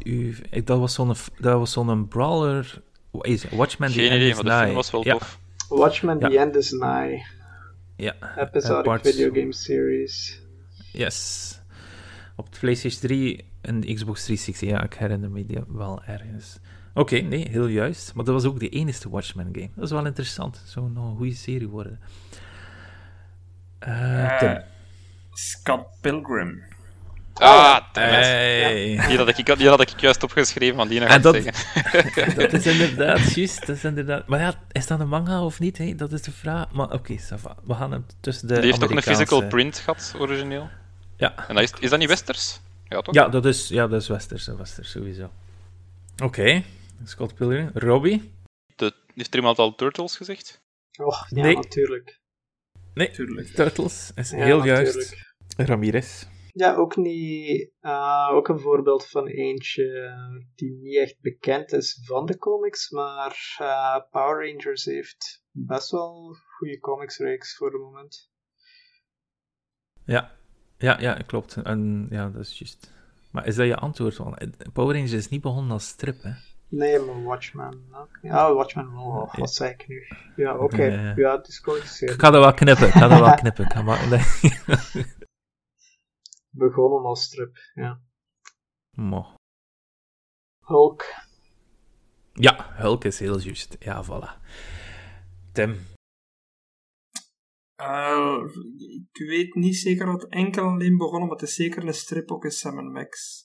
A: U, dat was zo'n dat was zo'n brawler. Wat is het? Watchmen The
B: Geen
A: End is Nigh.
B: was wel
A: ja,
B: tof.
D: Watchmen
A: Ja.
D: The End is Nigh.
A: Ja,
D: Episodic
A: part-
D: video game series.
A: Yes. Op de PlayStation 3 en de Xbox 360, ja, ik herinner me die wel ergens. Oké, nee, heel juist. Maar dat was ook de enige Watchmen game. Dat is wel interessant. Zou nog een goede serie worden. Tim.
C: Scott Pilgrim.
B: Ah, it.
A: Hey.
B: Die had, ik, die had ik juist opgeschreven, van die nog
A: dat-
B: zeggen. <laughs>
A: dat is inderdaad juist. Dat is inderdaad... Maar ja, is dat een manga of niet? Hè? Dat is de vraag. Maar oké, va. we gaan hem tussen de
B: Die heeft toch een physical print gehad, origineel?
A: Ja.
B: En dat is, is dat niet westers? Ja, toch?
A: Ja, dat is, ja, dat is Westers, Westers sowieso. Oké, Scott Pilgrim. Robbie?
B: De, heeft er iemand al Turtles gezegd?
D: Oh, ja,
A: Nee.
D: natuurlijk.
A: Nee,
C: Tuurlijk.
A: Turtles is
D: Ja,
A: heel
D: natuurlijk.
A: juist. Ramirez.
D: Ja, ook niet. eh, ook een voorbeeld van eentje die niet echt bekend is van de comics, maar eh, Power Rangers heeft best wel goede comicsreeks voor het moment.
A: Ja. Ja, ja, klopt. En ja, dat is juist. Maar is dat je antwoord? Want Power Rangers is niet begonnen als strip, hè?
D: Nee, maar Watchmen. Ja, Watchmen wel. Oh, Wat zei ik nu? Ja, oké.
A: Ja.
D: Ja, het is
A: Ik ga dat wel knippen, ik ga dat wel knippen. Ik ga maar... <laughs> <laughs>
D: Begonnen als strip, ja.
A: Mo.
D: Hulk.
A: Ja, Hulk is heel juist. Ja, voilà. Tim.
C: Eh, ik weet niet zeker wat enkel alleen begonnen, maar het is zeker een strip ook in Sam Max.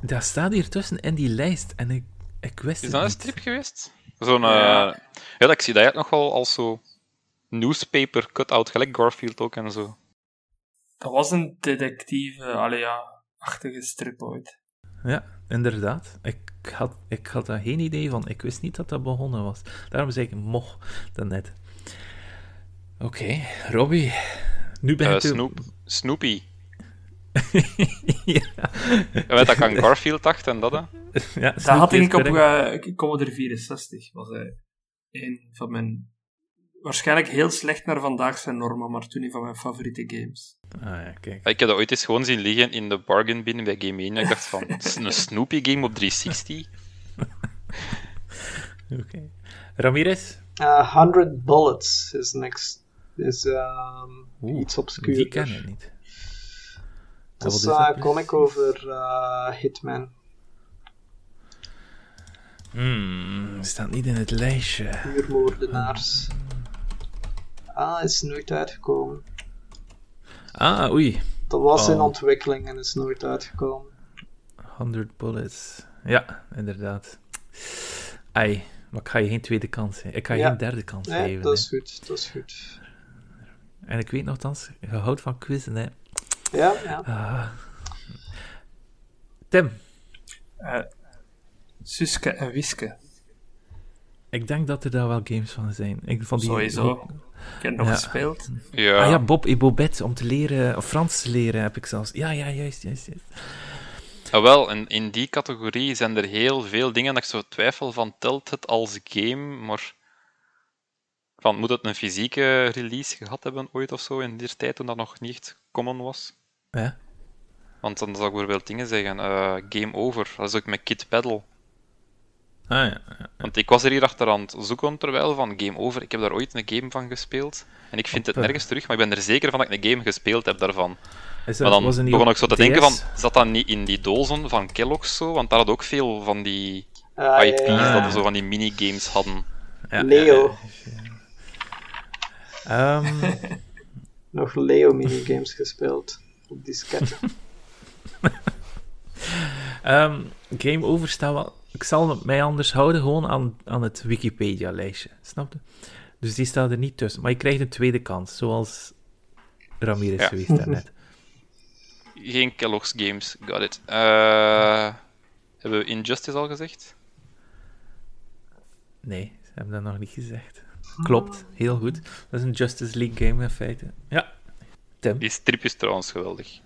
A: Dat staat hier tussen in die lijst en ik, ik wist
B: Is
A: het
B: dat een strip geweest? Zo'n... eh
C: Ja.
B: ja, ik zie dat nog wel als zo... Newspaper cut-out, gelijk Garfield ook en zo.
C: Dat was een detectieve, allee ja, achtige strip ooit.
A: Ja, inderdaad. Ik had, ik had daar geen idee van. Ik wist niet dat dat begonnen was. Daarom zei ik mocht daarnet. Oké, Robbie. Nu ben
B: Eh <laughs>
A: je...
B: Snoop, Snoopy.
A: ja.
B: Ja, weet dat ik aan Garfield dacht en dat, hè.
A: ja,
C: Dat had ik op eh, Commodore 64. Was hij een van mijn... Waarschijnlijk heel slecht naar vandaag zijn normen, maar toen een van mijn favoriete games.
A: Ah ja, kijk.
B: Ik heb dat ooit eens gewoon zien liggen in de bargain bin bij Game Mania. Ik dacht van, een Snoopy game op 360. <laughs>
A: Oké. Ramirez?
D: Uh, 100 Bullets is next. Is um,
A: Oeh,
D: iets obscuur.
A: Die ken ik niet.
D: Dat is
A: dat?
D: een comic over uh, Hitman.
A: Hmm, staat niet in het lijstje.
D: Huurmoordenaars. Ah, is nooit uitgekomen.
A: Ah, oei.
D: Dat was in
A: Oh.
D: ontwikkeling en is nooit uitgekomen.
A: 100 bullets. Ja, inderdaad. Ai, maar ik ga je geen tweede kans geven. Ik ga je
D: Ja.
A: geen derde kans
D: Nee,
A: geven.
D: dat is goed, dat is goed.
A: En ik weet nogthans, je houdt van quizzen, hè.
D: Ja, ja.
A: Ah. Tim,
C: Eh, Suske en Wiske.
A: ik denk dat er daar wel games van zijn. Ik, van die,
C: Sowieso. Ik heb nog
A: Ja.
C: gespeeld.
B: Ja.
A: Ah ja, Bob et Bobette, om te leren, of Frans te leren, heb ik zelfs. Ja, ja, juist, juist, juist.
B: Ah, wel, en in die categorie zijn er heel veel dingen dat ik zo twijfel van, telt het als game, maar... Van, moet het een fysieke release gehad hebben ooit of zo, in die tijd toen dat nog niet common was?
A: Ja.
B: Want dan zou ik bijvoorbeeld dingen zeggen, eh, game over, dat is ook met Kid Paddle.
A: Ah ja. ja.
B: Want ik was er hier achter aan het zoeken terwijl van Game Over. Ik heb daar ooit een game van gespeeld. En ik vind het
A: Op, eh,
B: nergens terug, maar ik ben er zeker van dat ik een game gespeeld heb daarvan.
A: Dat,
B: Maar dan
A: was niet
B: begon ik zo te
A: DS?
B: denken van, zat dat niet in die dozen van Kellogg's zo? Want daar had ook veel van die
D: Ah,
B: IP's
D: ja, ja.
B: dat we zo van die minigames hadden.
A: Ja,
D: Leo.
A: ja, ja. Ehm, <laughs>
D: Nog Leo minigames gespeeld. Op diskette. <laughs>
A: ehm, game over staat wel... Ik zal mij anders houden gewoon aan, aan het Wikipedia-lijstje. Snap je? Dus die staat er niet tussen. Maar je krijgt een tweede kans, zoals Ramirez
B: Ja.
A: geweest daarnet. <laughs>
B: Geen Kellogg's games, got it. Eh, hebben we Injustice al gezegd?
A: Nee, ze hebben dat nog niet gezegd. Klopt, heel goed. Dat is een Justice League game in feite. Ja. Tim,
B: Die strip is trouwens geweldig.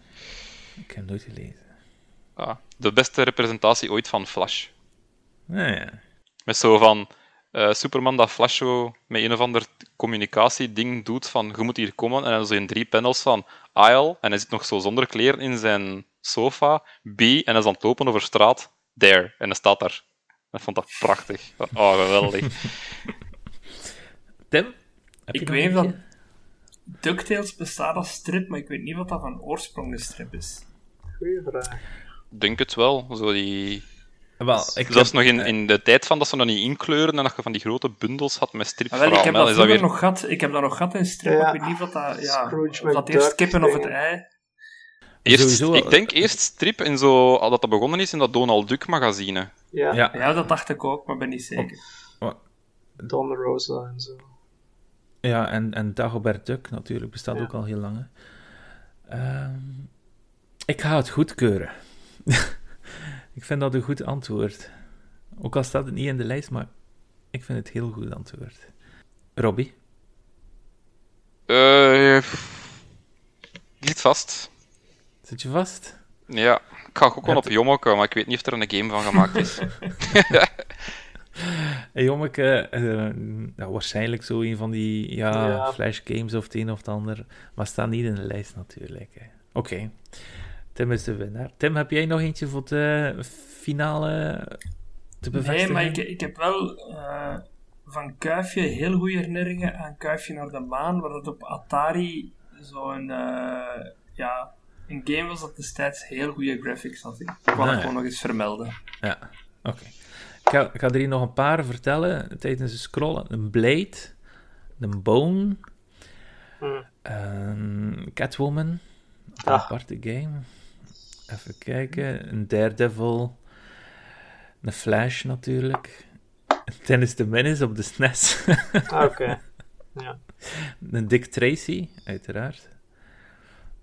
A: ik heb hem nooit gelezen.
B: Ah, de beste representatie ooit van Flash.
A: Nou ja.
B: Met zo van eh, Superman dat Flash zo met een of ander communicatieding doet van je moet hier komen en dan zo in drie panels van aisle en hij zit nog zo zonder kleren in zijn sofa, B en hij is aan het lopen over straat, there en hij staat daar. Ik vond dat prachtig. Van, Oh, geweldig.
A: Tim? Heb
C: Ik weet dat? DuckTales bestaat als strip, maar ik weet niet wat dat van oorsprong een strip is.
D: Goeie vraag.
B: Denk het wel. Zo die...
A: Wel, ik
B: Zelfs
A: heb-
B: nog in, in de tijd van dat ze nog niet inkleuren en dat je van die grote bundels had met
C: Ah, wel, ik heb
B: is
C: dat
B: dat weer...
C: nog gehad. Ik heb dat nog gehad in strip,
D: Ja.
C: ik weet niet wat dat... Ja, of dat eerst kippen of het ei.
B: Eerst, ik denk eerst strip in zo, al dat dat begonnen is in dat Donald Duck magazine.
D: Ja,
A: Ja,
C: Ja, dat dacht ik ook, maar ben niet zeker.
D: Don Rosa en zo.
A: ja en, en Dagobert Duck natuurlijk bestaat
D: Ja.
A: ook al heel lang. hè. Ehm, ik ga het goedkeuren. <laughs> ik vind dat een goed antwoord. Ook al staat het niet in de lijst, maar ik vind het heel goed antwoord. Robbie?
B: Eh ligt vast.
A: Zit je vast?
B: Ja, ik ga ook gewoon op Jommeke, maar ik weet niet of er een game van gemaakt is. <laughs> <laughs>
A: Hey, Jommeke, eh, ja, waarschijnlijk zo een van die ja,
D: Ja.
A: flash games of het een of het ander, maar staat niet in de lijst natuurlijk. hè. Oké, Tim is de winnaar. Tim, heb jij nog eentje voor de finale te
C: Nee,
A: bevestigen?
C: maar ik, ik heb wel eh, van Kuifje heel goede herinneringen aan Kuifje naar de maan, waar dat op Atari zo'n eh, ja, een game was dat destijds heel goede graphics had. Ik wou
A: Ah,
C: dat
A: ja.
C: gewoon nog eens vermelden.
A: Ja, oké. Ik, ga, ik ga er hier nog een paar vertellen tijdens het scrollen. Een Blade, een Bone,
D: Hm.
A: een Catwoman, een
D: Ah.
A: aparte game. Even kijken. Een Daredevil. Een Flash natuurlijk. Tennis de Menace op de SNES.
D: Ah, Oké. Ja.
A: Een Dick Tracy, uiteraard.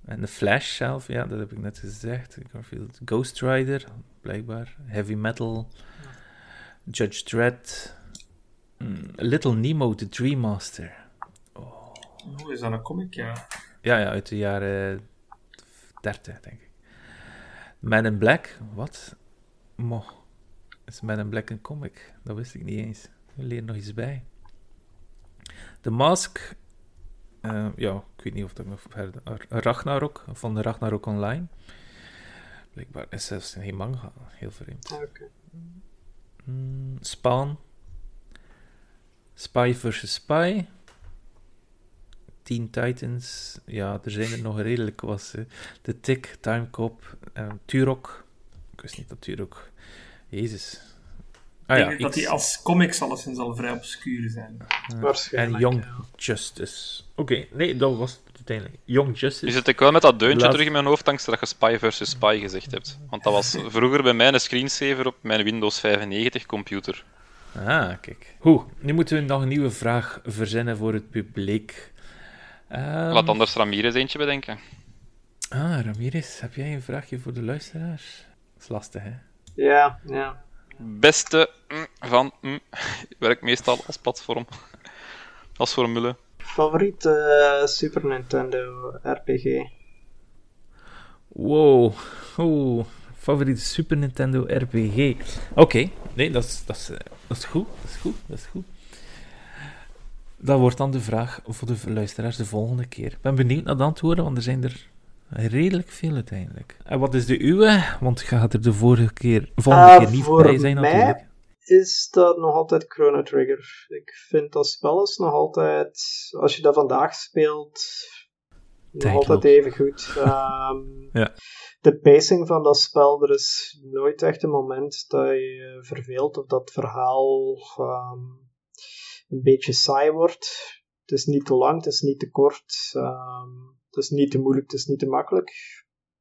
A: En de Flash zelf, ja, dat heb ik net gezegd. Garfield. Ghost Rider, blijkbaar. Heavy Metal. Judge Dredd. Mm, Little Nemo, The Dream Master.
C: Hoe is dat een comic? Ja.
A: Ja, ja, uit de jaren 30, denk ik. Man in Black, wat? Mo. Is Man in Black een comic? Dat wist ik niet eens. We leren nog iets bij. The Mask. eh, ja, ik weet niet of dat nog verder. Ragnarok, van de Ragnarok Online. Blijkbaar is zelfs geen manga. Heel vreemd.
D: Ah, Oké.
A: Mm, Spawn. Spy vs. Spy. Teen Titans. Ja, er zijn er nog redelijk was. hè. The Tick, Time Cop, eh, Turok. Ik wist niet dat Turok... Jezus. Ah
C: ik
A: ja,
C: denk dat die als comics alleszins al vrij obscuur zijn.
A: en
D: Waarschijnlijk.
A: Young
D: ja.
A: Justice. Oké, nee, dat was het uiteindelijk. Young Justice.
B: Nu zit ik wel met dat deuntje
A: Laat-
B: terug in mijn hoofd, dankzij dat je Spy vs. Spy gezegd hebt. Want dat was vroeger bij mij een screensaver op mijn Windows 95 computer.
A: Ah, kijk. Hoe, nu moeten we nog een nieuwe vraag verzinnen voor het publiek. Ehm,
B: Laat anders Ramirez eentje bedenken.
A: Ah, Ramirez, heb jij een vraagje voor de luisteraars? Dat is lastig, hè?
D: Ja, ja.
B: Beste mm, van mm, werkt meestal als platform. Als formule.
D: Favoriete eh, Super Nintendo RPG?
A: Wow. Oeh, favoriete Super Nintendo RPG. Oké, nee, dat is, dat, is, eh, dat is goed. Dat is goed. Dat is goed. Dat wordt dan de vraag voor de luisteraars de volgende keer. Ik ben benieuwd naar de antwoorden, want er zijn er redelijk veel uiteindelijk. En wat is de uwe? Want je gaat er de vorige keer, volgende
D: Ah,
A: keer niet bij zijn
D: mij?
A: natuurlijk.
D: Is dat nog altijd Chrono Trigger? Ik vind dat spel is nog altijd, als je dat vandaag speelt, nog altijd even goed. <laughs> Ehm,
A: Ja.
D: De pacing van dat spel, er is nooit echt een moment dat je verveelt of dat verhaal ehm, een beetje saai wordt. Het is niet te lang, het is niet te kort, ehm, het is niet te moeilijk, het is niet te makkelijk.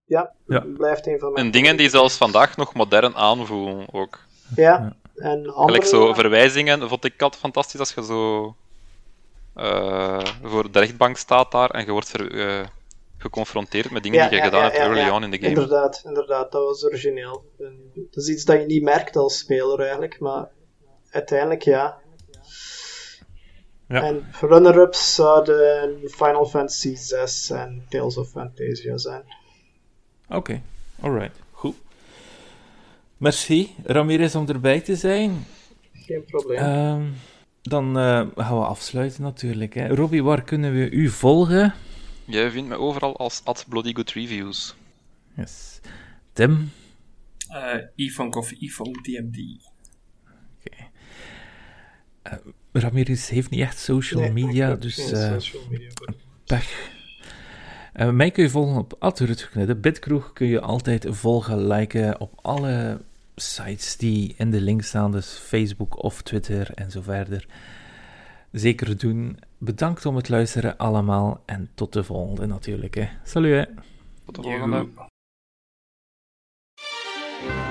D: Ja,
A: Ja.
D: het blijft een van mijn
B: En dingen die zelfs vandaag nog modern aanvoelen ook.
D: Ja, en andere...
B: Gelijk zo verwijzingen vond ik altijd fantastisch als je zo eh, voor de rechtbank staat daar en je wordt ver- eh, geconfronteerd met dingen
D: Ja,
B: die je
D: ja,
B: gedaan
D: ja,
B: hebt
D: ja,
B: early
D: ja.
B: on in the game.
D: Inderdaad, inderdaad, dat was origineel. En dat is iets dat je niet merkt als speler eigenlijk, maar uiteindelijk ja.
A: Ja.
D: En runner-ups zouden Final Fantasy VI en Tales of Fantasia zijn.
A: Oké, alright, goed. Merci, Ramirez, om erbij te zijn.
D: Geen probleem.
A: Ehm, dan eh, gaan we afsluiten natuurlijk. Hè. Robbie, waar kunnen we u volgen?
B: Jij vindt me overal als at Bloody Good Reviews.
A: Yes. Tim?
C: Eh Ifunk of Ifunk DMD.
A: Ramirez heeft niet echt social
D: Nee,
A: media, dus eh,
D: social media
A: pech. Eh, mij kun je volgen op @rutgeknudde. Bitkroeg kun je altijd volgen, liken op alle sites die in de link staan, dus Facebook of Twitter en zo verder. Zeker doen. Bedankt om het luisteren allemaal en tot de volgende natuurlijk. Hè. Salut hè.
B: Tot de volgende.
C: Yo.